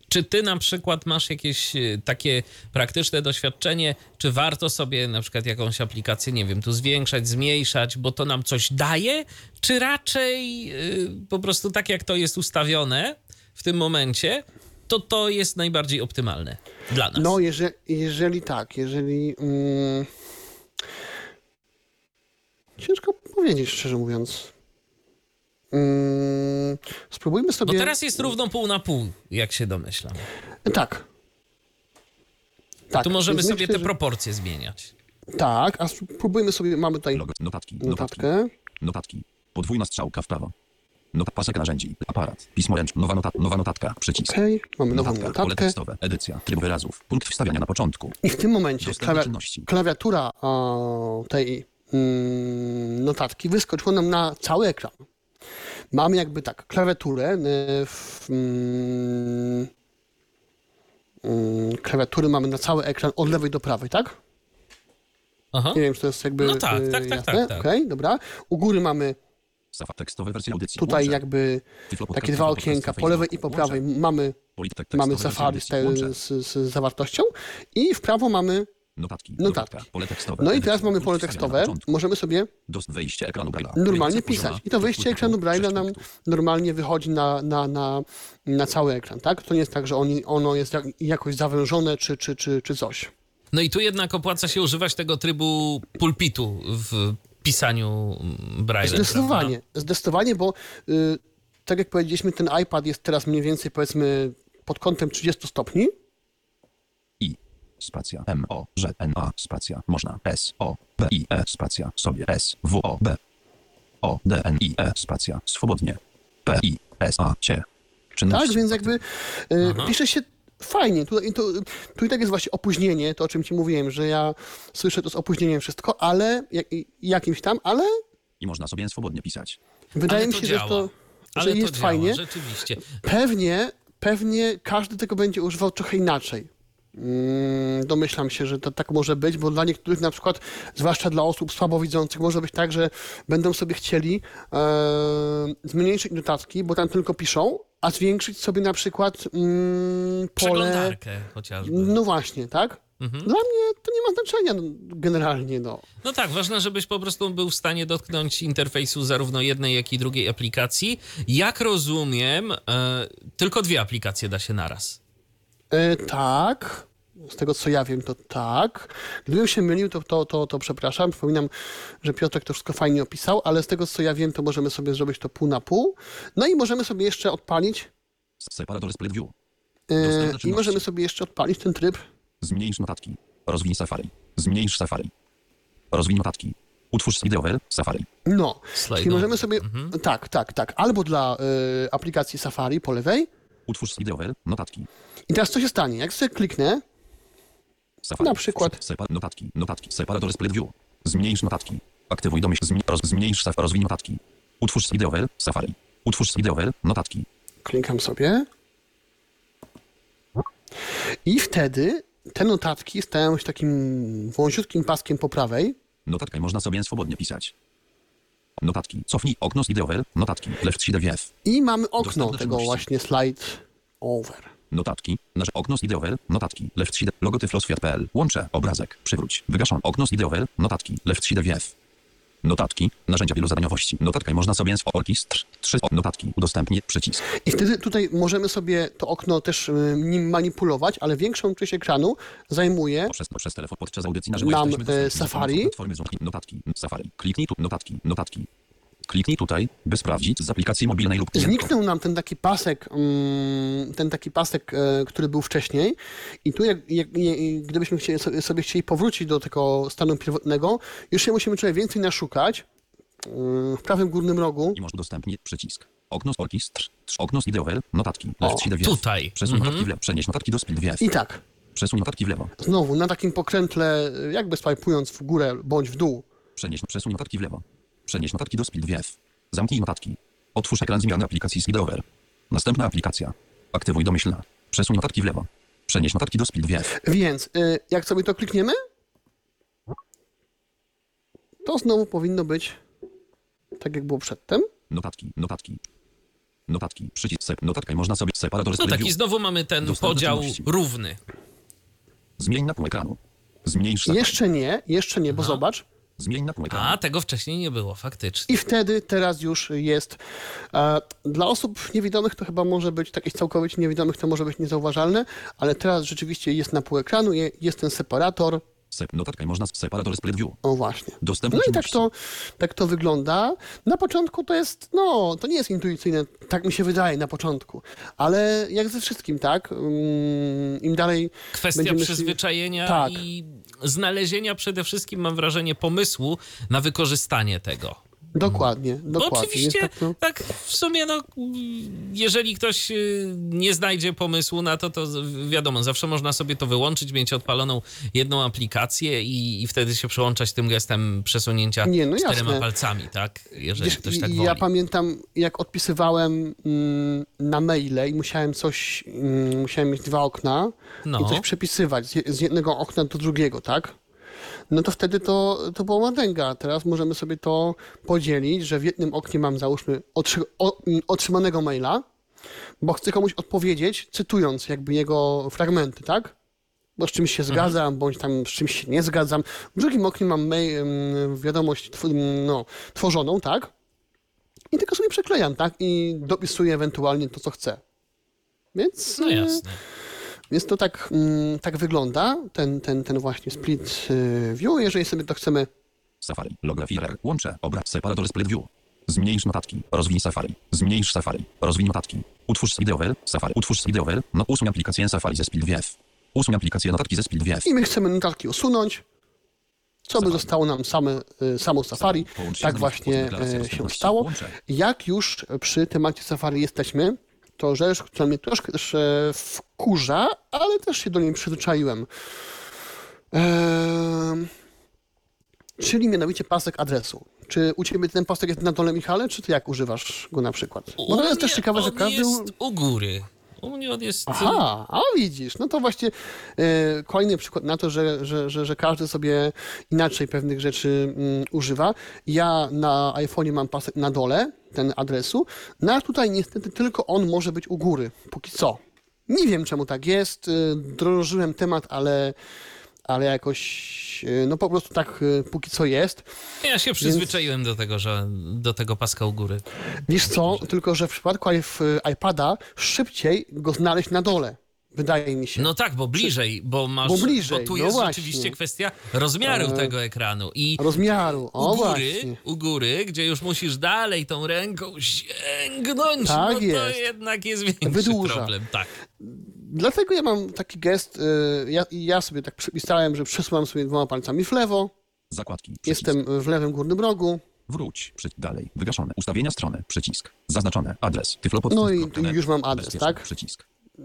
czy ty na przykład masz jakieś y, takie praktyczne doświadczenie, czy warto sobie na przykład jakąś aplikację, nie wiem, tu zwiększać, zmniejszać, bo to nam coś daje, czy raczej y, po prostu tak jak to jest ustawione w tym momencie, to to jest najbardziej optymalne dla nas. No, jeżeli, jeżeli tak, jeżeli... Mm, ciężko powiedzieć, szczerze mówiąc. Mm, spróbujmy Bo sobie... teraz jest równo pół na pół, jak się domyślam. Tak. Tak. Tu możemy więc sobie myślę, te że- proporcje zmieniać. Tak, a spróbujmy sobie, mamy tutaj Log, notatki. Notatki. notatkę. Notatki. Podwójna strzałka w prawo. Not pasek narzędzi. Aparat. Pismo ręczne. Nowa, notat, nowa notatka. Przycisk. Okej, mamy nową Notatka. Pole notatkę. tekstowe. Edycja. Tryb wyrazów. Punkt wstawiania na początku. I w tym momencie czynności. klawiatura o, tej notatki wyskoczyła nam na cały ekran. Mamy jakby tak, klawiaturę. y, W, mm, mm, klawiatury mamy na cały ekran od lewej do prawej, tak? Aha. Nie wiem, czy to jest jakby No tak, y, tak, tak, jasne. tak, tak. Okej, dobra. U góry mamy Safa tekstowe wersje audycji. tutaj jakby takie dwa okienka, po lewej i po prawej mamy, mamy Safari z, z, z zawartością i w prawo mamy Notatki. notatki. Notatka. Pole tekstowe. No i teraz mamy pole tekstowe, możemy sobie Dos wejście ekranu Braille'a. normalnie pisać. I to wyjście ekranu Braille'a nam normalnie wychodzi na, na, na, na cały ekran, tak? To nie jest tak, że oni, ono jest jak, jakoś zawężone czy, czy, czy, czy coś. No i tu jednak opłaca się używać tego trybu pulpitu w pisaniu Braille'em. Zdecydowanie, prawda? zdecydowanie, bo y, tak jak powiedzieliśmy, ten iPad jest teraz mniej więcej powiedzmy pod kątem 30 stopni. Spacja. M. O. Ż. N. A. Spacja. Można. S. O. B. I. E. Spacja. Sobie. S. W. O. B. O. D. N. I. E. Spacja. Swobodnie. P. I. S. A. Cie. Czynności. Tak, więc jakby y, pisze się fajnie. Tutaj, to, tu i tak jest właśnie opóźnienie, to o czym ci mówiłem, że ja słyszę to z opóźnieniem wszystko, ale jak, jakimś tam, ale I można sobie swobodnie pisać. wydaje Ale mi to się, że to, Ale że to jest działa, fajnie. rzeczywiście. Pewnie, pewnie każdy tego będzie używał trochę inaczej. Mm, Domyślam się, że to tak może być, bo dla niektórych na przykład, zwłaszcza dla osób słabowidzących, może być tak, że będą sobie chcieli e, zmniejszyć notatki, bo tam tylko piszą, a zwiększyć sobie na przykład mm, pole... Przeglądarkę chociażby. No właśnie, tak? Mhm. Dla mnie to nie ma znaczenia no, generalnie, no. No tak, ważne, żebyś po prostu był w stanie dotknąć interfejsu zarówno jednej, jak i drugiej aplikacji. Jak rozumiem, e, tylko dwie aplikacje da się naraz. E, tak, z tego co ja wiem, to tak. Gdybym się mylił, to, to, to, to przepraszam. Przypominam, że Piotrek to wszystko fajnie opisał, ale z tego co ja wiem, to możemy sobie zrobić to pół na pół. No i możemy sobie jeszcze odpalić Separator split view. e, i możemy sobie jeszcze odpalić ten tryb. Zmniejsz notatki. Rozwij Safari. Zmniejsz Safari. Rozwij notatki. Utwórz wideower Safari. No, Slide czyli możemy sobie, tak, tak, tak, albo dla e, aplikacji Safari po lewej. Utwórz wideower Notatki. I teraz co się stanie? Jak sobie kliknę, Safari. Na przykład. Sepa notatki. Notatki. Separator split view. Zmniejsz notatki. Aktywuj domyśl. Zmi roz zmniejsz saf rozwij notatki. Utwórz wideower Safari. Utwórz wideower Notatki. klikam sobie. I wtedy te notatki stają się takim wąziutkim paskiem po prawej. Notatkę można sobie swobodnie pisać. Notatki. Cofnij okno z wideower. Notatki. Left side VF. I mamy okno Dostępne tego czynności. właśnie slide over. Notatki. Nasz okno z wideower. Notatki. Left side. Logotyp losfiat.pl. Łącze. Obrazek. Przywróć. Wygaszon. Okno z wideower. Notatki. Left side VF. Notatki. Narzędzia wielozadaniowości. Notatkę można sobie z orkistr. Trzy. Notatki. Udostępnię. Przycisk. I wtedy tutaj możemy sobie to okno też y, nim manipulować, ale większą część ekranu zajmuje Poprzez, poprzez telefon podczas audycji na żywo Nam, za Safari. Notatki. Safari. Kliknij tu. Notatki. Notatki. Kliknij tutaj, by sprawdzić z aplikacji mobilnej lub klientką. Zniknął nam ten taki pasek, mm, ten taki pasek, e, który był wcześniej i tu jak, jak, gdybyśmy chcieli, sobie, chcieli powrócić do tego stanu pierwotnego, już się musimy trochę więcej naszukać mm, w prawym górnym rogu. I możesz udostępnić przycisk. Okno z orkistr. Okno z wideower. Notatki. O, tutaj. Przesuń Mhm. notatki w lewo. Przenieś notatki do. I tak, Przesuń notatki w lewo. znowu na takim pokrętle, jakby swajpując w górę bądź w dół. Przenieś, przesuń notatki w lewo. Przenieś notatki do split VF. Zamknij notatki. Otwórz ekran zmiany aplikacji z wideover. Następna aplikacja. Aktywuj domyślna. Przesuń notatki w lewo. Przenieś notatki do split. Więc y, jak sobie to klikniemy, to znowu powinno być tak, jak było przedtem. Notatki, notatki. Notatki, przycisk sep, notatka i można sobie separator No tak, i znowu mamy ten Dostępne podział czynności. równy. Zmień na pół ekranu. Zmniejsz. Jeszcze nie, jeszcze nie, bo zobacz. Zmień na pół ekranu. A, tego wcześniej nie było, faktycznie. I wtedy teraz już jest. E, dla osób niewidomych to chyba może być, takich całkowicie niewidomych to może być niezauważalne, ale teraz rzeczywiście jest na pół ekranu, je, jest ten separator. Sep, notatka i można separator split view. O właśnie. Dostępne No i tak to, tak to wygląda. Na początku to jest, no, to nie jest intuicyjne, tak mi się wydaje na początku, ale jak ze wszystkim, tak? Mm, Im dalej Kwestia będziemy przyzwyczajenia Tak. i znalezienia przede wszystkim, mam wrażenie, pomysłu na wykorzystanie tego. Dokładnie, Bo dokładnie. oczywiście, tak, no, tak w sumie, no, jeżeli ktoś y, nie znajdzie pomysłu na to, to wiadomo, zawsze można sobie to wyłączyć, mieć odpaloną jedną aplikację i, i wtedy się przełączać tym gestem przesunięcia Nie, no czterema jasne. palcami, tak? Jeżeli Wiesz, ktoś tak woli. ja pamiętam, jak odpisywałem mm, na maile i musiałem coś, mm, musiałem mieć dwa okna No. i coś przepisywać z jednego okna do drugiego, tak? No to wtedy to, to była ładęga. Teraz możemy sobie to podzielić, że w jednym oknie mam, załóżmy, otrzy, o, mm, otrzymanego maila, bo chcę komuś odpowiedzieć, cytując jakby jego fragmenty, tak? Bo z czymś się Mhm. zgadzam, bądź tam z czymś się nie zgadzam. W drugim oknie mam mail, em, wiadomość tw- no, tworzoną, tak? I tylko sobie przeklejam, tak? I dopisuję ewentualnie to, co chcę. Więc, No jasne. Więc to tak, mm, tak wygląda, ten, ten, ten właśnie split e, view. Jeżeli sobie to chcemy Safari. Loggraph error. Łącze. Obraz. Separator split view. Zmniejsz notatki. Rozwiń Safari. Zmniejsz Safari. Rozwiń notatki. Utwórz wideower. Safari. Utwórz wideower. No usuń aplikację Safari ze split view. Usuń aplikację notatki ze split view. i my chcemy notatki usunąć, co by zostało nam same, e, samo Safari. Połącz Tak właśnie e, się stało. Jak już przy temacie Safari jesteśmy, to rzecz, która mnie troszkę też e, wkurza, ale też się do niej przyzwyczaiłem. Ehm, czyli mianowicie pasek adresu. Czy u ciebie ten pasek jest na dole, Michale, czy ty jak używasz go na przykład? Bo to jest też ciekawe, że każdy... jest u góry. U mnie on jest... Aha, a widzisz, no to właśnie e, kolejny przykład na to, że, że, że, że każdy sobie inaczej pewnych rzeczy mm, używa. Ja na iPhone'ie mam pasek na dole, ten adresu, no a tutaj niestety tylko on może być u góry, póki co. Nie wiem czemu tak jest, e, drążyłem temat, ale, ale jakoś, e, no po prostu tak e, póki co jest. Ja się przyzwyczaiłem do tego, że do tego paska u góry. Wiesz co, tylko że w przypadku iP- iPada szybciej go znaleźć na dole, wydaje mi się. No tak, bo bliżej, bo masz. Bo bliżej, tu no jest rzeczywiście kwestia rozmiaru E, tego ekranu. I Rozmiaru, o u góry, właśnie. u góry, gdzie już musisz dalej tą ręką sięgnąć, Tak no to jest. jednak jest większy Wydłuża. problem. Tak. Dlatego ja mam taki gest, y, ja, ja sobie tak przypisałem, że przesuwam sobie dwoma palcami w lewo, Zakładki. Przycisk. jestem w lewym górnym rogu, Wróć. Przycisk dalej. Wygaszone. Ustawienia strony. Przycisk. Zaznaczone. Adres. Tyflopod. No i już mam adres, Bezpieczny. tak? Przycisk. y,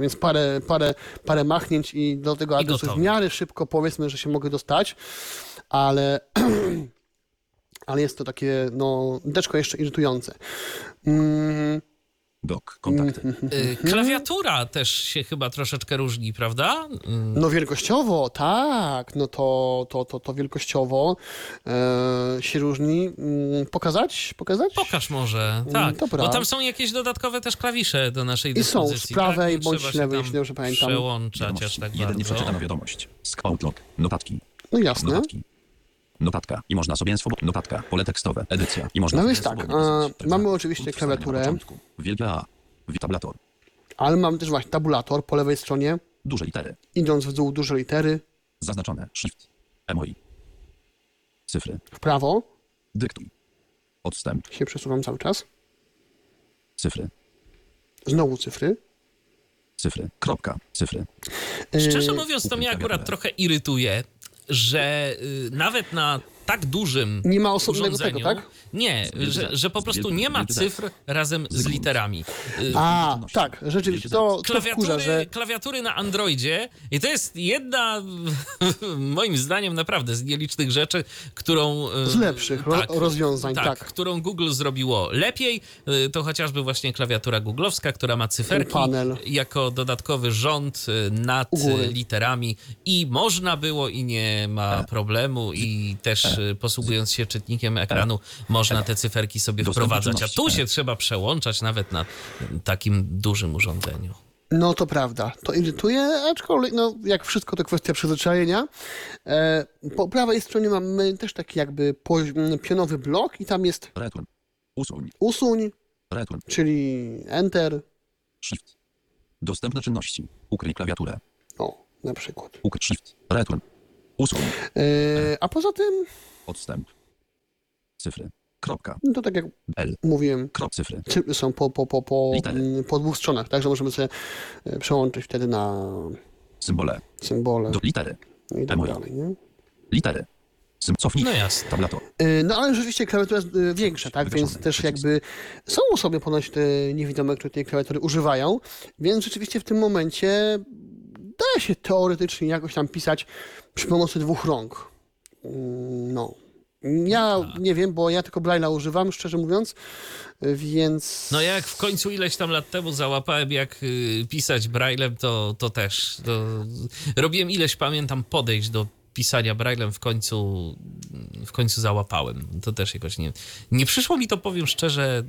więc parę, parę, parę machnięć i do tego adresu w miarę szybko powiedzmy, że się mogę dostać, ale, ale jest to takie, no, deczko jeszcze irytujące. Mm, Dok. Kontakty. Y, Klawiatura też się chyba troszeczkę różni, prawda? No wielkościowo, tak, no to, to, to, to wielkościowo e, się różni. Mm, pokazać? Pokazać? Pokaż może, tak. dobra. Bo tam są jakieś dodatkowe też klawisze do naszej I są z dyspozycji. prawej tak? Nie bądź lewej, jeśli dobrze pamiętam. Przełączać aż tak Jeden bardzo. przeczytana wiadomość. Outlook. Notatki. No jasne. Notatki. Notatka. I można sobie swobodnie. Notatka. Pole tekstowe. Edycja. I można No sobie więc tak, a. Tak mamy oczywiście klawiaturę. Wielkie A. Tabulator. Ale mam też właśnie tabulator po lewej stronie, Duże litery. idąc w dół duże litery, Zaznaczone. Shift. Emoi. Cyfry. w prawo Dyktuj. Odstęp. się przesuwam cały czas, Cyfry. znowu cyfry. Cyfry. Kropka. Cyfry. Szczerze Yy, mówiąc, to mnie akurat trochę irytuje, że y, nawet na tak dużym Nie ma osobnego tego, tak? Nie, że, że po prostu nie ma cyfr razem z literami. A, tak, rzeczywiście, to, to wkurza, Klawiatury, że klawiatury na Androidzie i to jest jedna, moim zdaniem, naprawdę z nielicznych rzeczy, którą... y, Z lepszych ro- rozwiązań, tak. którą Google zrobiło lepiej. Y, To chociażby właśnie klawiatura googlowska, która ma cyferki panel. jako dodatkowy rząd y, nad literami i można było i nie ma E. problemu i też y, posługując się czytnikiem ekranu można te cyferki sobie wprowadzać, a tu E. się trzeba przełączać nawet na takim dużym urządzeniu. no to prawda, to irytuje, aczkolwiek, no jak wszystko to kwestia przyzwyczajenia. E, po prawej stronie mamy też taki jakby pionowy blok i tam jest Return. Usuń. usuń, Return. czyli enter, Shift. Dostępne czynności. Ukryj klawiaturę. o, na przykład. Ukryj Shift. Return. Usuń. E, a poza tym, Odstęp. Cyfry. Kropka. no to tak jak L. mówiłem, Krop cyfry. cyfry są po, po, po, po, Litery. po dwóch stronach, także możemy sobie e, przełączyć wtedy na Symbole. symbole Do litery. i tak dalej, nie? Litery. Cofnij. No jasne. Tablator. Y, No ale rzeczywiście klawiatura jest większa, tak? Więc też przycisk. jakby są osoby ponoć te niewidome, które tej klawiatury używają, więc rzeczywiście w tym momencie da się teoretycznie jakoś tam pisać przy pomocy dwóch rąk. Mm, No. Ja nie wiem, bo ja tylko Braille'a używam, szczerze mówiąc, więc... No jak w końcu ileś tam lat temu załapałem, jak y, pisać braillem, to, to też. To robiłem ileś, pamiętam, podejść do pisania braillem, w końcu, w końcu załapałem. To też jakoś nie, nie przyszło mi to, powiem szczerze,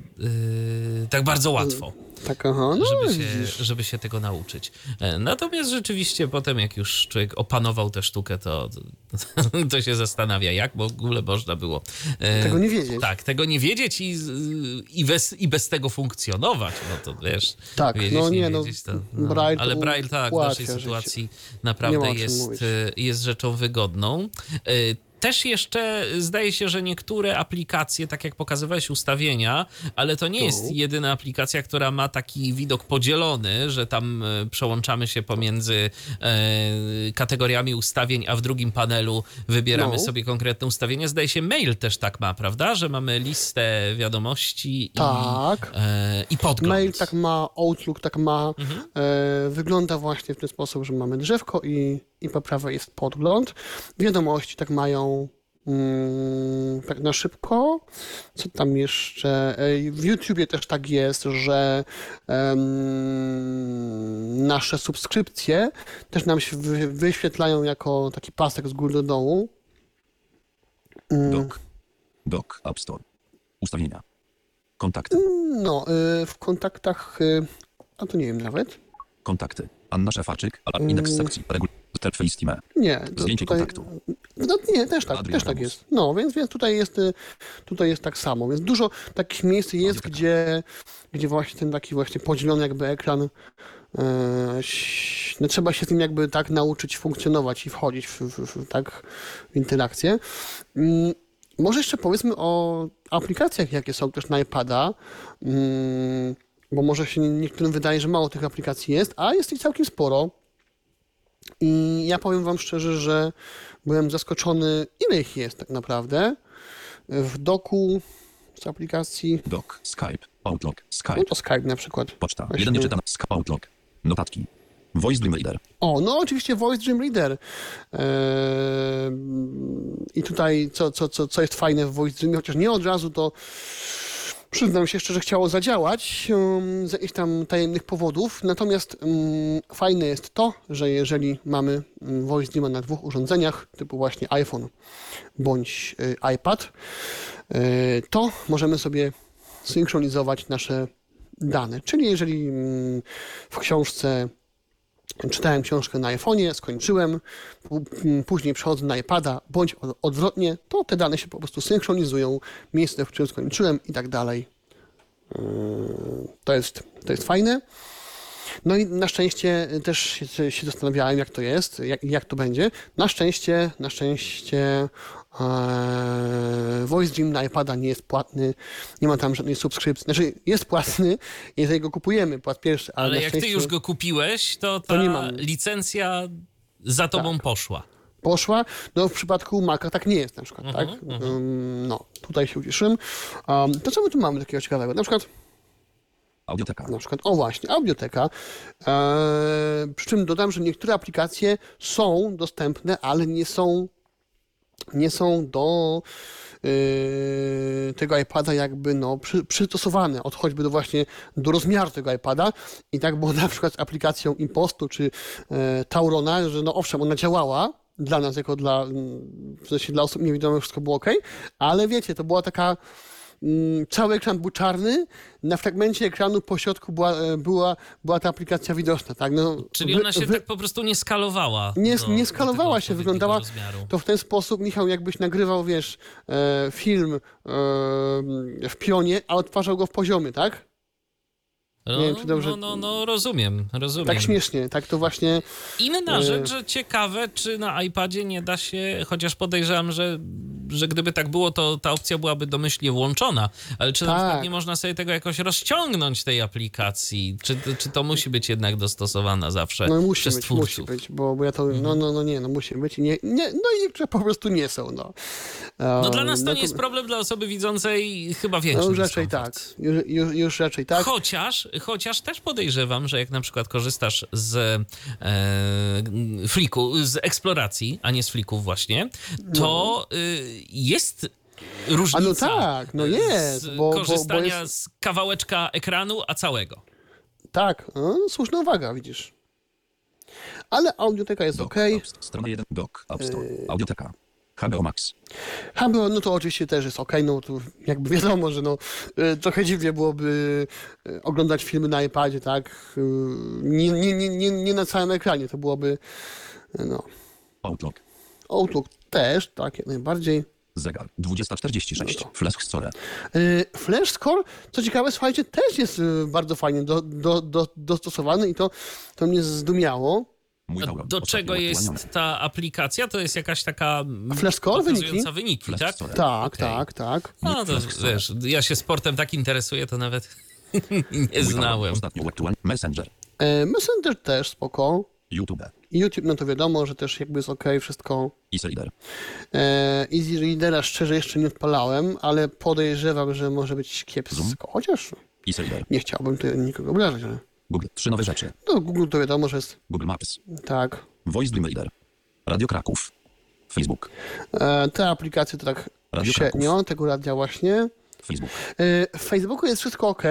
y, tak bardzo łatwo. Tak, aha, no żeby, się, żeby się tego nauczyć. E, Natomiast rzeczywiście potem, jak już człowiek opanował tę sztukę, to, to się zastanawia, jak w ogóle można było e, Tego nie wiedzieć. Tak, tego nie wiedzieć i, i, bez, i bez tego funkcjonować. No to wiesz, Tak, wiedzieć, no nie, nie, no, wiedzieć, to, Braille to Ale Braille tak, w naszej życie. sytuacji naprawdę jest, mówić. e, jest rzeczą wygodną. Też jeszcze zdaje się, że niektóre aplikacje, tak jak pokazywałeś ustawienia, ale to nie jest jedyna aplikacja, która ma taki widok podzielony, że tam e, przełączamy się pomiędzy e, kategoriami ustawień, a w drugim panelu wybieramy No. sobie konkretne ustawienia. Zdaje się, mail też tak ma, prawda? Że mamy listę wiadomości Tak. i, e, i podgląd. Mail tak ma, Outlook tak ma. Mhm. E, wygląda właśnie w ten sposób, że mamy drzewko i, i po prawej jest podgląd. Wiadomości tak mają mm, tak na szybko. Co tam jeszcze? W YouTubie też tak jest, że nasze subskrypcje też nam się wy, wyświetlają jako taki pasek z góry do dołu. Mm, Dock. Dock. App Store. Ustawienia. Kontakty. No, y, w kontaktach, y, a to nie wiem nawet. Kontakty. Anna Szefaczyk. Alarm indeks sekcji. Regul. Telfejstime. Nie, to Zdjęcie tutaj, kontaktu. No nie, też tak, Adrian też tak jest. No, więc, więc tutaj jest y, tutaj jest tak samo. Więc dużo takich miejsc jest, Biblioteka. gdzie, gdzie właśnie ten taki właśnie podzielony jakby ekran ś- no, trzeba się z nim jakby tak nauczyć funkcjonować i wchodzić w, w, w, tak w interakcję. Mm, Może jeszcze powiedzmy o aplikacjach, jakie są też na iPada, mm, bo może się niektórym wydaje, że mało tych aplikacji jest, a jest ich całkiem sporo. I ja powiem Wam szczerze, że byłem zaskoczony, ile ich jest tak naprawdę. W doku z aplikacji, Dock. Skype. Outlook. no Skype. to Skype na przykład. Poczta. Właśnie- Jeden. Skype. Outlook. Notatki. Voice Dream Reader. O, no oczywiście Voice Dream Reader. Eee, I tutaj co, co, co, co jest fajne w Voice Dreamie, chociaż nie od razu to przyznam się szczerze, chciało zadziałać um, z jakichś tam tajemnych powodów. Natomiast um, fajne jest to, że jeżeli mamy um, Voice Dreama na dwóch urządzeniach, typu właśnie iPhone bądź y, iPad, y, to możemy sobie synchronizować nasze dane. Czyli jeżeli mm, w książce czytałem książkę na iPhone'ie, skończyłem, później przechodzę na iPada, bądź od- odwrotnie, to te dane się po prostu synchronizują, miejsce, w którym skończyłem i tak dalej. Yy, To jest, to jest fajne. No i na szczęście też się, się zastanawiałem, jak to jest, jak, jak to będzie. Na szczęście, na szczęście Voice Dream na iPada nie jest płatny, nie ma tam żadnej subskrypcji. Znaczy jest płatny, jeżeli go kupujemy raz pierwszy, ale, Ale jak ty szczęście już go kupiłeś, to ta To nie mam. licencja za tobą poszła. poszła. No w przypadku Maca tak nie jest na przykład, Mhm, tak? Um, no, tutaj się ucieszyłem. Um, to co my tu mamy takiego ciekawego? Na przykład Audioteka. Na przykład, o właśnie, audioteka. Eee, przy czym dodam, że niektóre aplikacje są dostępne, ale nie są, nie są do yy, tego iPada jakby no, przy, przystosowane, od choćby do właśnie do rozmiaru tego iPada. I tak było na przykład z aplikacją Impostu czy e, Taurona, że no owszem, ona działała dla nas, jako dla, mm, w sensie dla osób niewidomych wszystko było ok, ale wiecie, to była taka cały ekran był czarny, na fragmencie ekranu po środku była, e, była, była ta aplikacja widoczna, tak? No, Czyli ona się wy- tak po prostu nie skalowała. nie, do- nie skalowała się, wyglądała rozmiaru. to w ten sposób, Michał, jakbyś nagrywał, wiesz, e, film e, w pionie, a odtwarzał go w poziomie, tak? No, Nie wiem, czy dobrze- no, no, no, rozumiem, rozumiem. Tak śmiesznie, tak to właśnie. Inna E, rzecz, że ciekawe, czy na iPadzie nie da się, chociaż podejrzewam, że, że gdyby tak było, to ta opcja byłaby domyślnie włączona, ale czy na Tak. przykład nie można sobie tego jakoś rozciągnąć, tej aplikacji? Czy, czy to musi być jednak dostosowana zawsze No musi przez być, twórców? musi być, bo, bo ja to, Mhm. no, no, no nie, no musi być nie, nie, no i niektóre po prostu nie są, no. No dla nas to no nie jest problem, dla osoby widzącej chyba większy No już raczej tak, już, już, już raczej tak. Chociaż, chociaż też podejrzewam, że jak na przykład korzystasz z e, fliku, z eksploracji, a nie z flików właśnie, to y, jest różnica. A no tak, no jest, z bo- bo- bo korzystania jest- z kawałeczka ekranu, a całego. Tak, no, słuszna uwaga, widzisz. Ale audioteka jest ok. Strona 1. Dock. App Store. Yy. Audioteka. HBO Max. HBO, no to oczywiście też jest ok, no to jakby wiadomo, że no y, trochę dziwnie byłoby y, oglądać filmy na iPadzie, tak? Y, Nie, nie, nie, nie, nie na całym ekranie, to byłoby, y, no. Outlook. Outlook też, tak, jak najbardziej. Zegar. 2046. No Flash Store. Y, Flash Score, co ciekawe, słuchajcie, też jest y, bardzo fajnie do, do, do, dostosowany i to, to mnie zdumiało. Do Ostatnio czego jest ta aplikacja? To jest jakaś taka mm, Flash score, pokazująca wyniki? wyniki, Flash tak? Store. Tak, tak, tak. No to wiesz, ja się sportem tak interesuję, to nawet nie znałem. Messenger. E, Messenger też spoko. YouTube. YouTube, no to wiadomo, że też jakby jest ok, wszystko. EasyReader. E, Easy Readera szczerze jeszcze nie odpalałem, ale podejrzewam, że może być kiepsko. Chociaż EasyReader. nie chciałbym tutaj nikogo obrażać, ale Google. Trzy nowe rzeczy. no Google to wiadomo, że jest Google Maps. tak. Voice Dream Reader. Radio Kraków. Facebook. E, te aplikacje to tak Radio średnio, tego radia właśnie. Facebook. E, W Facebooku jest wszystko ok,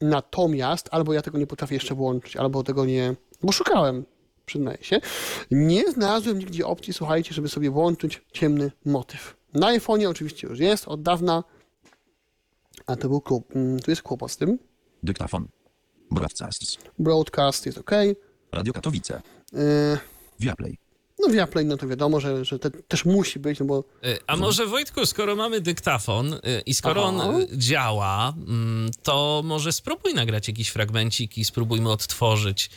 natomiast albo ja tego nie potrafię jeszcze włączyć, albo tego nie. Bo szukałem, przyznaję się. Nie znalazłem nigdzie opcji, słuchajcie, żeby sobie włączyć ciemny motyw. Na iPhone'ie oczywiście już jest od dawna, a to był klub. mm, Tu jest kłopot z tym. Dyktafon. Broadcasts. Broadcast jest ok. Radio Katowice. E, Viaplay. No Viaplay, no to wiadomo, że, że te, też musi być, no bo Y, A może Wojtku, skoro mamy dyktafon y, i skoro Aha. on y, działa, mm, to może spróbuj nagrać jakiś fragmencik i spróbujmy odtworzyć,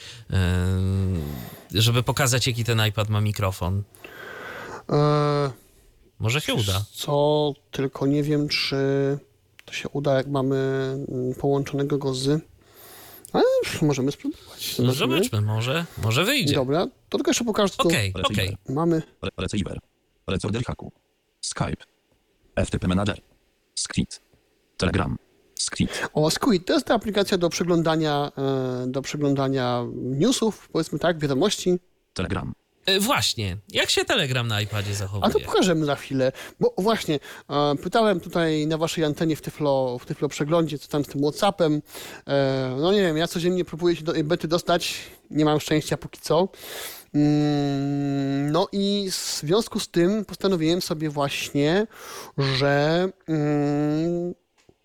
y, żeby pokazać, jaki ten iPad ma mikrofon. e, Może się uda. co, tylko nie wiem, czy to się uda, jak mamy mm, połączonego go z... Ale możemy spróbować. No, Zobaczymy. zobaczmy, może, może wyjdzie. Dobra, to tylko jeszcze pokażę, co tu Okej, okej. mamy. Re receiver. Recorder haku. Skype. FTP Manager. Script. Telegram. Script. O, Squid, to jest ta aplikacja do przeglądania, e, do przeglądania newsów, powiedzmy tak, wiadomości. Telegram. Y, Właśnie, jak się Telegram na iPadzie A to zachowuje? pokażemy za chwilę, bo właśnie e, pytałem tutaj na waszej antenie w Tyflo, w Tyflo przeglądzie, co tam z tym Whatsappem. E, no nie wiem, ja codziennie próbuję się do bety dostać, nie mam szczęścia póki co. Mm, no i w związku z tym postanowiłem sobie właśnie, że mm,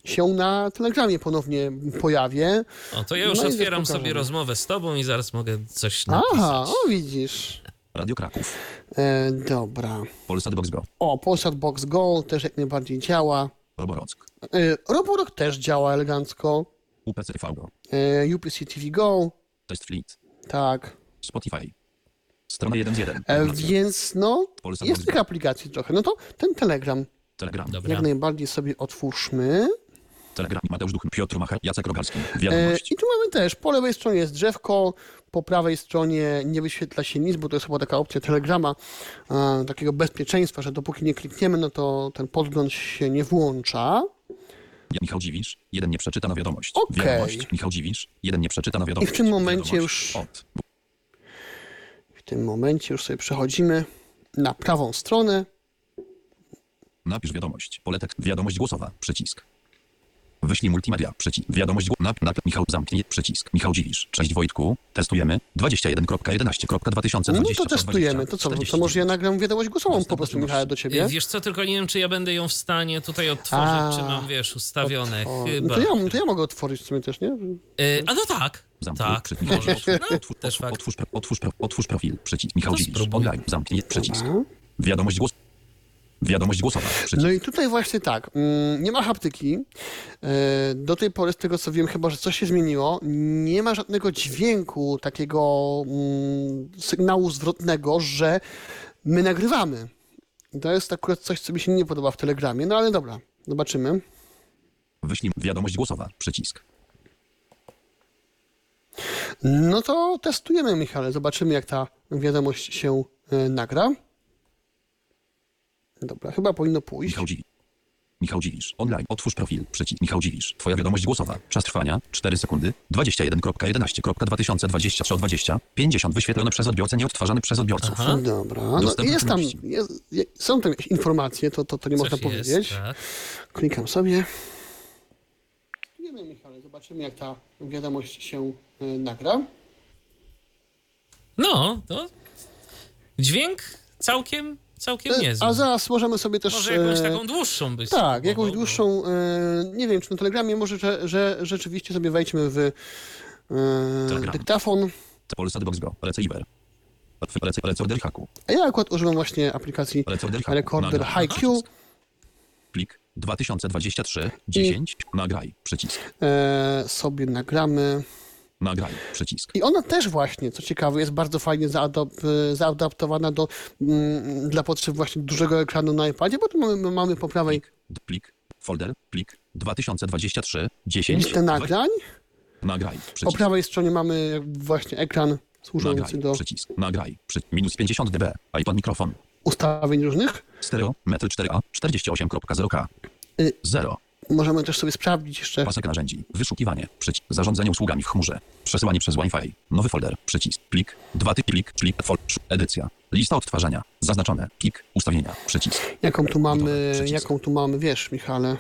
się na Telegramie ponownie pojawię. O, to ja już No otwieram sobie rozmowę z tobą i zaraz mogę coś napisać. Aha, o widzisz. Radio Kraków. E, dobra. Polsat Box Go. O, Polsat Box Go też jak najbardziej działa. Roborock. E, Roborock też działa elegancko. UPC TV Go. E, UPC TV Go, Test Fleet. tak. Spotify. Strona 1 z 1. E, więc no, Polsat jest tych aplikacji trochę. No to ten Telegram Telegram. Dobra. jak najbardziej sobie otwórzmy. Telegram. Mateusz Duch. Piotr Macher. Jacek Rogalski. E, Wiadomość. I tu mamy też, po lewej stronie jest drzewko, po prawej stronie nie wyświetla się nic, bo to jest chyba taka opcja Telegrama, e, takiego bezpieczeństwa, że dopóki nie klikniemy, no to ten podgląd się nie włącza. Michał Dziwisz. Jeden nie przeczytano wiadomość. Okej. Wiadomość. Michał Dziwisz. Jeden nie przeczytano wiadomość. I w tym momencie Wiadomość. już- Od. W tym momencie już sobie przechodzimy na prawą stronę. Napisz wiadomość. Pole tekst. Wiadomość głosowa. Przycisk. Wyślij multimedia. Przycisk. Wiadomość. Nap, nap, Michał zamknij. Przycisk. Michał Dziwisz. Cześć Wojtku. Testujemy. 21.11.2020. No to testujemy. To co, no to może ja nagram wiadomość głosową po prostu, Michał, do ciebie. Wiesz co, tylko nie wiem, czy ja będę ją w stanie tutaj otworzyć, A, czy mam, wiesz, ustawione. O, Chyba. no to, ja, to ja mogę otworzyć w sumie też, nie? Y, a no tak, Zamknij. tak, Przycisk. możesz. No, Otwórz, fakt. otwórz, otwórz, otwórz, otwórz profil. Przycisk. Michał Dziwisz. spróbuj. Online. Zamknij. Przycisk. Wiadomość głos. Wiadomość głosowa. No i tutaj właśnie tak, mm, nie ma haptyki. E, Do tej pory, z tego co wiem, chyba, że coś się zmieniło, nie ma żadnego dźwięku, takiego mm, sygnału zwrotnego, że my nagrywamy. To jest akurat coś, co mi się nie podoba w Telegramie, no ale dobra, zobaczymy. Wyślij wiadomość głosowa. Przycisk. No to testujemy, Michale, zobaczymy, jak ta wiadomość się e, nagra. Dobra, chyba powinno pójść. Michał Dziwisz. Michał Dziwisz. Online. Otwórz profil. Przycisk. Michał Dziwisz. Twoja wiadomość głosowa. Czas trwania 4 sekundy. 21.11.2023 o 20. 50 wyświetlone przez odbiorcę, nieodtwarzany przez odbiorców. Aha. Dobra, no Dostępne jest tam, jest, jest, są tam jakieś informacje, to, to, to nie można Coś powiedzieć. jest, tak. Klikam sobie. Nie wiem, Michale, zobaczymy jak ta wiadomość się y, nagra. No, to dźwięk całkiem, całkiem niezły. A zaraz możemy sobie też... Może jakąś e, taką dłuższą być. Tak, jakąś dłuższą, e, nie wiem, czy na Telegramie, może, że, że rzeczywiście sobie wejdźmy w e, Telegram. dyktafon. Polsat Box Go. Receiver. Rece- Recorder haku. A ja akurat używam właśnie aplikacji Recorder. HiQ. Plik 2023 10. Nagraj. Przycisk. Sobie nagramy. Nagraj. Przycisk. I ona też właśnie, co ciekawe, jest bardzo fajnie e, zaadaptowana do, mm, dla potrzeb właśnie dużego ekranu na iPadzie, bo tu mamy, mamy po prawej Plik. Plik. Folder. Plik 2023 10. listę nagrań, Nagraj. po Przycisk. prawej stronie mamy właśnie ekran służący Nagraj. do Przycisk. Nagraj. Przy... Minus 50 dB. iPod mikrofon. ustawień różnych. Stereo. Metr 4A. 48.0K. Y- 0. Możemy też sobie sprawdzić jeszcze Pasek narzędzi. Wyszukiwanie. Przycisk. Zarządzanie usługami w chmurze. Przesyłanie przez Wi-Fi. Nowy folder. Przycisk. Plik. Dwa typ plik. Plik. Fol. Edycja. Lista odtwarzania. Zaznaczone. Plik. Ustawienia. Przycisk. jaką tu mamy. Przycisk. jaką tu mamy, wiesz Michale.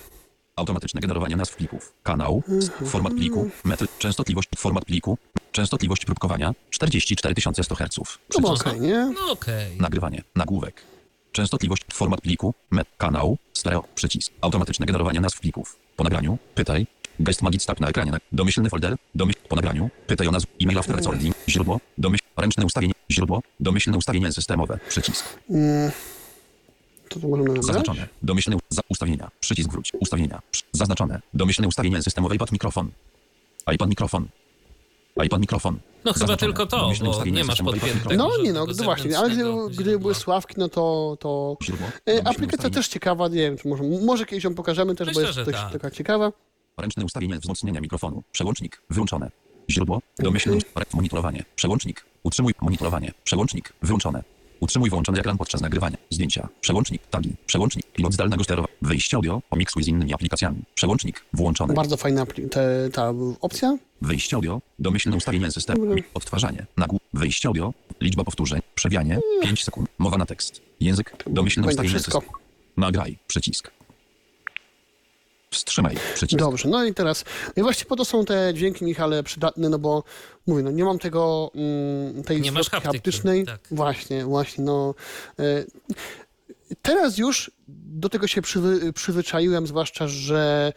Automatyczne generowanie nazw plików. Kanał. Format pliku. Metr. Częstotliwość. Format pliku. Częstotliwość próbkowania. 44100 Hz. No Przycisk. bo okej, nie? No okej. Nagrywanie. Nagłówek. Częstotliwość. Format pliku. Met. Kanał. Stereo. Przycisk. Automatyczne generowanie nazw plików. Po nagraniu. Pytaj. Gest Magic Start na ekranie. Domyślny folder. Domyśl. Po nagraniu. Pytaj o nazwę. E-mail after recording. Źródło. Domyśl. Ręczne ustawienie. Źródło. Domyślne ustawienie systemowe. Przycisk. To tu możemy nagrać. Zaznaczone. Domyślne za ustawienia. Przycisk wróć. Ustawienia. Zaznaczone. Domyślne ustawienie systemowe iPod mikrofon. iPod mikrofon. iPod mikrofon. No chyba tylko to, bo nie masz podpiętego. No nie no, gdy właśnie, ale gdyby, zewnętrznego gdyby były sławki, no to, to Źródło. E, aplikacja też ciekawa, nie wiem, czy może, może kiedyś ją pokażemy też, Myślę, bo jest tak. taka ciekawa. Ręczne ustawienie wzmocnienia mikrofonu. Przełącznik. Wyłączone. Źródło. Domyślne ust- monitorowanie. Przełącznik. Utrzymuj monitorowanie. Przełącznik. Wyłączone. Utrzymuj włączony ekran podczas nagrywania. Zdjęcia. Przełącznik. Tagi. Przełącznik. Pilot zdalnego sterowania. Wyjście audio. Pomiksuj z innymi aplikacjami. Przełącznik. Włączone. Bardzo fajna apli- te, ta opcja. Wyjście audio. Domyślne ustawienie systemu. Odtwarzanie. Nagłów. Wyjście audio. Liczba powtórzeń. Przewianie. 5 sekund. Mowa na tekst. Język. Domyślne Będzie ustawienie wszystko. systemu. Nagraj. Przycisk. Wstrzymaj. Przycisk. Dobrze, no i teraz, no i właśnie po to są te dźwięki, Michale, przydatne, no bo mówię, no nie mam tego, mm, tej Nie masz haptyki, haptycznej. tak. Właśnie, właśnie, no. E, teraz już do tego się przywy, przyzwyczaiłem, zwłaszcza, że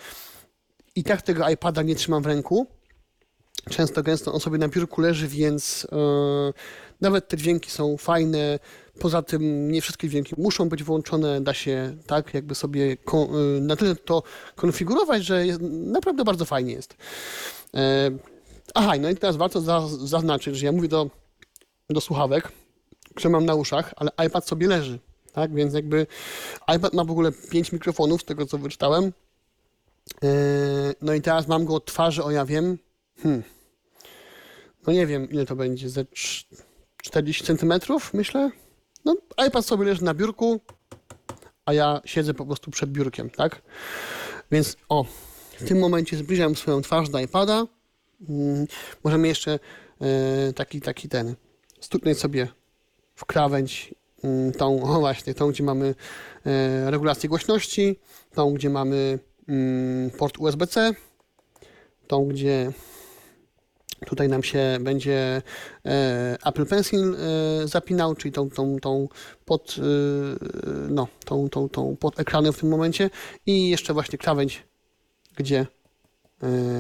i tak tego iPada nie trzymam w ręku. Często, gęsto on sobie na biurku leży, więc e, nawet te dźwięki są fajne. Poza tym nie wszystkie dźwięki muszą być włączone. Da się tak jakby sobie e, na tyle to konfigurować, że jest, naprawdę bardzo fajnie jest. E, aha, no i teraz warto za, zaznaczyć, że ja mówię do, do słuchawek, które mam na uszach, ale iPad sobie leży. Tak, więc jakby iPad ma w ogóle pięć mikrofonów, z tego co wyczytałem. E, no i teraz mam go od twarzy, o ja wiem. Hmm. No nie wiem, ile to będzie, ze cz- 40 centymetrów, myślę. No, iPad sobie leży na biurku, a ja siedzę po prostu przed biurkiem, tak? Więc o, w tym momencie zbliżam swoją twarz do iPada. Mm, możemy jeszcze e, taki, taki ten, stuknąć sobie w krawędź mm, tą, o właśnie, tą, gdzie mamy e, regulację głośności, tą, gdzie mamy mm, port USB-C, tą, gdzie tutaj nam się będzie e, Apple Pencil e, zapinał, czyli tą, tą, tą pod, e, no, tą, tą, tą pod ekranem w tym momencie i jeszcze właśnie krawędź, gdzie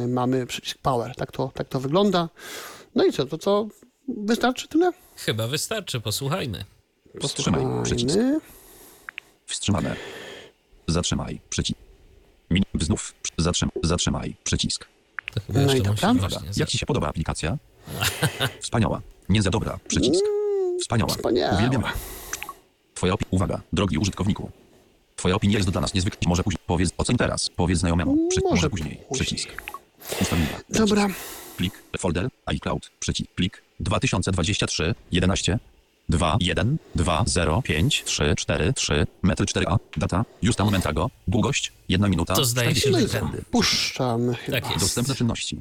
mamy przycisk Power. Tak to, tak to wygląda. No i co, to co? Wystarczy tyle? Chyba wystarczy, posłuchajmy. Wstrzymaj. Przycisk. Wstrzymane. Zatrzymaj. Przycisk. Znów. Zatrzym- zatrzymaj. Przycisk. To chyba No i jeszcze dobra. musisz Uwaga. właśnie Jak Ci się podoba aplikacja? Wspaniała. Nie za dobra. Przycisk. Wspaniała. wspaniała. Uwielbiam. Twoja opinia. Uwaga. Drogi użytkowniku. Twoja opinia jest dla nas niezwykle. Może później. Powiedz. Oceń teraz. Powiedz znajomemu. Przy... Może Może później. później. Przycisk. Ustawienia. Dobra. Plik. Folder. iCloud. Przycisk. Plik. 2023. 11. 2, 1, 2, 0, 5, 3, 4, 3, metr 4a, data, justa momentago, długość, 1 minuta, To zdaje się, 40 że sekundy. Puszczamy chyba. Tak jest. Dostępne czynności.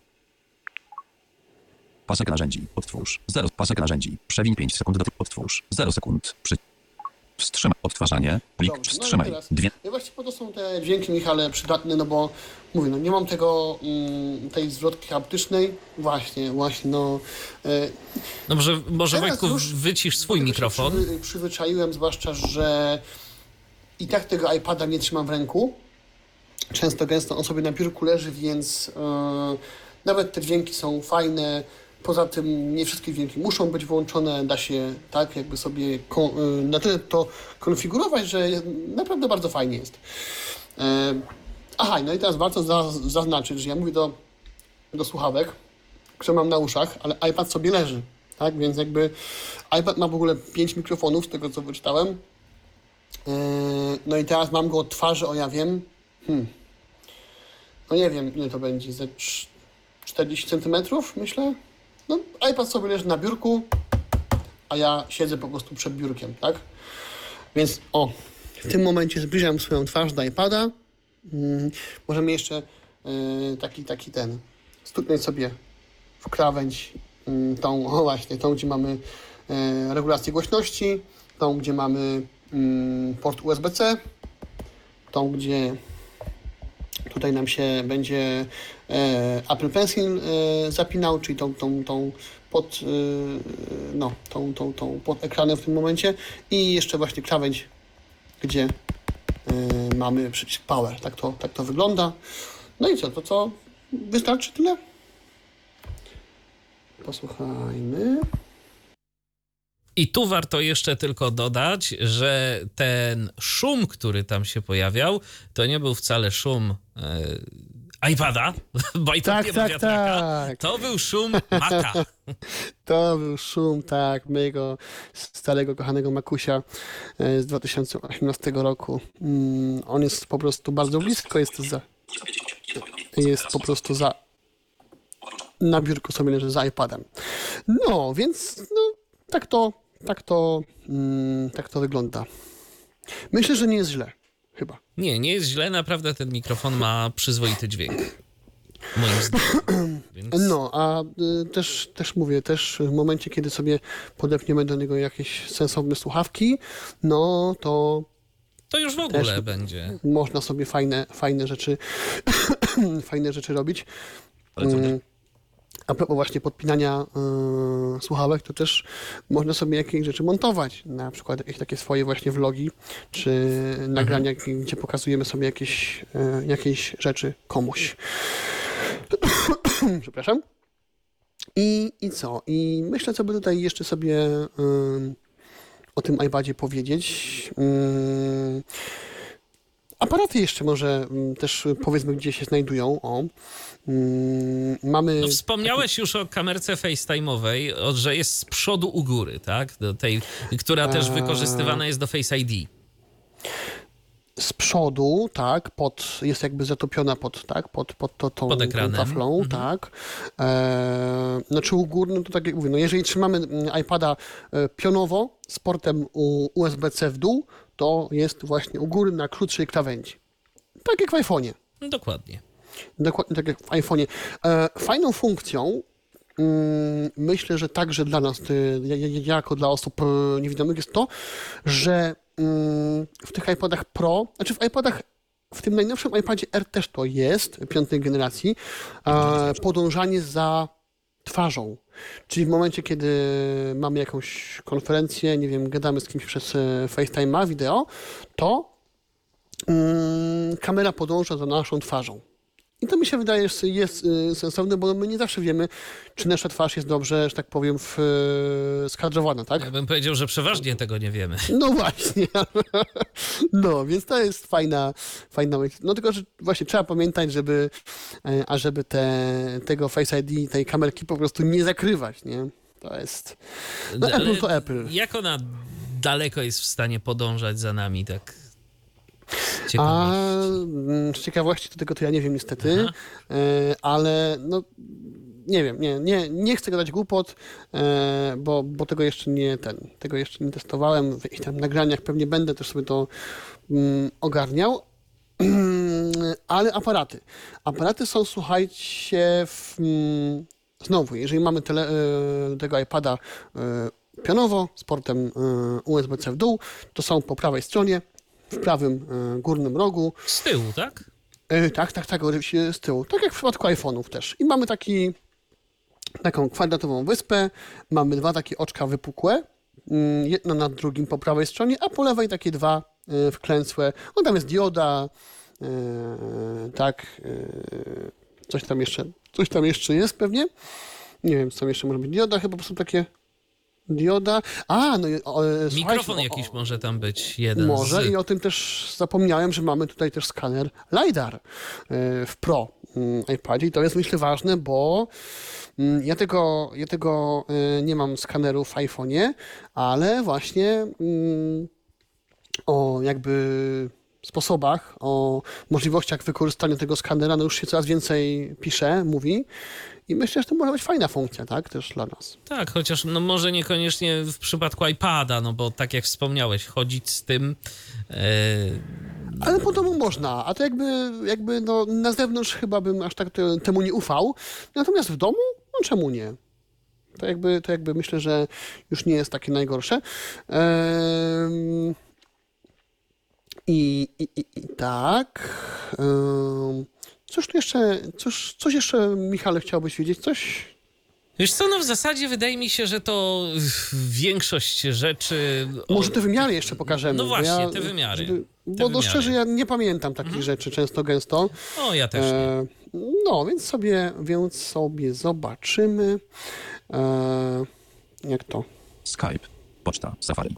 Pasek narzędzi. Odtwórz. 0. Pasek narzędzi. Przewiń 5 sekund do odtwórz. 0 sekund. Przy... Wstrzymaj. Odtwarzanie. Plik. Dobrze, no Wstrzymaj. teraz- Dwie. Ja właściwie po to są te dźwięki, Michale, przydatne, no bo mówię, no nie mam tego, mm, tej zwrotki haptycznej. Właśnie, właśnie, no. E, No może, może Teraz Wojtku, już- wycisz swój Dlatego się mikrofon. Przywy, przyzwyczaiłem, zwłaszcza, że i tak tego iPada nie trzymam w ręku. Często, gęsto on sobie na biurku leży, więc e, nawet te dźwięki są fajne. Poza tym nie wszystkie dźwięki muszą być włączone. Da się tak jakby sobie e, na tyle to konfigurować, że naprawdę bardzo fajnie jest. E, aha, no i teraz warto za, zaznaczyć, że ja mówię do, do słuchawek, które mam na uszach, ale iPad sobie leży. Tak, więc jakby iPad ma w ogóle 5 mikrofonów, z tego co wyczytałem. Yy, No i teraz mam go od twarzy, o ja wiem. Hmm. No nie wiem, ile to będzie, ze cz- 40 centymetrów, myślę. No, iPad sobie leży na biurku, a ja siedzę po prostu przed biurkiem, tak? Więc o, w tym momencie zbliżam swoją twarz do iPada. Mm, możemy jeszcze yy, taki, taki ten, stuknąć sobie w krawędź mm, tą, o właśnie, tą, gdzie mamy e, regulację głośności, tą, gdzie mamy mm, port USB-C, tą, gdzie tutaj nam się będzie Apple Pencil e, zapinał, czyli tą, tą, tą pod, e, no, tą, tą, tą pod ekranem w tym momencie i jeszcze właśnie krawędź, gdzie e, mamy przycisk Power. Tak to, tak to wygląda. No i co, to co? Wystarczy tyle? Posłuchajmy. I tu warto jeszcze tylko dodać, że ten szum, który tam się pojawiał, to nie był wcale szum e, iPada, bo i Tak, tak, wiatraka. tak. To był szum Maca. To był szum, tak, mojego starego, kochanego Makusia e, z 2018 roku. Mm, On jest po prostu bardzo blisko, jest za, jest po prostu za, na biurku sobie leży za iPadem. No, więc no, tak to, tak to, mm, tak to wygląda. Myślę, że nie jest źle, chyba. Nie, nie jest źle, naprawdę ten mikrofon ma przyzwoity dźwięk. Moim zdaniem. Więc... No, a y, też, też mówię, też w momencie, kiedy sobie podepniemy do niego jakieś sensowne słuchawki, no to To już w ogóle Też- będzie. można sobie fajne, fajne rzeczy fajne rzeczy robić. Ale co Mm, A propos właśnie podpinania y, słuchawek, to też można sobie jakieś rzeczy montować. Na przykład jakieś takie swoje właśnie vlogi, czy nagrania, gdzie pokazujemy sobie jakieś, y, jakieś rzeczy komuś. Przepraszam. I, I co? I myślę, co by tutaj jeszcze sobie y, o tym iPadzie powiedzieć. Y, Aparaty jeszcze może mm, też y, powiedzmy, gdzie się znajdują. O. Mm, Mamy. No, wspomniałeś już o kamerce FaceTime'owej, że jest z przodu u góry, tak? Do tej, która też wykorzystywana jest do Face ID. z przodu, tak, pod, jest jakby zatopiona pod, tak, pod, pod to, tą, Pod taflą, tak. E, znaczy u góry, no to tak jak mówię, no jeżeli trzymamy mm, iPada e, pionowo z portem USB-C w dół, to jest właśnie u góry na krótszej krawędzi. Tak jak w iPhone'ie. No, dokładnie. Dokładnie tak jak w iPhone'ie. E, fajną funkcją, mm, myślę, że także dla nas, jako dla osób e, niewidomych, jest to, że mm, w tych iPodach Pro, znaczy w iPodach, w tym najnowszym iPadzie R też to jest, piątej generacji, e, podążanie za twarzą. Czyli w momencie, kiedy mamy jakąś konferencję, nie wiem, gadamy z kimś przez e, FaceTime'a, wideo, to mm, kamera podąża za naszą twarzą. I to mi się wydaje, że jest y, sensowne, bo my nie zawsze wiemy, czy nasza twarz jest dobrze, że tak powiem, w, y, skadrowana, tak? Ja bym powiedział, że przeważnie tego nie wiemy. No właśnie. No, więc to jest fajna, fajna myśl. No tylko, że właśnie trzeba pamiętać, żeby, e, a żeby te, tego Face ID, tej kamerki po prostu nie zakrywać, nie? To jest... No Apple to Apple. Jak ona daleko jest w stanie podążać za nami, tak z A ciekawości? mm, z ciekawości to tego to ja nie wiem niestety, e, ale no nie wiem, nie, nie, nie chcę gadać głupot, e, bo, bo tego jeszcze nie ten, tego jeszcze nie testowałem. W tam nagraniach pewnie będę też sobie to mm, ogarniał. Ale aparaty. Aparaty są, słuchajcie, w, mm, znowu, jeżeli mamy tele, e, tego iPada pionowo z portem USB-C w dół, to są po prawej stronie, w prawym e, górnym rogu. Z tyłu, tak? E, tak, tak, tak, oczywiście z tyłu. Tak jak w przypadku iPhone'ów też. I mamy taki, taką kwadratową wyspę, mamy dwa takie oczka wypukłe, mm, jedno nad drugim po prawej stronie, a po lewej takie dwa e, wklęsłe. No tam jest dioda, tak, coś tam jeszcze, coś tam jeszcze jest pewnie. Nie wiem, co tam jeszcze może być. Dioda chyba po prostu takie dioda. A, no o, e, Mikrofon o- jakiś może tam być jeden może z... i o tym też zapomniałem, że mamy tutaj też skaner LiDAR e, w Pro mm, iPadzie i to jest myślę ważne, bo mm, ja tego, ja tego e, nie mam skaneru w iPhone'ie, ale właśnie mm, o jakby sposobach, o możliwościach wykorzystania tego skanera, no już się coraz więcej pisze, mówi i myślę, że to może być fajna funkcja, tak, też dla nas. Tak, chociaż no może niekoniecznie w przypadku iPada, no bo tak jak wspomniałeś, chodzić z tym... E, Ale po domu można, a to jakby, jakby no, na zewnątrz chyba bym aż tak te, temu nie ufał. Natomiast w domu, no czemu nie? To jakby, to jakby myślę, że już nie jest takie najgorsze. I, i, i, I tak. Cóż tu jeszcze, cóż, coś jeszcze, Michale, chciałbyś wiedzieć? Coś? Wiesz co, no w zasadzie wydaje mi się, że to większość rzeczy... Może te wymiary jeszcze pokażemy. No właśnie, te wymiary. Żeby, Te bo no wymiary. Mhm. szczerze, ja nie pamiętam takich rzeczy często, gęsto. O, ja też nie. E, no, więc sobie, więc sobie zobaczymy, e, jak to. Skype. Poczta. Safari.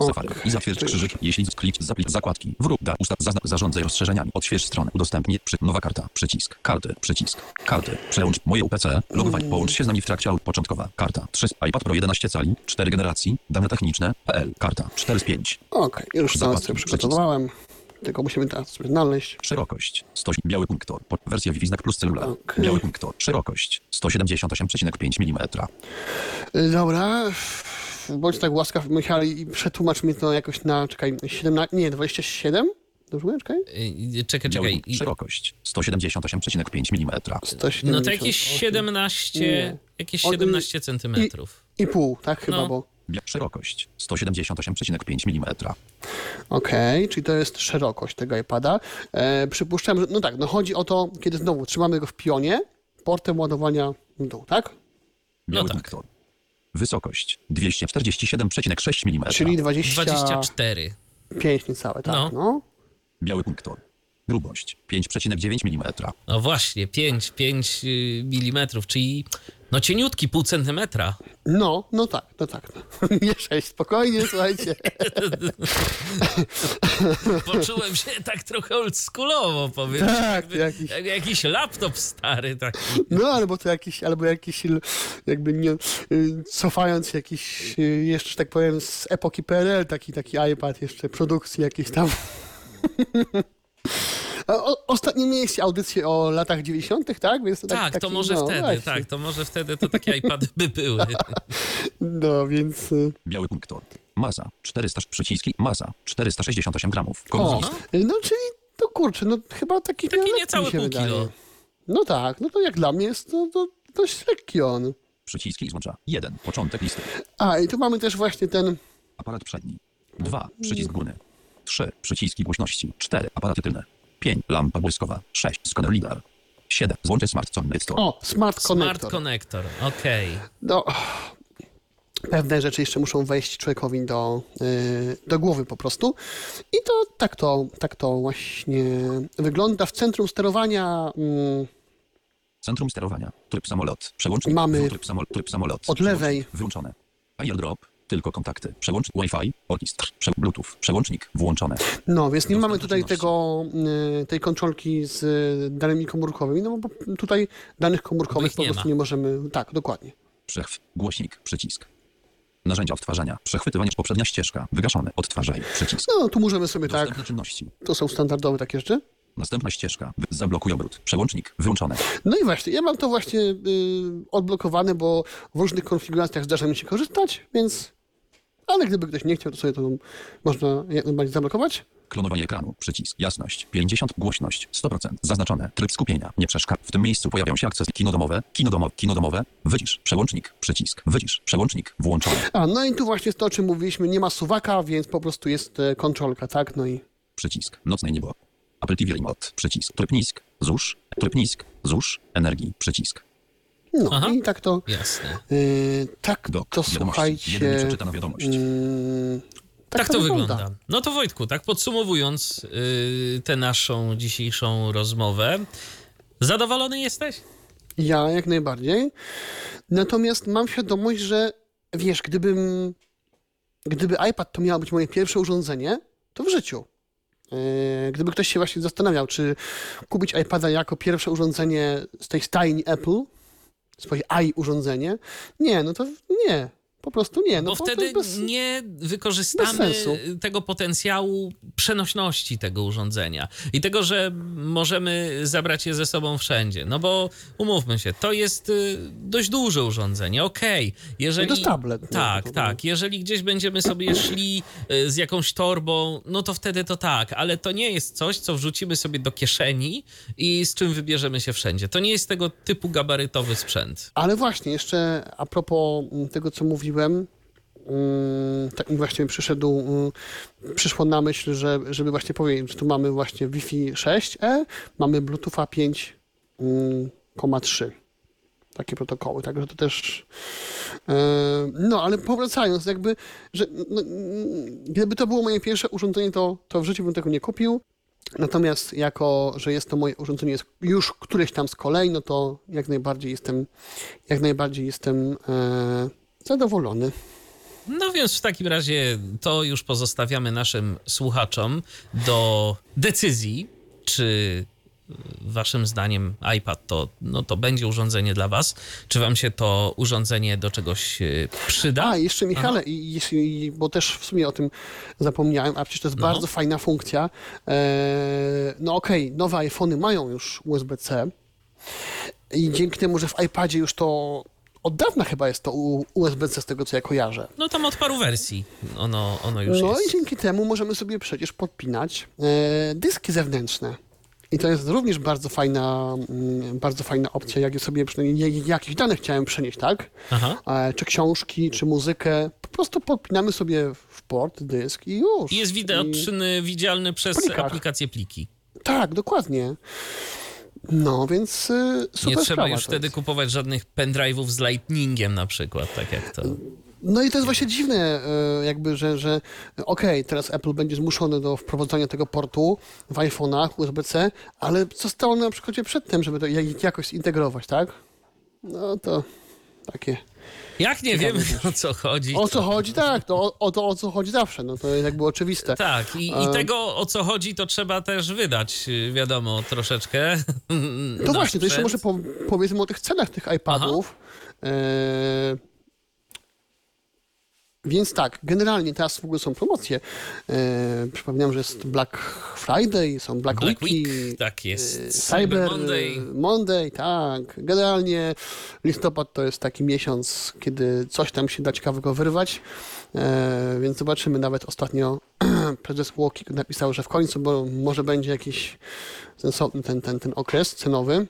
Safari. I zatwierdź krzyżyk, jeśli klik zaplik zakładki. Wróg da ustaw zaznacz zarządzaj rozszerzeniami. Odśwież stronę. Udostępnij przy nowa karta. Przycisk. Karty. Przycisk. Karty. Przełącz moje UPC. Logowanie. Połącz się z nami w trakcie aut. Początkowa. Karta. 3 iPad Pro 11 cali. 4 generacji. Dane techniczne. PL. Karta. 4 z 5. Okej, już teraz Zakładki, sobie przygotowałem. Tylko musimy teraz sobie znaleźć. Szerokość 100, biały punktor, wersja Wi-Fi znak plus celular, Okej. biały punktor, szerokość 178,5 mm, Y, Dobra, bądź tak łaskaw, Michał, i przetłumacz mi to jakoś na, czekaj, 17, nie, 27? Dobrze mówię? Czekaj. Y, Czekaj, biały czekaj. punkt, I- szerokość 178,5 mm, 178. No to jakieś 17, Nie. jakieś O, y, 17 centymetrów. I pół, tak chyba, No. bo... Szerokość 178,5 mm, Okej, czyli to jest szerokość tego iPada. E, przypuszczam, że, no tak, no chodzi o to, kiedy znowu trzymamy go w pionie, portem ładowania w dół, tak? biały tak. punktor, wysokość 247,6 mm, Czyli 25 24. niecałe, tak, No. no. biały punktor, grubość 5,9 mm, No właśnie, 5, 5 mm, czyli no cieniutki, pół centymetra. No, no tak, no tak. No. Nie sześć, spokojnie, słuchajcie. Poczułem się tak trochę oldschoolowo, powiem. Tak, jakby, jakiś- jak jakiś laptop stary taki. No, albo to jakiś, albo jakiś, jakby nie, y, cofając jakiś, y, jeszcze, że tak powiem, z epoki PRL, taki, taki iPad jeszcze, produkcji jakiejś tam. O, ostatnio mieliście audycję o latach 90., tak? Więc to taki, Tak, to taki, może no, wtedy, właśnie. tak, to może wtedy to takie iPady by były. No, więc... y, biały punktor, masa 400 przyciski, masa 468 gramów, O, kompozycja, no czyli to kurczę, no chyba taki, Taki niecałe pół wydaje. kilo. No tak, no to jak dla mnie jest to, to dość lekki on. przyciski złącza 1, początek listy, A, i tu mamy też właśnie ten... Aparat przedni. 2. Przycisk górny. 3. Przyciski głośności. 4. Aparaty tylne. 5. Lampa błyskowa. 6. Skaner LIDAR. 7. Złącze Smart Connector. O, Smart Smart Connector. Connector, okej. No, pewne rzeczy jeszcze muszą wejść człowiekowi do, y, do głowy po prostu. I to tak to, tak to właśnie wygląda. W centrum sterowania mm, Centrum sterowania. Tryb samolot. Przełącznik. Mamy Tryb, samol, tryb samolot. od lewej. Wyłączone. AirDrop. Tylko kontakty. Przełącznik Wi-Fi. Orkistr. Prze Bluetooth. Przełącznik włączone. No, więc nie mamy tutaj tego, y, tej kontrolki z y, danymi komórkowymi, no bo tutaj danych komórkowych po prostu ma. nie możemy. Tak, dokładnie. Przechw. Głośnik. Przycisk. Narzędzia odtwarzania. Przechwytywanie. Poprzednia ścieżka. Wygaszone. Odtwarzaj. Przycisk. No, tu możemy sobie tak. Dostępne czynności. To są standardowe takie rzeczy. Następna ścieżka. Zablokuj obrót. Przełącznik. Wyłączone. No i właśnie, ja mam to właśnie y, odblokowane, bo w różnych konfiguracjach zdarza mi się korzystać, więc. Ale gdyby ktoś nie chciał, to sobie to można jak najbardziej zablokować. Klonowanie ekranu. Przycisk. Jasność. 50. Głośność. 100%. Zaznaczone. Tryb skupienia. Nie przeszkadza. W tym miejscu pojawią się akcesy kinodomowe. Kinodomowe. Kinodomowe. Wycisz. Przełącznik. Przycisk. Wycisz. Przełącznik. Włączony. A, no i tu właśnie jest to, o czym mówiliśmy, nie ma suwaka, więc po prostu jest e, kontrolka, tak? No i. Przycisk. Nocne niebo. Apple TV Remote. Przycisk. Tryb nisk. ZUS. Tryb nisk. ZUS. Energii. Przycisk. No Aha. i tak to. Jasne. y, tak Dok. to słuchajcie. Jeden przeczytana wiadomość. mm, Tak, to wygląda. No to Wojtku, tak podsumowując yy, tę naszą dzisiejszą rozmowę, zadowolony jesteś? Ja jak najbardziej. Natomiast mam świadomość, że wiesz, gdybym. Gdyby iPad to miało być moje pierwsze urządzenie, to w życiu. Yy, Gdyby ktoś się właśnie zastanawiał, czy kupić iPada jako pierwsze urządzenie z tej stajni Apple, swoje i urządzenie, nie, no to nie. Po prostu nie. No Bo to wtedy bez- nie wykorzystamy tego potencjału przenośności tego urządzenia i tego, że możemy zabrać je ze sobą wszędzie. No bo umówmy się, to jest y, dość duże urządzenie, okej. Jeżeli... To jest tablet, no. Tak, tak. Jeżeli gdzieś będziemy sobie szli y, z jakąś torbą, no to wtedy to tak, ale to nie jest coś, co wrzucimy sobie do kieszeni i z czym wybierzemy się wszędzie. To nie jest tego typu gabarytowy sprzęt. Ale właśnie, jeszcze a propos tego, co mówiłem, mm, tak mi właśnie przyszedł, mm, przyszło na myśl, że, żeby właśnie powiedzieć, że tu mamy właśnie Wi-Fi 6E, mamy Bluetootha 5,3. Takie protokoły, także to też. e, No, ale powracając, jakby, że no, mm, gdyby to było moje pierwsze urządzenie, to, to w życiu bym tego nie kupił. Natomiast jako, że jest to moje urządzenie już któreś tam z kolei, no to jak najbardziej jestem, jak najbardziej jestem e, zadowolony. No więc w takim razie to już pozostawiamy naszym słuchaczom do decyzji, czy waszym zdaniem iPad to, no to będzie urządzenie dla was, czy wam się to urządzenie do czegoś e, przyda? A, jeszcze Michale, i, jeśli, bo też w sumie o tym zapomniałem, a przecież to jest No. bardzo fajna funkcja. E, no okej, nowe iPhony mają już USB-C i dzięki temu, że w iPadzie już to od dawna chyba jest to USB-C z tego, co ja kojarzę. No tam od paru wersji ono, ono już No jest. i dzięki temu możemy sobie przecież podpinać e, dyski zewnętrzne. I to jest również bardzo fajna, mm, bardzo fajna opcja, jak sobie przynajmniej jakieś dane chciałem przenieść, tak? Aha. E, czy książki, czy muzykę. Po prostu podpinamy sobie w port dysk i już. I jest I, widoczny, widzialny przez plikach. aplikację pliki. tak, dokładnie. No, więc y, super Nie trzeba już wtedy kupować żadnych pendrive'ów z lightningiem na przykład, tak jak to... No i to jest właśnie dziwne, e, jakby, że, że okej, teraz Apple będzie zmuszony do wprowadzania tego portu w iPhone'ach USB-C, ale co stało na przykładzie przedtem, żeby to jak- jakoś zintegrować, tak? No to takie. Jak nie wiemy o co chodzi. O co chodzi? Tak, to o, o to o co chodzi zawsze, no to jest jakby oczywiste. Tak, i, i E, tego o co chodzi, to trzeba też wydać, y, wiadomo, troszeczkę. To na właśnie, to jeszcze może sprzęt. po, powiedzmy o tych cenach tych iPadów. E, więc tak, generalnie teraz w ogóle są promocje. E, przypominam, że jest Black Friday, są Black, Black Week, tak jest. e, Cyber Monday. e, Monday, tak. Generalnie listopad to jest taki miesiąc, kiedy coś tam się da ciekawego wyrwać. E, więc zobaczymy. Nawet ostatnio prezes Walkie napisał, że w końcu, bo może będzie jakiś sensowny ten, ten, ten okres cenowy.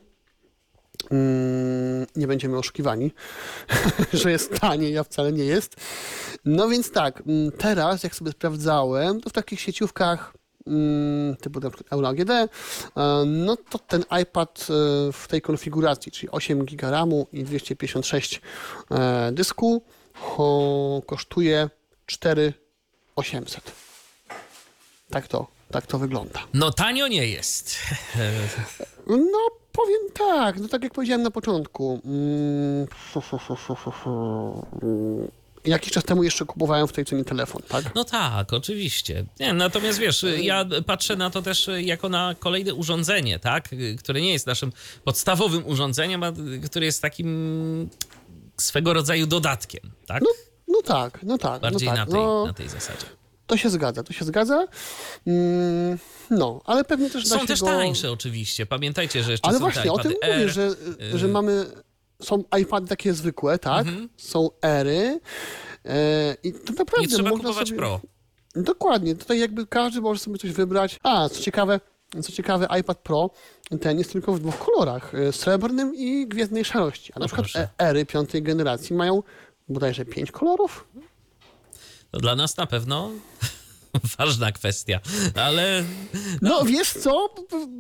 Mm, nie będziemy oszukiwani, że jest taniej, a wcale nie jest. No więc tak, mm, teraz jak sobie sprawdzałem, to w takich sieciówkach mm, typu na przykład AGD, e, no to ten iPad e, w tej konfiguracji, czyli 8 GB RAMu i 256 e, dysku, kosztuje 4800. Tak to, tak to wygląda. No tanio nie jest. No, powiem tak, no tak jak powiedziałem na początku. Mm, jakiś czas temu jeszcze kupowałem w tej cenie telefon, tak? No tak, oczywiście. Nie, natomiast wiesz, ja patrzę na to też jako na kolejne urządzenie, tak? Które nie jest naszym podstawowym urządzeniem, a które jest takim swego rodzaju dodatkiem, tak? No, no tak, no tak. Bardziej no tak. na, tej, no, na tej zasadzie. To się zgadza, to się zgadza. Mm, no, ale pewnie też da Są się też go... tańsze oczywiście. Pamiętajcie, że jeszcze Ale są te właśnie, o tym mówię, R. że, że mamy... Są iPady takie zwykłe, tak? Są Ery. E, I to naprawdę Nie trzeba można kupować sobie... Pro. Dokładnie, tutaj jakby każdy może sobie coś wybrać. A, co ciekawe, co ciekawe, iPad Pro ten jest tylko w dwóch kolorach, e, srebrnym i gwiezdnej szarości. A na O, przykład proszę. Ery piątej generacji mają bodajże pięć kolorów. To dla nas na pewno ważna kwestia, ale No wiesz co,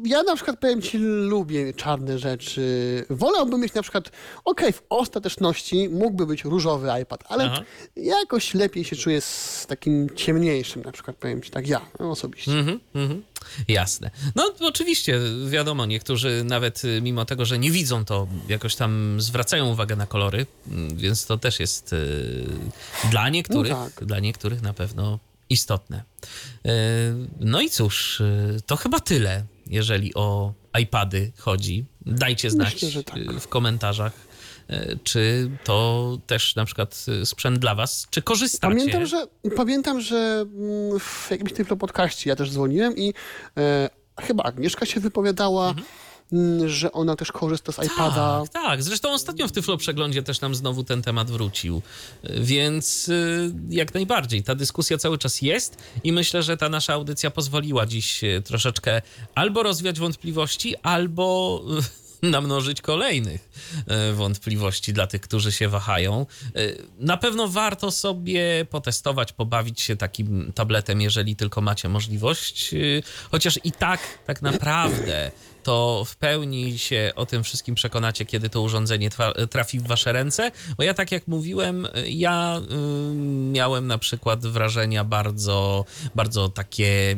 ja na przykład powiem ci, lubię czarne rzeczy. Wolałbym mieć na przykład, okej, w ostateczności mógłby być różowy iPad, ale Aha. jakoś lepiej się czuję z takim ciemniejszym, na przykład powiem ci tak ja no, osobiście. Mhm, mhm. Jasne. No oczywiście, wiadomo, niektórzy nawet y, mimo tego, że nie widzą, to jakoś tam zwracają uwagę na kolory, mm, więc to też jest y, dla niektórych, No tak. dla niektórych na pewno istotne. Y, no i cóż, to chyba tyle, jeżeli o iPady chodzi. Dajcie znać Myślę, tak. w komentarzach, czy to też na przykład y, sprzęt dla was, czy korzystacie? Pamiętam, że, pamiętam, że mm, w jakimś tym podcaście ja też dzwoniłem i e, chyba Agnieszka się wypowiadała, Mhm. mm, że ona też korzysta z iPada. Tak, tak. Zresztą ostatnio w Tyflo Przeglądzie też nam znowu ten temat wrócił. Więc y, jak najbardziej. Ta dyskusja cały czas jest i myślę, że ta nasza audycja pozwoliła dziś troszeczkę albo rozwiać wątpliwości, albo namnożyć kolejnych y, wątpliwości dla tych, którzy się wahają. Y, Na pewno warto sobie potestować, pobawić się takim tabletem, jeżeli tylko macie możliwość. y, Chociaż i tak, tak naprawdę to w pełni się o tym wszystkim przekonacie, kiedy to urządzenie trafi w wasze ręce. Bo ja, tak jak mówiłem, ja miałem na przykład wrażenia bardzo, bardzo takie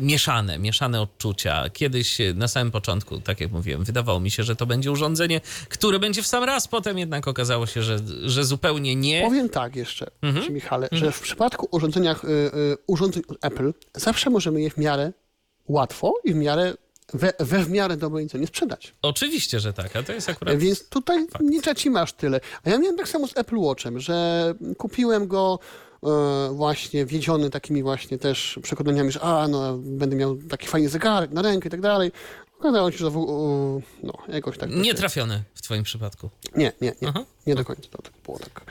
mieszane, mieszane odczucia. Kiedyś na samym początku, tak jak mówiłem, wydawało mi się, że to będzie urządzenie, które będzie w sam raz, potem jednak okazało się, że, że zupełnie nie. Powiem tak jeszcze, Mhm. Michale, że w przypadku urządzeniach, y, y, urządzeń Apple zawsze możemy je w miarę łatwo i w miarę we, we w miarę dobrej cenie sprzedać. Oczywiście, że tak, a to jest akurat... Więc tutaj nie czaci masz tyle. A ja miałem tak samo z Apple Watchem, że kupiłem go e, właśnie wiedziony takimi właśnie też przekonaniami, że a, no, będę miał taki fajny zegarek na rękę i tak dalej. Okazało się, że w, u- no, jakoś tak... Nie trafione w twoim przypadku. Nie, nie, nie. Aha. Nie do końca to tak było tak.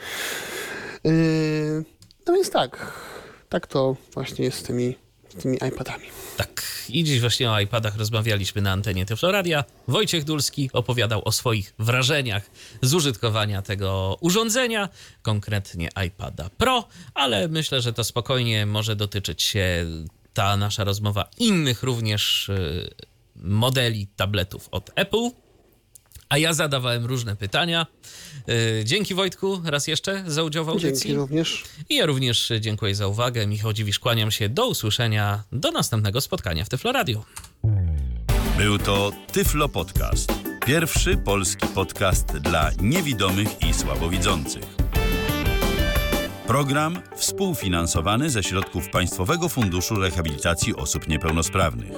Yy, no więc tak. Tak to właśnie jest z tymi, tymi iPadami. Tak, i dziś właśnie o iPadach rozmawialiśmy na antenie Tyfloradia. Wojciech Dulski opowiadał o swoich wrażeniach z użytkowania tego urządzenia, konkretnie iPada Pro, ale myślę, że to spokojnie może dotyczyć się ta nasza rozmowa innych również y, modeli tabletów od Apple. A ja zadawałem różne pytania. Y, Dzięki Wojtku raz jeszcze za udział w audycji. Dzięki również. I ja również dziękuję za uwagę. Michał Dziwisz, kłaniam się. Do usłyszenia. Do następnego spotkania w Tyflo Radio. Był to Tyflo Podcast. Pierwszy polski podcast dla niewidomych i słabowidzących. Program współfinansowany ze środków Państwowego Funduszu Rehabilitacji Osób Niepełnosprawnych.